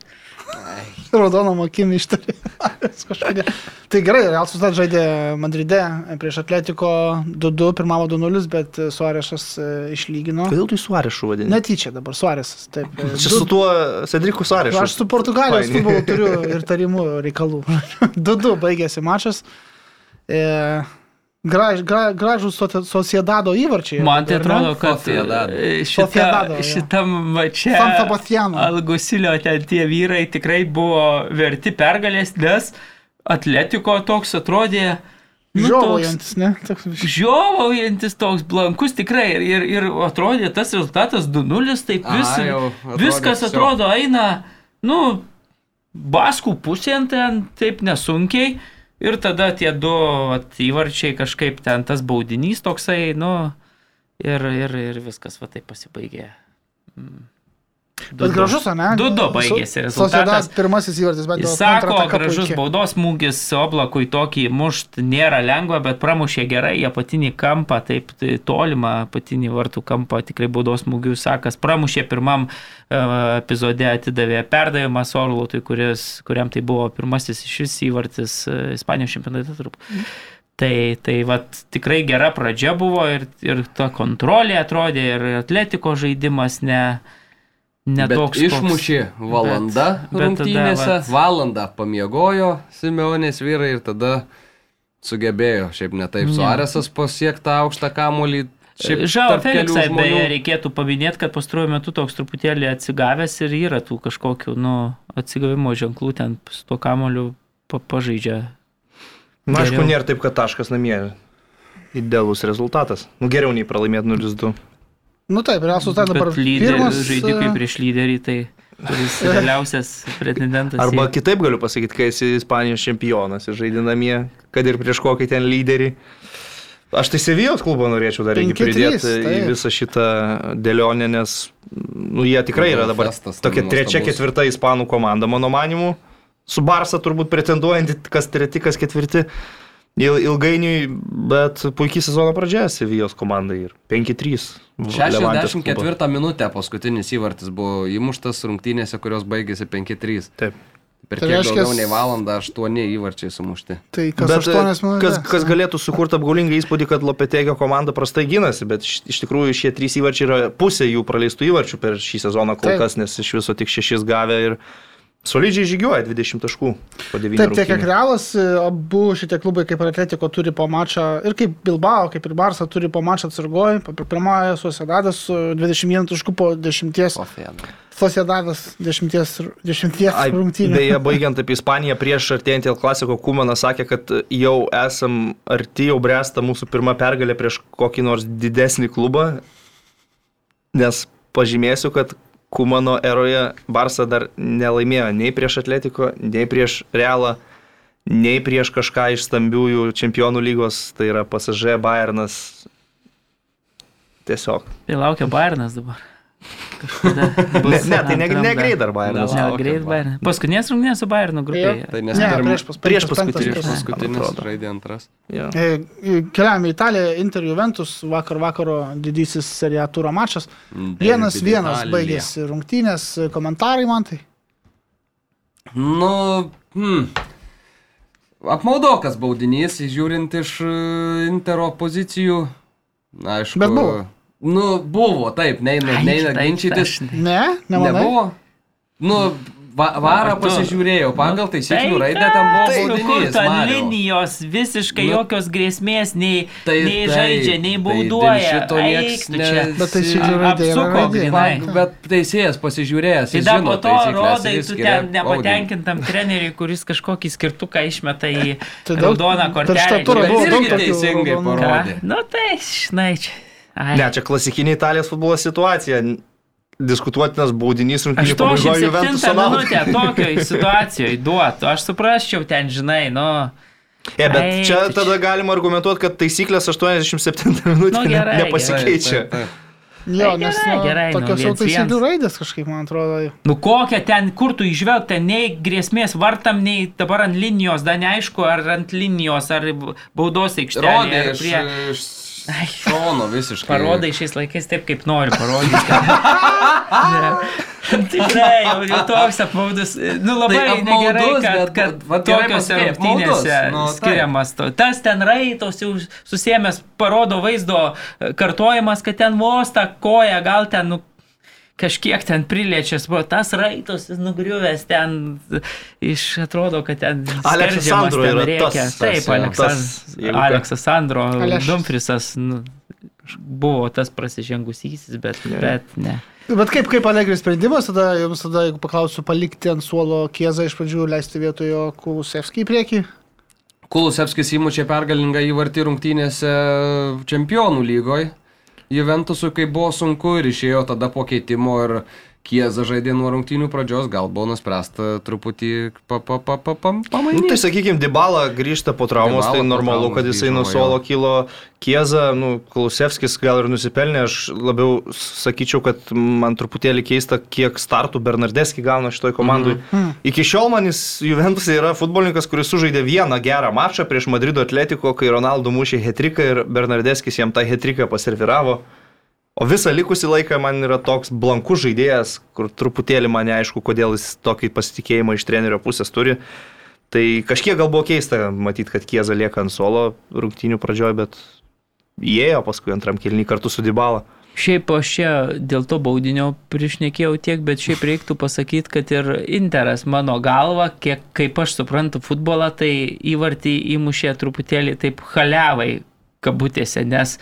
Raudonom akim ištarė. Kažkodėl. tai gerai, Real Sociedad žaidė Madride prieš Atletiko 2-2, pirmavo 2-0, bet Suarešas e, išlygino. Kodėl tu Suarešu vadini? Netyčia dabar Suarešas. Taip. Čia du- su tuo Cedriku Suarešu. Aš su Portugalijos futbolu turiu ir tarimų reikalų. 2-2 baigėsi mačas. E, graž, gra, gražus Sociedado įvarčiai. Man tai ar ne? atrodo, kad Sociedad. e, Sociedado, šita, jo. šitam mače San Sebastiano. Algusilio ten tie vyrai tikrai buvo verti pergalės, nes Atletiko toks atrodė. nu, toks- Žiovaujantis, ne? Toks, Žiovaujantis toks blankus tikrai ir, ir, ir atrodė tas rezultatas 2-0, taip vis, Aha, jau atrodė viskas atrodo eina, nu, baskų pusėn ten taip nesunkiai ir tada tie du vat, įvarčiai kažkaip ten tas baudinys toksai, nu, ir, ir, ir viskas va taip pasibaigė. Mm. Bet gražus, ne? 2-2 baigėsi rezultatas. Sociedas pirmasis įvartis, bet Jis sako, gražus puiki. baudos smūgis oblakui tokį mušt nėra lengva, bet pramušė gerai, jie patinį kampą, taip tai tolimą patinį vartų kampą, tikrai baudos smūgių sakas, pramušė pirmam uh, epizode, atidavė perdavimą Sorlotui, kuris, kuriam tai buvo pirmasis iš vis įvartis uh, Ispanijos čempionate turbūt. Tai, tai vat, tikrai gera pradžia buvo ir, ir ta kontrolė atrodė, ir atletiko žaidimas ne, ne Bet toks. koks- išmušė valanda bet- bet tada rungtynėse, valandą pamiegojo Simeonės vyrai ir tada sugebėjo, šiaip netaip, Ne. Suarėsas pasiekti aukštą. Šiaip Žao Feliksai, beje, reikėtų paminėti, kad pastaruoju metu toks truputėlį atsigavęs ir yra tų kažkokių, nu, atsigavimo ženklų ten su tuo kamoliu pa pažaidžia. Na, aišku, Geriau. nėra taip, kad taškas namie. Idealus rezultatas. Nu, geriau nei pralaimėti 0-2. Nu taip, Real Sociedad dabar Bet lyder, pirmas. žaidži kaip e, prieš lyderį, tai kuris realiausias pretendentas. Arba į- kitaip galiu pasakyti, kai esi Ispanijos čempionas ir žaidži namie, kad ir prieš kokį ten lyderį. Aš tai Sevijos klubą norėčiau dar irgi 5-3, pridėti į taip. visą šitą dėlionę, nes nu, jie tikrai yra dabar Festas tokia trečia, ketvirta ispanų komanda, mano manimu. Su Barsa turbūt pretenduojanti, kas treti, kas ketvirti. Il, ilgainiui, bet puikiai sezono pradžia Sevijos komandai ir 5-3. Levantės klubas. 64 minutę paskutinis įvartis buvo įmuštas rungtynėse, kurios baigėsi 5-3. Taip. Per Tai kiek reiškias- daugiau nei valandą aštuoni įvarčiai sumušti. Tai kas Bet, 8 minutės. kas, kas galėtų sukurti apgaulingą įspūdį, kad Lopetegio komanda prastai gynasi, bet iš, iš tikrųjų šie trys įvarčiai yra pusė jų praleistų įvarčių per šį sezoną kol Taip. kas, nes iš viso tik šešis gavę ir solidžiai žygiuoja 20 taškų po 9. Taip, tiek kiek Realas, e, abu šitie klubai kaip ir Atletiko turi po mačą, ir kaip Bilbao, kaip ir Barsa turi po mačą atsargoj, pirmoje Sociedadas su 21 taškų po 10, Sofėda. Sociedadas 10, 10 Ai, rungtynių. Beje, baigiant apie Ispaniją prieš artėjantį El Klasiko Kumanas sakė, kad jau esam arti, jau bręsta mūsų pirma pergalė prieš kokį nors didesnį klubą, nes pažymėsiu, kad Kumano eroje Barsa dar nelaimėjo nei prieš Atletiko, nei prieš Realą, nei prieš kažką iš stambiųjų čempionų lygos, tai yra PSG Bayernas. Tiesiog. Tai laukia Bairnas dabar. Kažkada Ne, bus ne tai ne, ne dar Bayernas. Ne, Laukia greit Bayern. Bayern. Paskutinės rungtynės su Bayernu grupėje. Tai nes Ne, prieš, pas, prieš paskutinį. prieš atrodo. žaidė antras. Jo. E, Keliam į Italiją, Inter Juventus, vakar vakaro didysis serijų turo mačas. Vienas Derby vienas d'Italia. baigėsi rungtynės, komentarai man tai. Nu, hmm. Apmaudokas baudinys, žiūrint iš e, Intero pozicijų. Na, aišku. Bet buvo. Nu, buvo, taip, neina, Ai, neina taip, ginčytis. Ne, nemanai. Nebuvo. Nu, va, varą pasižiūrėjau, pagal taisyklių Tai raidę ten buvo kas, nu, kur baudinys. ta Mariau. linijos visiškai Nu, jokios grėsmės nei, Tai nei taip, žaidžia, nei tai bauduoja. šito nieks Eik tu čia. ne- Bet taisyklių raidė yra. Va, Bet teisėjas pasižiūrėjęs. Tai jis dar žino po to rodai, tu ten nepatenkintam treneriui, kuris kažkokį skirtuką išmeta į Tai raudoną kortelę. šitą turą Bet buvo teisingai parodė. Nu tai, žinai, čia. Ai. Ne, čia klasikinė Italijos futbolo situacija. Diskutuotinas baudinys rungtynių pabaigoje 87 Juventus minutę tokioj situacijoje duotų. Aš suprasčiau ten, žinai, nu. E, bet Eik, čia čia. tada galima argumentuoti, kad taisyklės 87 minutę Nu, ne- gerai, nepasikeičia. Taip, taip, taip. Jo, Tai nes gerai, nu, gerai, nu, tokios jau viens, viens. taisyklių raidės kažkaip, man atrodo. Nu kokia ten, kur tu išvelg, ten nei grėsmės vartam, nei dabar ant linijos, dar neaišku, ar ant linijos, ar baudos aikštelėje. Rodė ar iš, prie- iš šono visiškai. Parodai šiais laikais taip, kaip nori parodyti. Ne. Tikrai, jau, jau toks apmaudus. Nu labai Tai tai negerai, apmaudus, kad, kad gerai tokiuose rungtynėse apmaudus, nu, skiriamas to. Tas ten raitos jau susiemęs parodo vaizdo kartojimas, kad ten vos tą koją gal ten nu, kažkiek ten priliečęs, buvo tas raitos jis nugriuvęs ten, iš atrodo, kad ten Aleksas Sandro ten yra rėkia. tas, Taip, tas, jo, Aleksas, tas. Aleksas Sandro, Alešas. Dumfrisas nu, buvo tas prasižengusysis, bet, Ne. bet ne. Bet kaip, kaip Alegris sprendimas, tada jums tada, jeigu paklausiu, palikti ant suolo kiezą iš pradžių, leisti vietojo Kulusevskį į priekį. Kulusevskis įmušė pergalingą įvartį rungtynėse čempionų lygoje. Juventusui, kai buvo sunku ir išėjo tada po keitimo ir Kieza žaidė nuo rungtynių pradžios, gal buvo nuspręsta truputį pa, pa, pa, pa, pa, Nu, tai sakykime, Dybala grįžta po traumos, Dybala tai normalu, kad jisai grįžo, nuo jo. kilo Kieza, nu, Kulusevskis gal ir nusipelnė, aš labiau sakyčiau, kad man truputėlį keista, kiek startų Bernardeski gauna šitoj komandai. Mhm. Iki šiol man jis Juventus yra futbolininkas, kuris sužaidė vieną gerą mačą prieš Madrido Atletiko, kai Ronaldo mušė hetriką ir Bernardeskis jam tą hetriką paserviravo. O visą likusį laiką man yra toks blankus žaidėjas, kur truputėlį man neaišku, kodėl jis tokį pasitikėjimą iš trenerio pusės turi. Tai kažkiek gal buvo keista matyti, kad Kieza lieka ant suolo rungtynių pradžioje, bet įėjo paskui antram kilnį kartu su Dybala. Šiaip aš čia dėl to baudinio priešnekėjau tiek, bet šiaip reiktų pasakyti, kad ir Interas mano galva, kiek kaip aš suprantu futbolą, tai įvartį įmušė truputėlį taip haliavai kabutėse, nes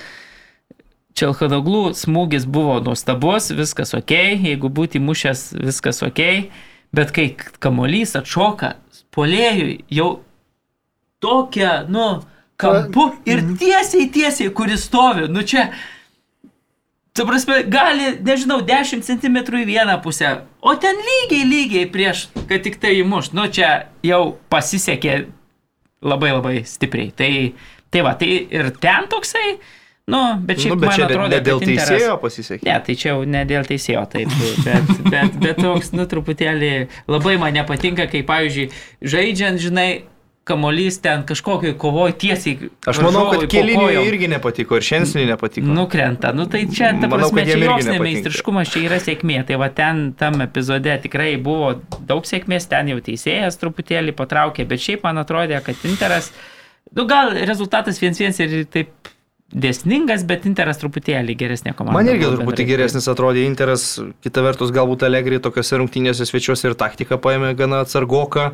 Čelhanoglų smūgis buvo nuostabus, viskas ok, jeigu būti mušęs, viskas ok, bet kai kamolys atšoka polėjui, jau tokia, nu, kampu ir tiesiai, tiesiai, kuris stovi, nu čia, tu prasme, gali, nežinau, 10 cm į vieną pusę, o ten lygiai, lygiai prieš, kad tik tai įmuš, nu čia jau pasisekė labai labai stipriai. Tai, tai va, tai ir ten toksai, nu, bet šiaip Nu, bet man atrodo, ne dėl kad Interas- teisėjo pasisekė. Ne, tai čia jau ne dėl teisėjo, taip, bet, bet, bet toks, nu, truputėlį labai man nepatinka, kai, pavyzdžiui, žaidžiant, žinai, kamolys ten kažkokioj kovoj tiesiai. Aš manau, kad keliniui irgi nepatiko ir šiandien nepatiko. Nukrenta. Nu tai čia, ta Manau, prasme, kad čia joks nemeistriškumas, čia yra sėkmė. Tai va ten tam epizode tikrai buvo daug sėkmės, ten jau teisėjas truputėlį patraukė, bet šiaip man atrodė, kad Interas, nu gal rezultatas 1-1 ir taip dėsningas, bet Interas truputėlį geresnė komanda. Man irgi truputį geresnis atrodė Interas, kita vertus galbūt Allegri tokiuose rungtynėse svečiuose ir taktiką paėmė gana atsargoką.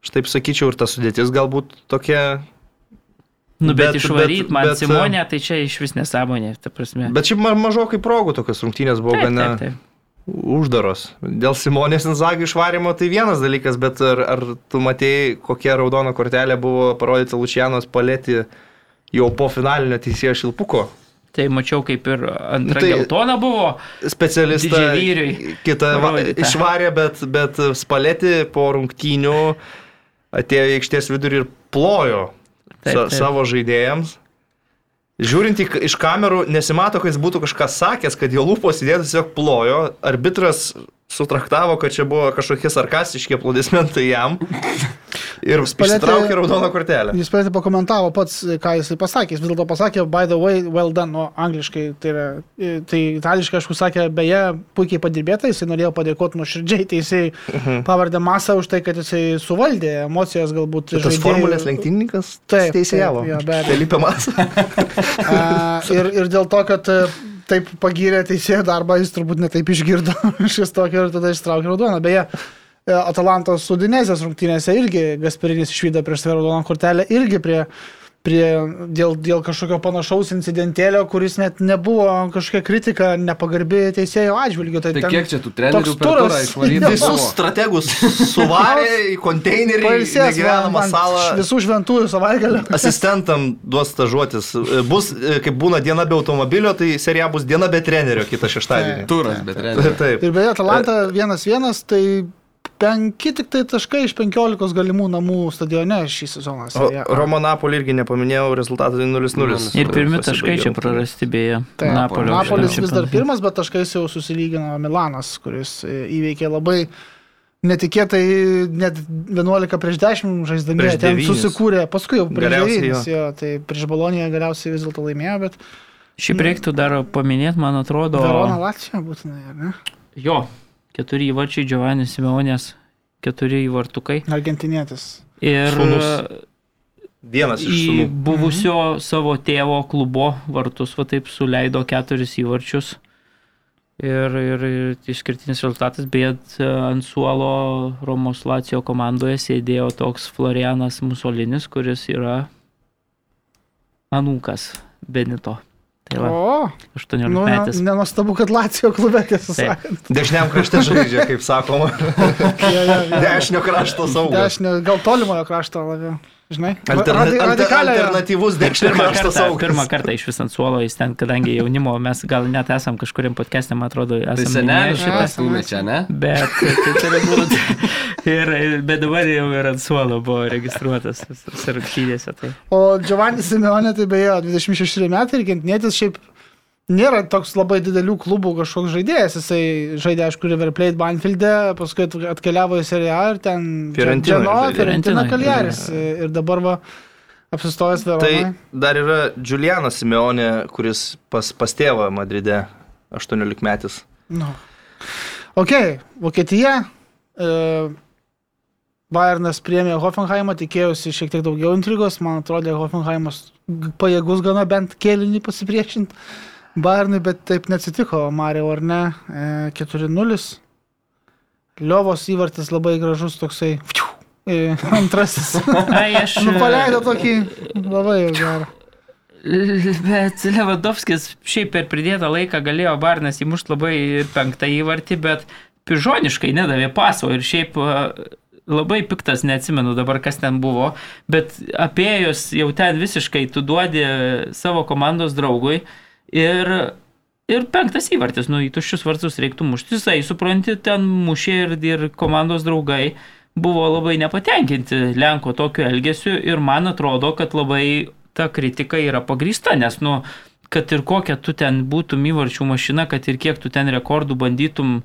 Aš taip sakyčiau, ir ta sudėtis galbūt tokia. Nu, bet, Bet- išvaryti bet- man bet, Simonę, tai čia iš vis nesąmonė, ta prasme. Bet šiaip ma- mažokai progų tokios rungtynės buvo Taip, gana taip, taip. uždaros. Dėl Simonės Inzagį išvarimo tai vienas dalykas, bet ar, ar tu matėjai, kokia raudona kortelė buvo parodyta Lučianos palėti jau po finalinio teisėjo šilpuko? Tai mačiau, kaip ir antra Tai- geltona buvo. specialistą kitą va- išvarė, bet, bet spalėti po rungtynių atėjo į aikštės vidurį ir plojo Taip, taip. savo žaidėjams. Žiūrint į, iš kamerų, nesimato, kad jis būtų kažką sakęs, kad jo lūpos įdėtas tiesiog plojo. Arbitras sutraktavo, kad čia buvo kažkokie sarkastiški aplodismentai jam. Ir ištraukė raudoną kortelę. Jis pradėti pakomentavo pats, ką jisai pasakė. Jis vis dėlto pasakė, by the way, well done, nu, angliškai. Tai, yra, tai itališkai, aišku, sakė, beje, puikiai padirbėta, jisai norėjo padėkoti nuoširdžiai teisėjai Mhm. pavardė Masą už tai, kad jisai suvaldė emocijas galbūt. Tas žaidėjų. formulės lenktynininkas teisėjavo. Felipe Masa. Ir, ir dėl to, kad e, taip pagyrė teisėjo darbą, jis turbūt netaip išgirdo šis tokio ir tada ištraukė raudoną. Beje, Atalantos sudinezės rungtynėse irgi Gasperinis išvydo prieš save raudoną kortelę, irgi prie, prie dėl, dėl kažkokio panašaus incidentėlio, kuris net nebuvo kažkokia kritika nepagarbi teisėjo atžvilgiu. Tai ten kiek čia tų trenerių toks per turą turas. išvaryti? Visus strategus suvarė į konteinerį, į man salą. visų šventųjų savaitgalio. Asistentam duos stažuotis. Bus, e, kaip būna diena be automobilio, tai serija bus diena be trenerio kitą šeštadienį. Turas, bet trenerių. Taip. Ir beje, Atalanta 1-1, tai penki tik tai taškai iš 15 galimų namų stadione šį sezoną. Romo Napolį irgi nepaminėjau, rezultatai 0-0. Ir pirmi taškai čia prarasti beje. Taip, Napolio Napolis vis dar pirmas, bet taškais jau susilygino Milanas, kuris e, įveikė labai netikėtai net 11 prieš 10 žaisdami, Prieš ten susikūrė, paskui jau prieš Galiausiai 9, jo, tai prieš Baloniją galiausiai vis dėlto laimėjo, bet Šiaip reiktų dar paminėti, man atrodo. Verona Latvija būtinai, ar ne? Jo, keturi įvarčiai Giovannis Simeonės, keturi įvartukai. Argentinietis. Ir Sūnus. Vienas iš sūnų. buvusio savo tėvo klubo vartus, va taip suleido keturis įvarčius. Ir, ir, ir išskirtinis rezultatas, bet ant suolo Romos Lacijo komandoje sėdėjo toks Florianas Musolinis, kuris yra anūkas Benito. Tai va, O, 18 nu, metais. ne- nenuostabu, kad Latvija klube, tiesą sakant. Dešiniam krašte žaidžia, kaip sakoma. Jo, jo, jo. Dešinio krašto saugas. Dešinio, gal tolimojo krašto labiau. Žinai? Alterna Radi- alter radikaliojo. alternatyvus Pirmą krašto kartą, saugas. pirmą kartą iš vis ant suolo jis ten, kadangi jaunimo, mes gal net esam kažkuriam podcast'e, man atrodo, Tai esame senelis šitą. šitas stumė čia, ne? Bet tai turi būti. Ir, bet dabar jau ir ant suolo buvo registruotas rungtynėse. Tai. O Giovanni Simeonė, tai beje, 26 metai ir gentnietis šiaip nėra toks labai didelių klubų kažkoks žaidėjas. Jisai žaidė, aišku, River Plate Banfield'e, paskui at- atkeliavo į Seriją A ir ten. Fiorentina Fiorentinoje, Kaljaris. Ir dabar va apsistojęs Tai Veronoje. dar yra Giulianas Simeonė, kuris pas, pas tėvą Madride, 18 metis. Nu. Ok, Vokietija. E, Bayernas priemė Hoffenheimą, tikėjausi šiek tiek daugiau intrigos, man atrodė Hoffenheimas pajėgus gana bent kėlinį pasipriešinti Bayernui, bet taip neatsitiko, Mario ar ne, e, 4-0. Liovos įvartis labai gražus toksai, e, antrasis. Ai, aš. nu, paleido tokį labai gerą. Bet Levadovskis šiaip per pridėtą laiką galėjo Barnas įmušti labai penktą įvartį, bet pižoniškai nedavė paso ir šiaip labai piktas, neatsimenu dabar, kas ten buvo, bet apėjus jau ten visiškai tu duodi savo komandos draugui ir, ir penktas įvartis, nu į tuščius vartus reiktų mušti. Jisai, supranti, ten mušė ir, ir komandos draugai buvo labai nepatenkinti Lenko tokiu elgesiu ir man atrodo, kad labai ta kritika yra pagrįsta, nes, nu, kad ir kokia tu ten būtum įvarčių mašina, kad ir kiek tu ten rekordų bandytum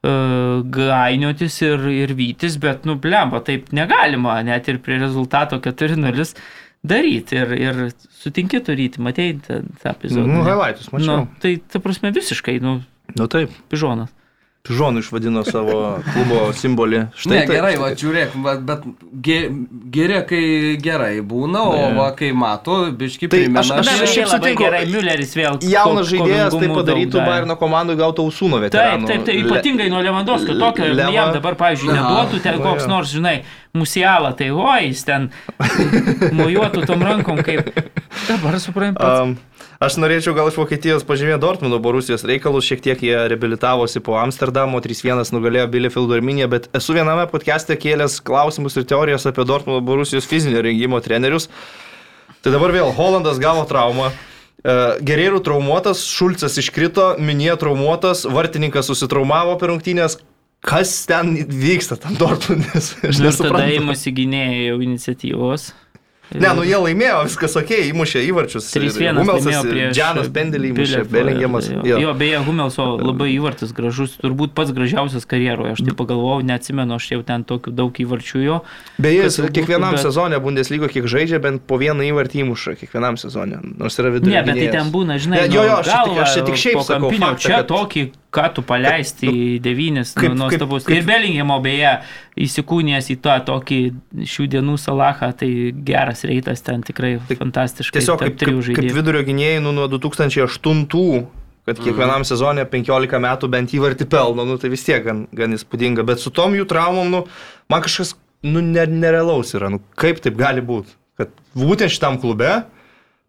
gainiotis ir, ir vytis, bet, nu, blemba, taip negalima, net ir prie rezultato 4-0 daryti ir, ir sutinki turėti, matėjai tą, tą epizodą. Nu, highlightus, mačiau. Nu, tai, ta prasme, visiškai, nu, Nu taip. pižonas. Pižonų išvadino savo klubo simbolį. Štai ne, taip, gerai, štai va, taip. žiūrėk, bet, bet ge, geri, kai gerai būna, o Ne. va, kai mato, biški Tai primena. aš- Na, aš bet šiaip sutinku. gerai, Mülleris vėl. Jaunas žaidėjas tai padarytų. Bayerno komandai gautų ausūno Taip, veteranų. taip, taip, Le- ypatingai nuo Lewandowskio tokio, Leva- jam dabar, pavyzdžiui, neduotų ten koks nors, žinai, musialą, tai oi, jis ten mojuotų tom rankom, kaip dabar suprantu. Aš norėčiau gal iš Vokietijos pažymėti Dortmundo Borusijos reikalus, šiek tiek jie reabilitavosi po Amsterdamo, 3-1 nugalėjo Bielefeldo Arminė, bet esu viename podcast'e kėlęs klausimus ir teorijas apie Dortmundo Borusijos fizinio rengimo trenerius. Tai dabar vėl Holandas gavo traumą. E, Gerėrų traumuotas, Šulcas iškrito, Minė traumuotas, Vartininkas susitraumavo per rungtynės. Kas ten vyksta tam Dortmundės? Aš Ir tada nesuprantu. įmusi gynėjai jau iniciatyvos. Ne, nu jie laimėjo, viskas ok, įmušė įvarčius. 3-1 Humelsas. Džianas Pendelį įmušė. Belingiamas. Jo, jo, beje, Humelso labai įvartis gražus, turbūt pats gražiausias karjeroje. Aš tai pagalvojau, neatsimenu, aš jau ten tokių daug įvarčių jo. Beje, jis kiekvienam bet- sezonė Bundeslygo kiek žaidžia, bent po vieną įvartį įmuša, kiekvienam sezonė. Nors yra viduje. Ne, bet tai ten būna, žinai, Ne, jo, jo, nu, aš čia tik- aš galva, tik šiaip sakau faktą, Čia kad- tokį, ką tu paleisti į devynis, kaip- nu, kaip- nuostabus. kaip- Ir Belingemo beje įsikūnijęs į tą tokį šių dienų salachą, tai geras reitas ten tikrai fantastiškai. Tiesiog tarp kaip, kaip, trijų kaip žaidėjų. vidurio gynėjai nu, nuo 2008, kad kiekvienam sezonė 15 metų bent įvartį pelno, nu, tai vis tiek gan, gan įspūdinga. Bet su tom jų traumom, nu, man kažkas nu, ne, nerealaus yra. Nu, kaip taip gali būti? Kad būtent šitam klube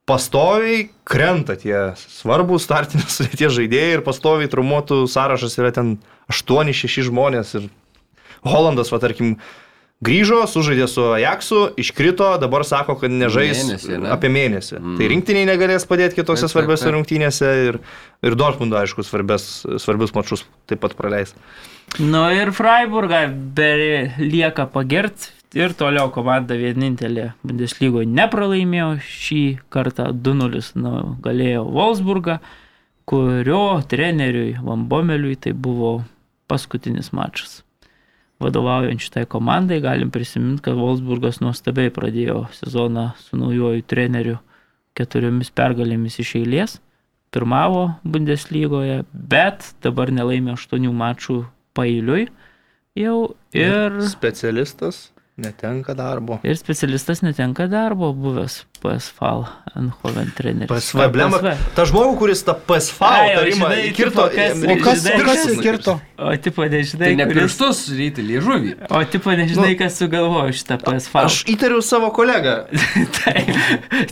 pastoviai krenta tie svarbus startinės sudėties žaidėjai ir pastoviai traumuotų sąrašas yra ten 8-6 žmonės. Ir Holandas, va tarkim, grįžo, sužaidė su Ajaxu, iškrito, dabar sako, kad nežais Mėnesį, ne? apie mėnesį. Mm. Tai rinktiniai negalės padėti kitose Taip, taip, svarbiose taip. rungtynėse ir, ir Dortmundo, aišku, svarbės, svarbius mačius taip pat praleis. Nu ir Freiburgą lieka pagert. Ir toliau komanda vienintelė Bundeslygoje nepralaimėjo šį kartą 2-0 nugalėjo Wolfsburgą, kurio treneriui Vambomeliui tai buvo paskutinis mačas. Vadovaujant šitai komandai galim prisiminti, kad Wolfsburgas nuostabiai pradėjo sezoną su naujoju treneriu keturiomis pergalėmis iš eilės. Pirmavo Bundeslygoje, bet dabar nelaimė aštuonių mačų pailiui jau ir, Specialistas netenka darbo. ir specialistas netenka darbo, buvęs PSV Eindhoven treneris. PSV, blema. Ta žmogų, kuris tą o tarimą žinai, įkirto. O kas, o kas Žinai, įkirto? O tipo nežinai, Tai ne pirštus ryti liežuvį. O tipo nežinai, Nu, kas sugalvojo šitą PSV. Aš įtariu savo kolegą. tai,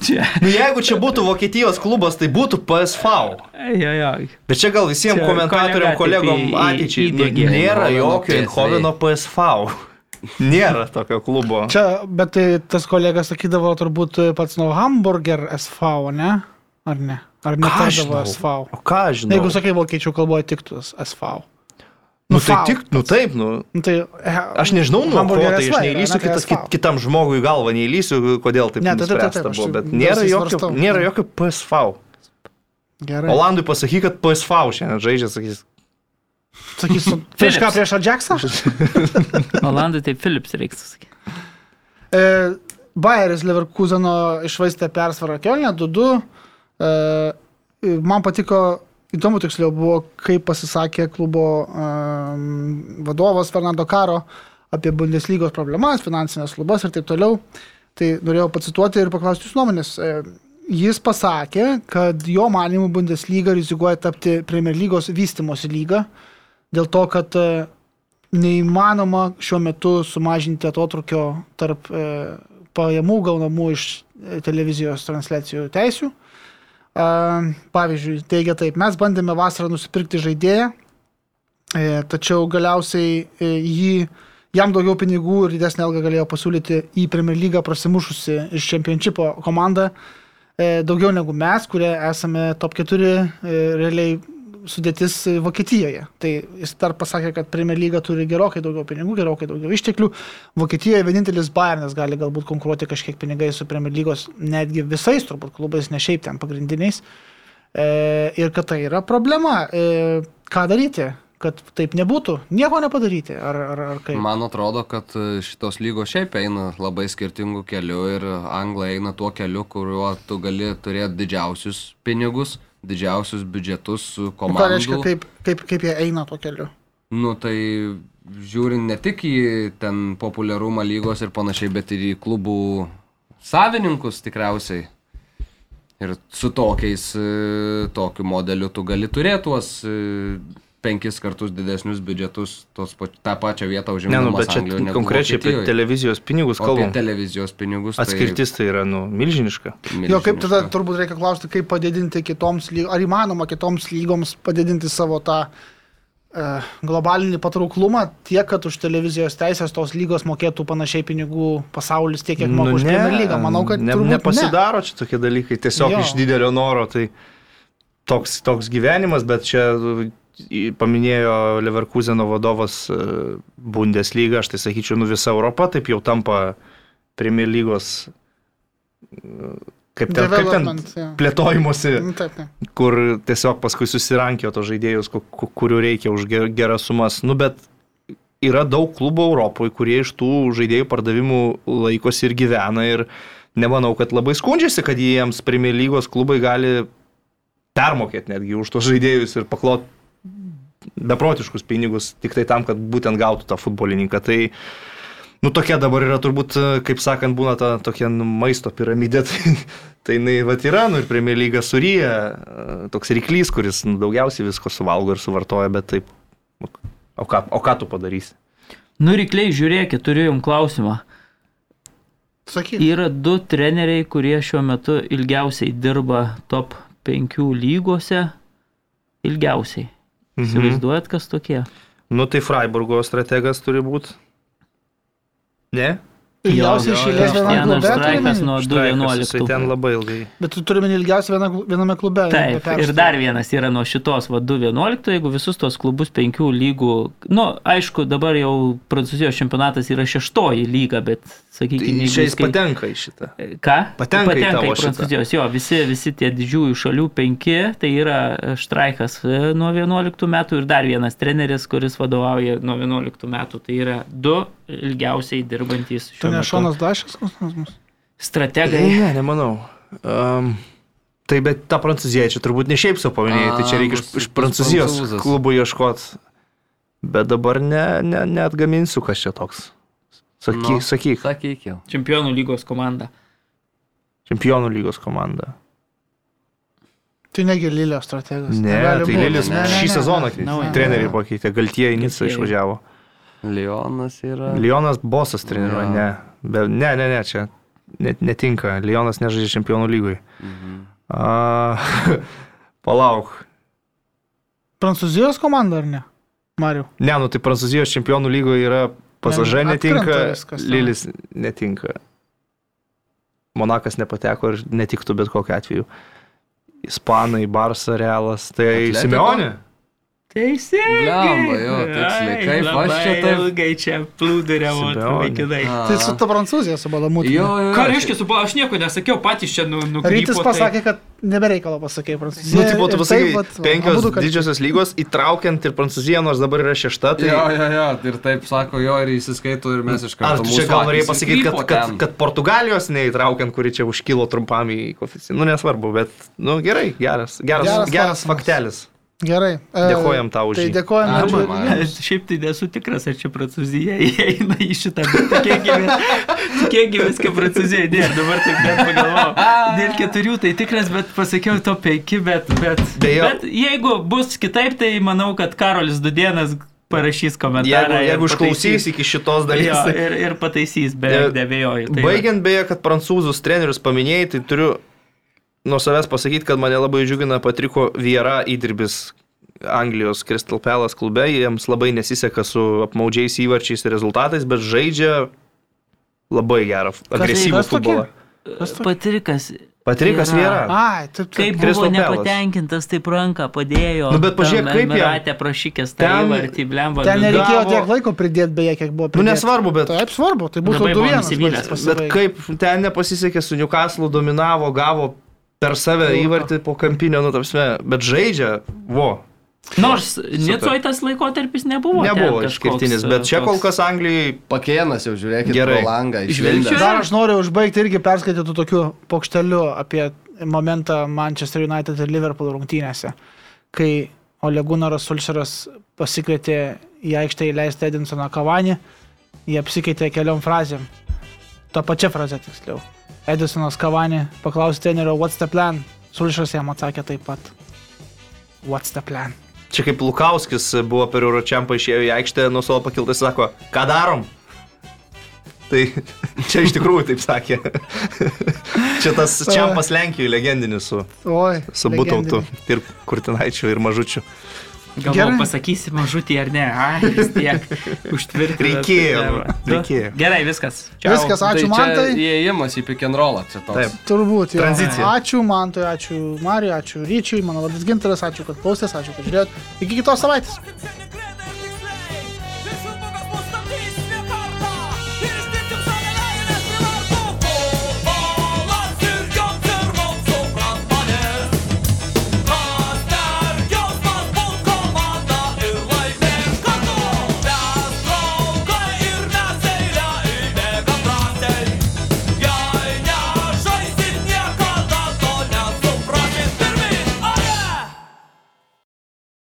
čia. Nu, jeigu čia būtų Vokietijos klubas, tai būtų PSV. Jo, jo. Bet čia gal visiems komentatoriam, kolegom ateičiai nu, nėra jokio. Eindhoveno PSV. Nėra tokio klubo. Čia, bet tai tas kolegas sakydavo turbūt pats nuo Hamburger SV, ne? Ar ne? Ar netardavo? SV? O ką aš žinau? Jeigu sakai vokiečių kalboje tiktų SV. nu, tai FAU. tik, nu taip, nu. Nu, tai, eh, Aš nežinau, nu, ko tai aš neįlysiu ne, tai kitas, kit, kitam žmogui galvą, neįlysiu, kodėl taip Ne, taip, taip, taip, aš buvo, bet nėra jokio, nėra jokio PSV. Gerai. Olandui pasakyk, kad PSV šiandien žaidžia, sakys. Sakysiu, prieš ką, prieš Adžeksą? Olandai tai Philips reiks sakyti. E, Bayeris Leverkuseno išvaistė persvarą Kelne 2-2. E, man patiko, įdomu tiksliau buvo, kaip pasisakė klubo e, vadovas Fernando Karo apie Bundeslygos problemas, finansinės lubas ir taip toliau. Tai norėjau pacituoti ir paklausti jūsų nuomonės. E, Jis pasakė, kad jo manimų Bundeslyga rizikuoja tapti Premier lygos vystimosi lyga dėl to, kad e, neįmanoma šiuo metu sumažinti atotrukio tarp e, pajamų gaunamų iš e, televizijos transliacijų teisių. Pavyzdžiui, teigia taip, mes bandėme vasarą nusipirkti žaidėją, tačiau galiausiai jį, jam daugiau pinigų ir didesnį algą galėjo pasiūlyti į Premier lygą prasimušusi iš čempionšipo komandą daugiau negu mes, kurie esame top 4 e, realiai sudėtis Vokietijoje. Tai jis dar pasakė, kad Premier lyga turi gerokai daugiau pinigų, gerokai daugiau išteklių. Vokietijoje vienintelis Bayernas gali galbūt konkuruoti kažkiek pinigais su Premier lygos, netgi visais turbūt klubais, ne šiaip ten pagrindiniais. E, ir kad tai yra problema. E, ką daryti? kad taip nebūtų, nieko nepadaryti, ar, ar, ar kaip? Man atrodo, kad e, šitos lygos šiaip eina labai skirtingų kelių ir Anglai eina tuo keliu, kuriuo tu gali turėti didžiausius pinigus, didžiausius biudžetus su Nu, Ką reiškia, kaip, kaip, kaip jie eina tuo keliu? Nu tai žiūrint ne tik į ten populiarumą lygos ir panašiai, bet ir į klubų savininkus tikriausiai. Ir su tokiais, e, tokiu modeliu tu gali turėti tuos e, penkis kartus didesnius biudžetus, tos, tą pačią vietą Ne, užimti. nu, bet čia konkrečiai apie televizijos pinigus Apie kalbam. televizijos pinigus. Atskirtis tai yra, nu, milžiniška. Jo, kaip tada turbūt reikia klausti, kaip padidinti kitoms lygoms, ar įmanoma kitoms lygoms padidinti savo tą e, globalinį patrauklumą tiek, kad už televizijos teisės tos lygos mokėtų panašiai pinigų pasaulis tiek, kiek moka už Premier lygą. Manau, kad ne, nepasidaro čia tokie dalykai, tiesiog Jo. iš didelio noro, tai toks, toks gyvenimas, bet čia paminėjo Leverkuseno vadovas e, Bundesliga, aš tai sakyčiau, nu visa Europa taip jau tampa Premier lygos, e, kaip ten, kaip ten plėtojimuose. Nu, taip, taip. kur tiesiog paskui susirankėjo tos žaidėjus, ku- ku- kurių reikia už ger- geras sumas. Nu, bet yra daug klubų Europoje, kurie iš tų žaidėjų pardavimų laikosi ir gyvena ir nemanau, kad labai skundžiasi, kad jiems Premier lygos klubai gali permokėti netgi už tos žaidėjus ir paklot beprotiškus pinigus tik tai tam, kad būtent gautų tą futbolininką. Tai Nu, tokia dabar yra turbūt, e, kaip sakant, būna ta tokia nu, maisto piramidė. Tai, tai jinai vat yra, nu ir Premier lyga suryja, e, toks ryklys, kuris nu, daugiausiai visko suvalgo ir suvartoja, bet taip. O ką, o ką tu padarysi? Nu, rykliai, žiūrėkit, turiu jums klausimą. Sakyk. Yra du treneriai, kurie šiuo metu ilgiausiai dirba top 5 lygose. Ilgiausiai. Mhm. Įsivaizduojat, kas tokie? Nu, tai Freiburgo strategas turi būti. Ne? Ilgiausiai išėlės jo. vienam Vienas klube straikas nuo Štraikas, Jisai 2.11. ten labai ilgai. bet tu turime ilgiausiai viena, viename klube. Taip, ir dar vienas yra nuo šitos, va, 2.11, jeigu visus tos klubus penkių lygų, nu, aišku, dabar jau Prancūzijos čempionatas yra šeštoji lyga, bet, sakykime, Tai Čia jis patenka į šitą. Ką? Patenka į tavo į šitą. Prancūzijos, jo, visi, visi tie didžiųjų šalių penki, tai yra Štraikas e, nuo 11 metų ir dar vienas treneris, kuris vadovauja nuo 11 metų, tai yra du ilgiausiai dirbantis Tu šiuo ne Šonas Dašas, kas nors mus? strategai. Ne, nemanau. Um, tai bet tą prancūziją čia turbūt ne šiaip savo paminėjai, tai čia reikia iš, iš prancūzijos prancūzas. klubų ieškoti. Bet dabar ne, ne, neatgaminsiu, kas čia toks. Sakyk, Nu. sakyk, Sakyk jau. Čempionų lygos komanda. čempionų lygos komanda. Tai negi Lilio strategas. Ne, Negali tai. Lilis Ne, ne, šį ne, sezoną ne. Naują. treneriai pakeitė, Galtie į Nicą išvažiavo. Lionas yra. Lionas bosas treniruoja, Jo. ne. Be, ne, ne, ne, čia net, netinka. Lionas nežaidžia čempionų lygui. Mhm. A, palauk. Prancūzijos komanda ar ne? Mariu. Ne, nu tai Prancūzijos čempionų lygoje yra pasažė Ne, netinka, atkrenta viskas, ne. Lilis netinka. Monakas nepateko ir netiktų bet kokiu atveju. Ispanai, Barça, Realas, tai? Simeonė. Teisingai. Blemba, jo, tiksliai. Ai, Kaip aš čia taip- Ilgai čia plūduriavo, Simeonė. vaikinai. Tai su ta Prancūzija, su Balamutė. Jo, jo. Ką reiškia, su, aš nieko nesakiau, patys čia nu, nukrypo. Rytis pasakė, kad nebereikalo pasakė Prancūzija. Nu, taip vat, va, penkios abudu kart- didžiosios lygos, įtraukiant ir Prancūziją, nors dabar yra šešta, tai... Jo, jo, jo, ir taip sako jo ir įsiskaito ir mes iš Ar karto. tu čia gal norėjai pasakyti, kad, kad, kad Portugalijos neįtraukiant, kuri čia užkilo trumpam į koeficientą? Nu, nesvarbu, bet, nu, gerai, geras, geras, Geras geras, faktelis. Gerai. e, Dėkojam tau už Tai dėkojam Ačiū. Aš šiaip tai nesu tikras, ar čia Prancūzija įeina į šitą, bet tikėkime, kad Prancūzija įdėjo, dabar taip net pagalvojau. Dėl keturių tai tikras, bet pasakiau to penki, bet, bet, bet jeigu bus kitaip, tai manau, kad Karolis Dudienas parašys Jeigu, komentarą. ir jeigu pataisys. išklausys iki šitos Jo, dalies. tai- ir, ir pataisys, be, E, nebejoju. Tai. Baigiant beje, kad prancūzus trenerius paminėjai, tai turiu nuo savęs pasakyti, kad mane labai džiugina Patriko Viera įdirbis Anglijos Crystal Palace klube. Jiems labai nesiseka su apmaudžiais įvarčiais ir rezultatais, bet žaidžia labai gerą, agresyvų futbolą. Patrikas. Patrikas Viera. Ai, taip, taip. Kaip Crystal buvo nepatenkintas, taip ranką padėjo. Nu, bet pažiūrėk, kaip jam- Ratė prašykęs tą Ten- įvartį, blemba. Ten nereikėjo tiek laiko pridėti, beje, kiek buvo Nu, pridėta. nesvarbu, bet Taip, svarbu, tai būtų du vienas. Bet kaip ten nepasisekė su Newcastle, dominavo, gavo per save įvartį po kampinio, nu, tapsme, bet žaidžia, vo. Nors Nicoje tas laikotarpis nebuvo. Nebuvo išskirtinis, bet čia kol kas Anglijai Pakėnas jau žiūrėkit Gerai. langą. Išlindęs. Dar aš noriu užbaigti irgi perskaityti tokiu pokšteliu apie momentą Manchester United ir Liverpool rungtynėse, kai Olegunaras Sulšeras pasikvietė į aikštę įleisti Edinsoną Kavanį, jie apsikeitė keliom frazėm. To pačia fraze tiksliau. Edisonas Kavanį paklausė trenerio, what's the plan? Sulšeras jam atsakė taip pat. What's the plan? Čia kaip Lukauskis buvo per Euročiampą išėjo į aikštę, nuo savo pakiltai sako, ką darom? Tai čia iš tikrųjų taip sakė. čia tas čiampas Lenkijoje legendinis su, Oi. su Butautu ir Kurtinaičiu ir Mažučiu. Galvoju, Gerai. pasakysi mažutį ar ne. Ai, vis tiek užtvirtinti. Reikėjo, reikėjo. Gerai, viskas. Čiau. Viskas, ačiū tai man tai. čia Įėjimas į pick and rollą. Čia toks. Taip. Turbūt. jo. Tranzicija. Ačiū Mantui, ačiū Marijai, ačiū Ryčiui, mano vardas Gintaras, ačiū, kad klausėtės, ačiū, kad žiūrėjot. Iki kitos savaitės.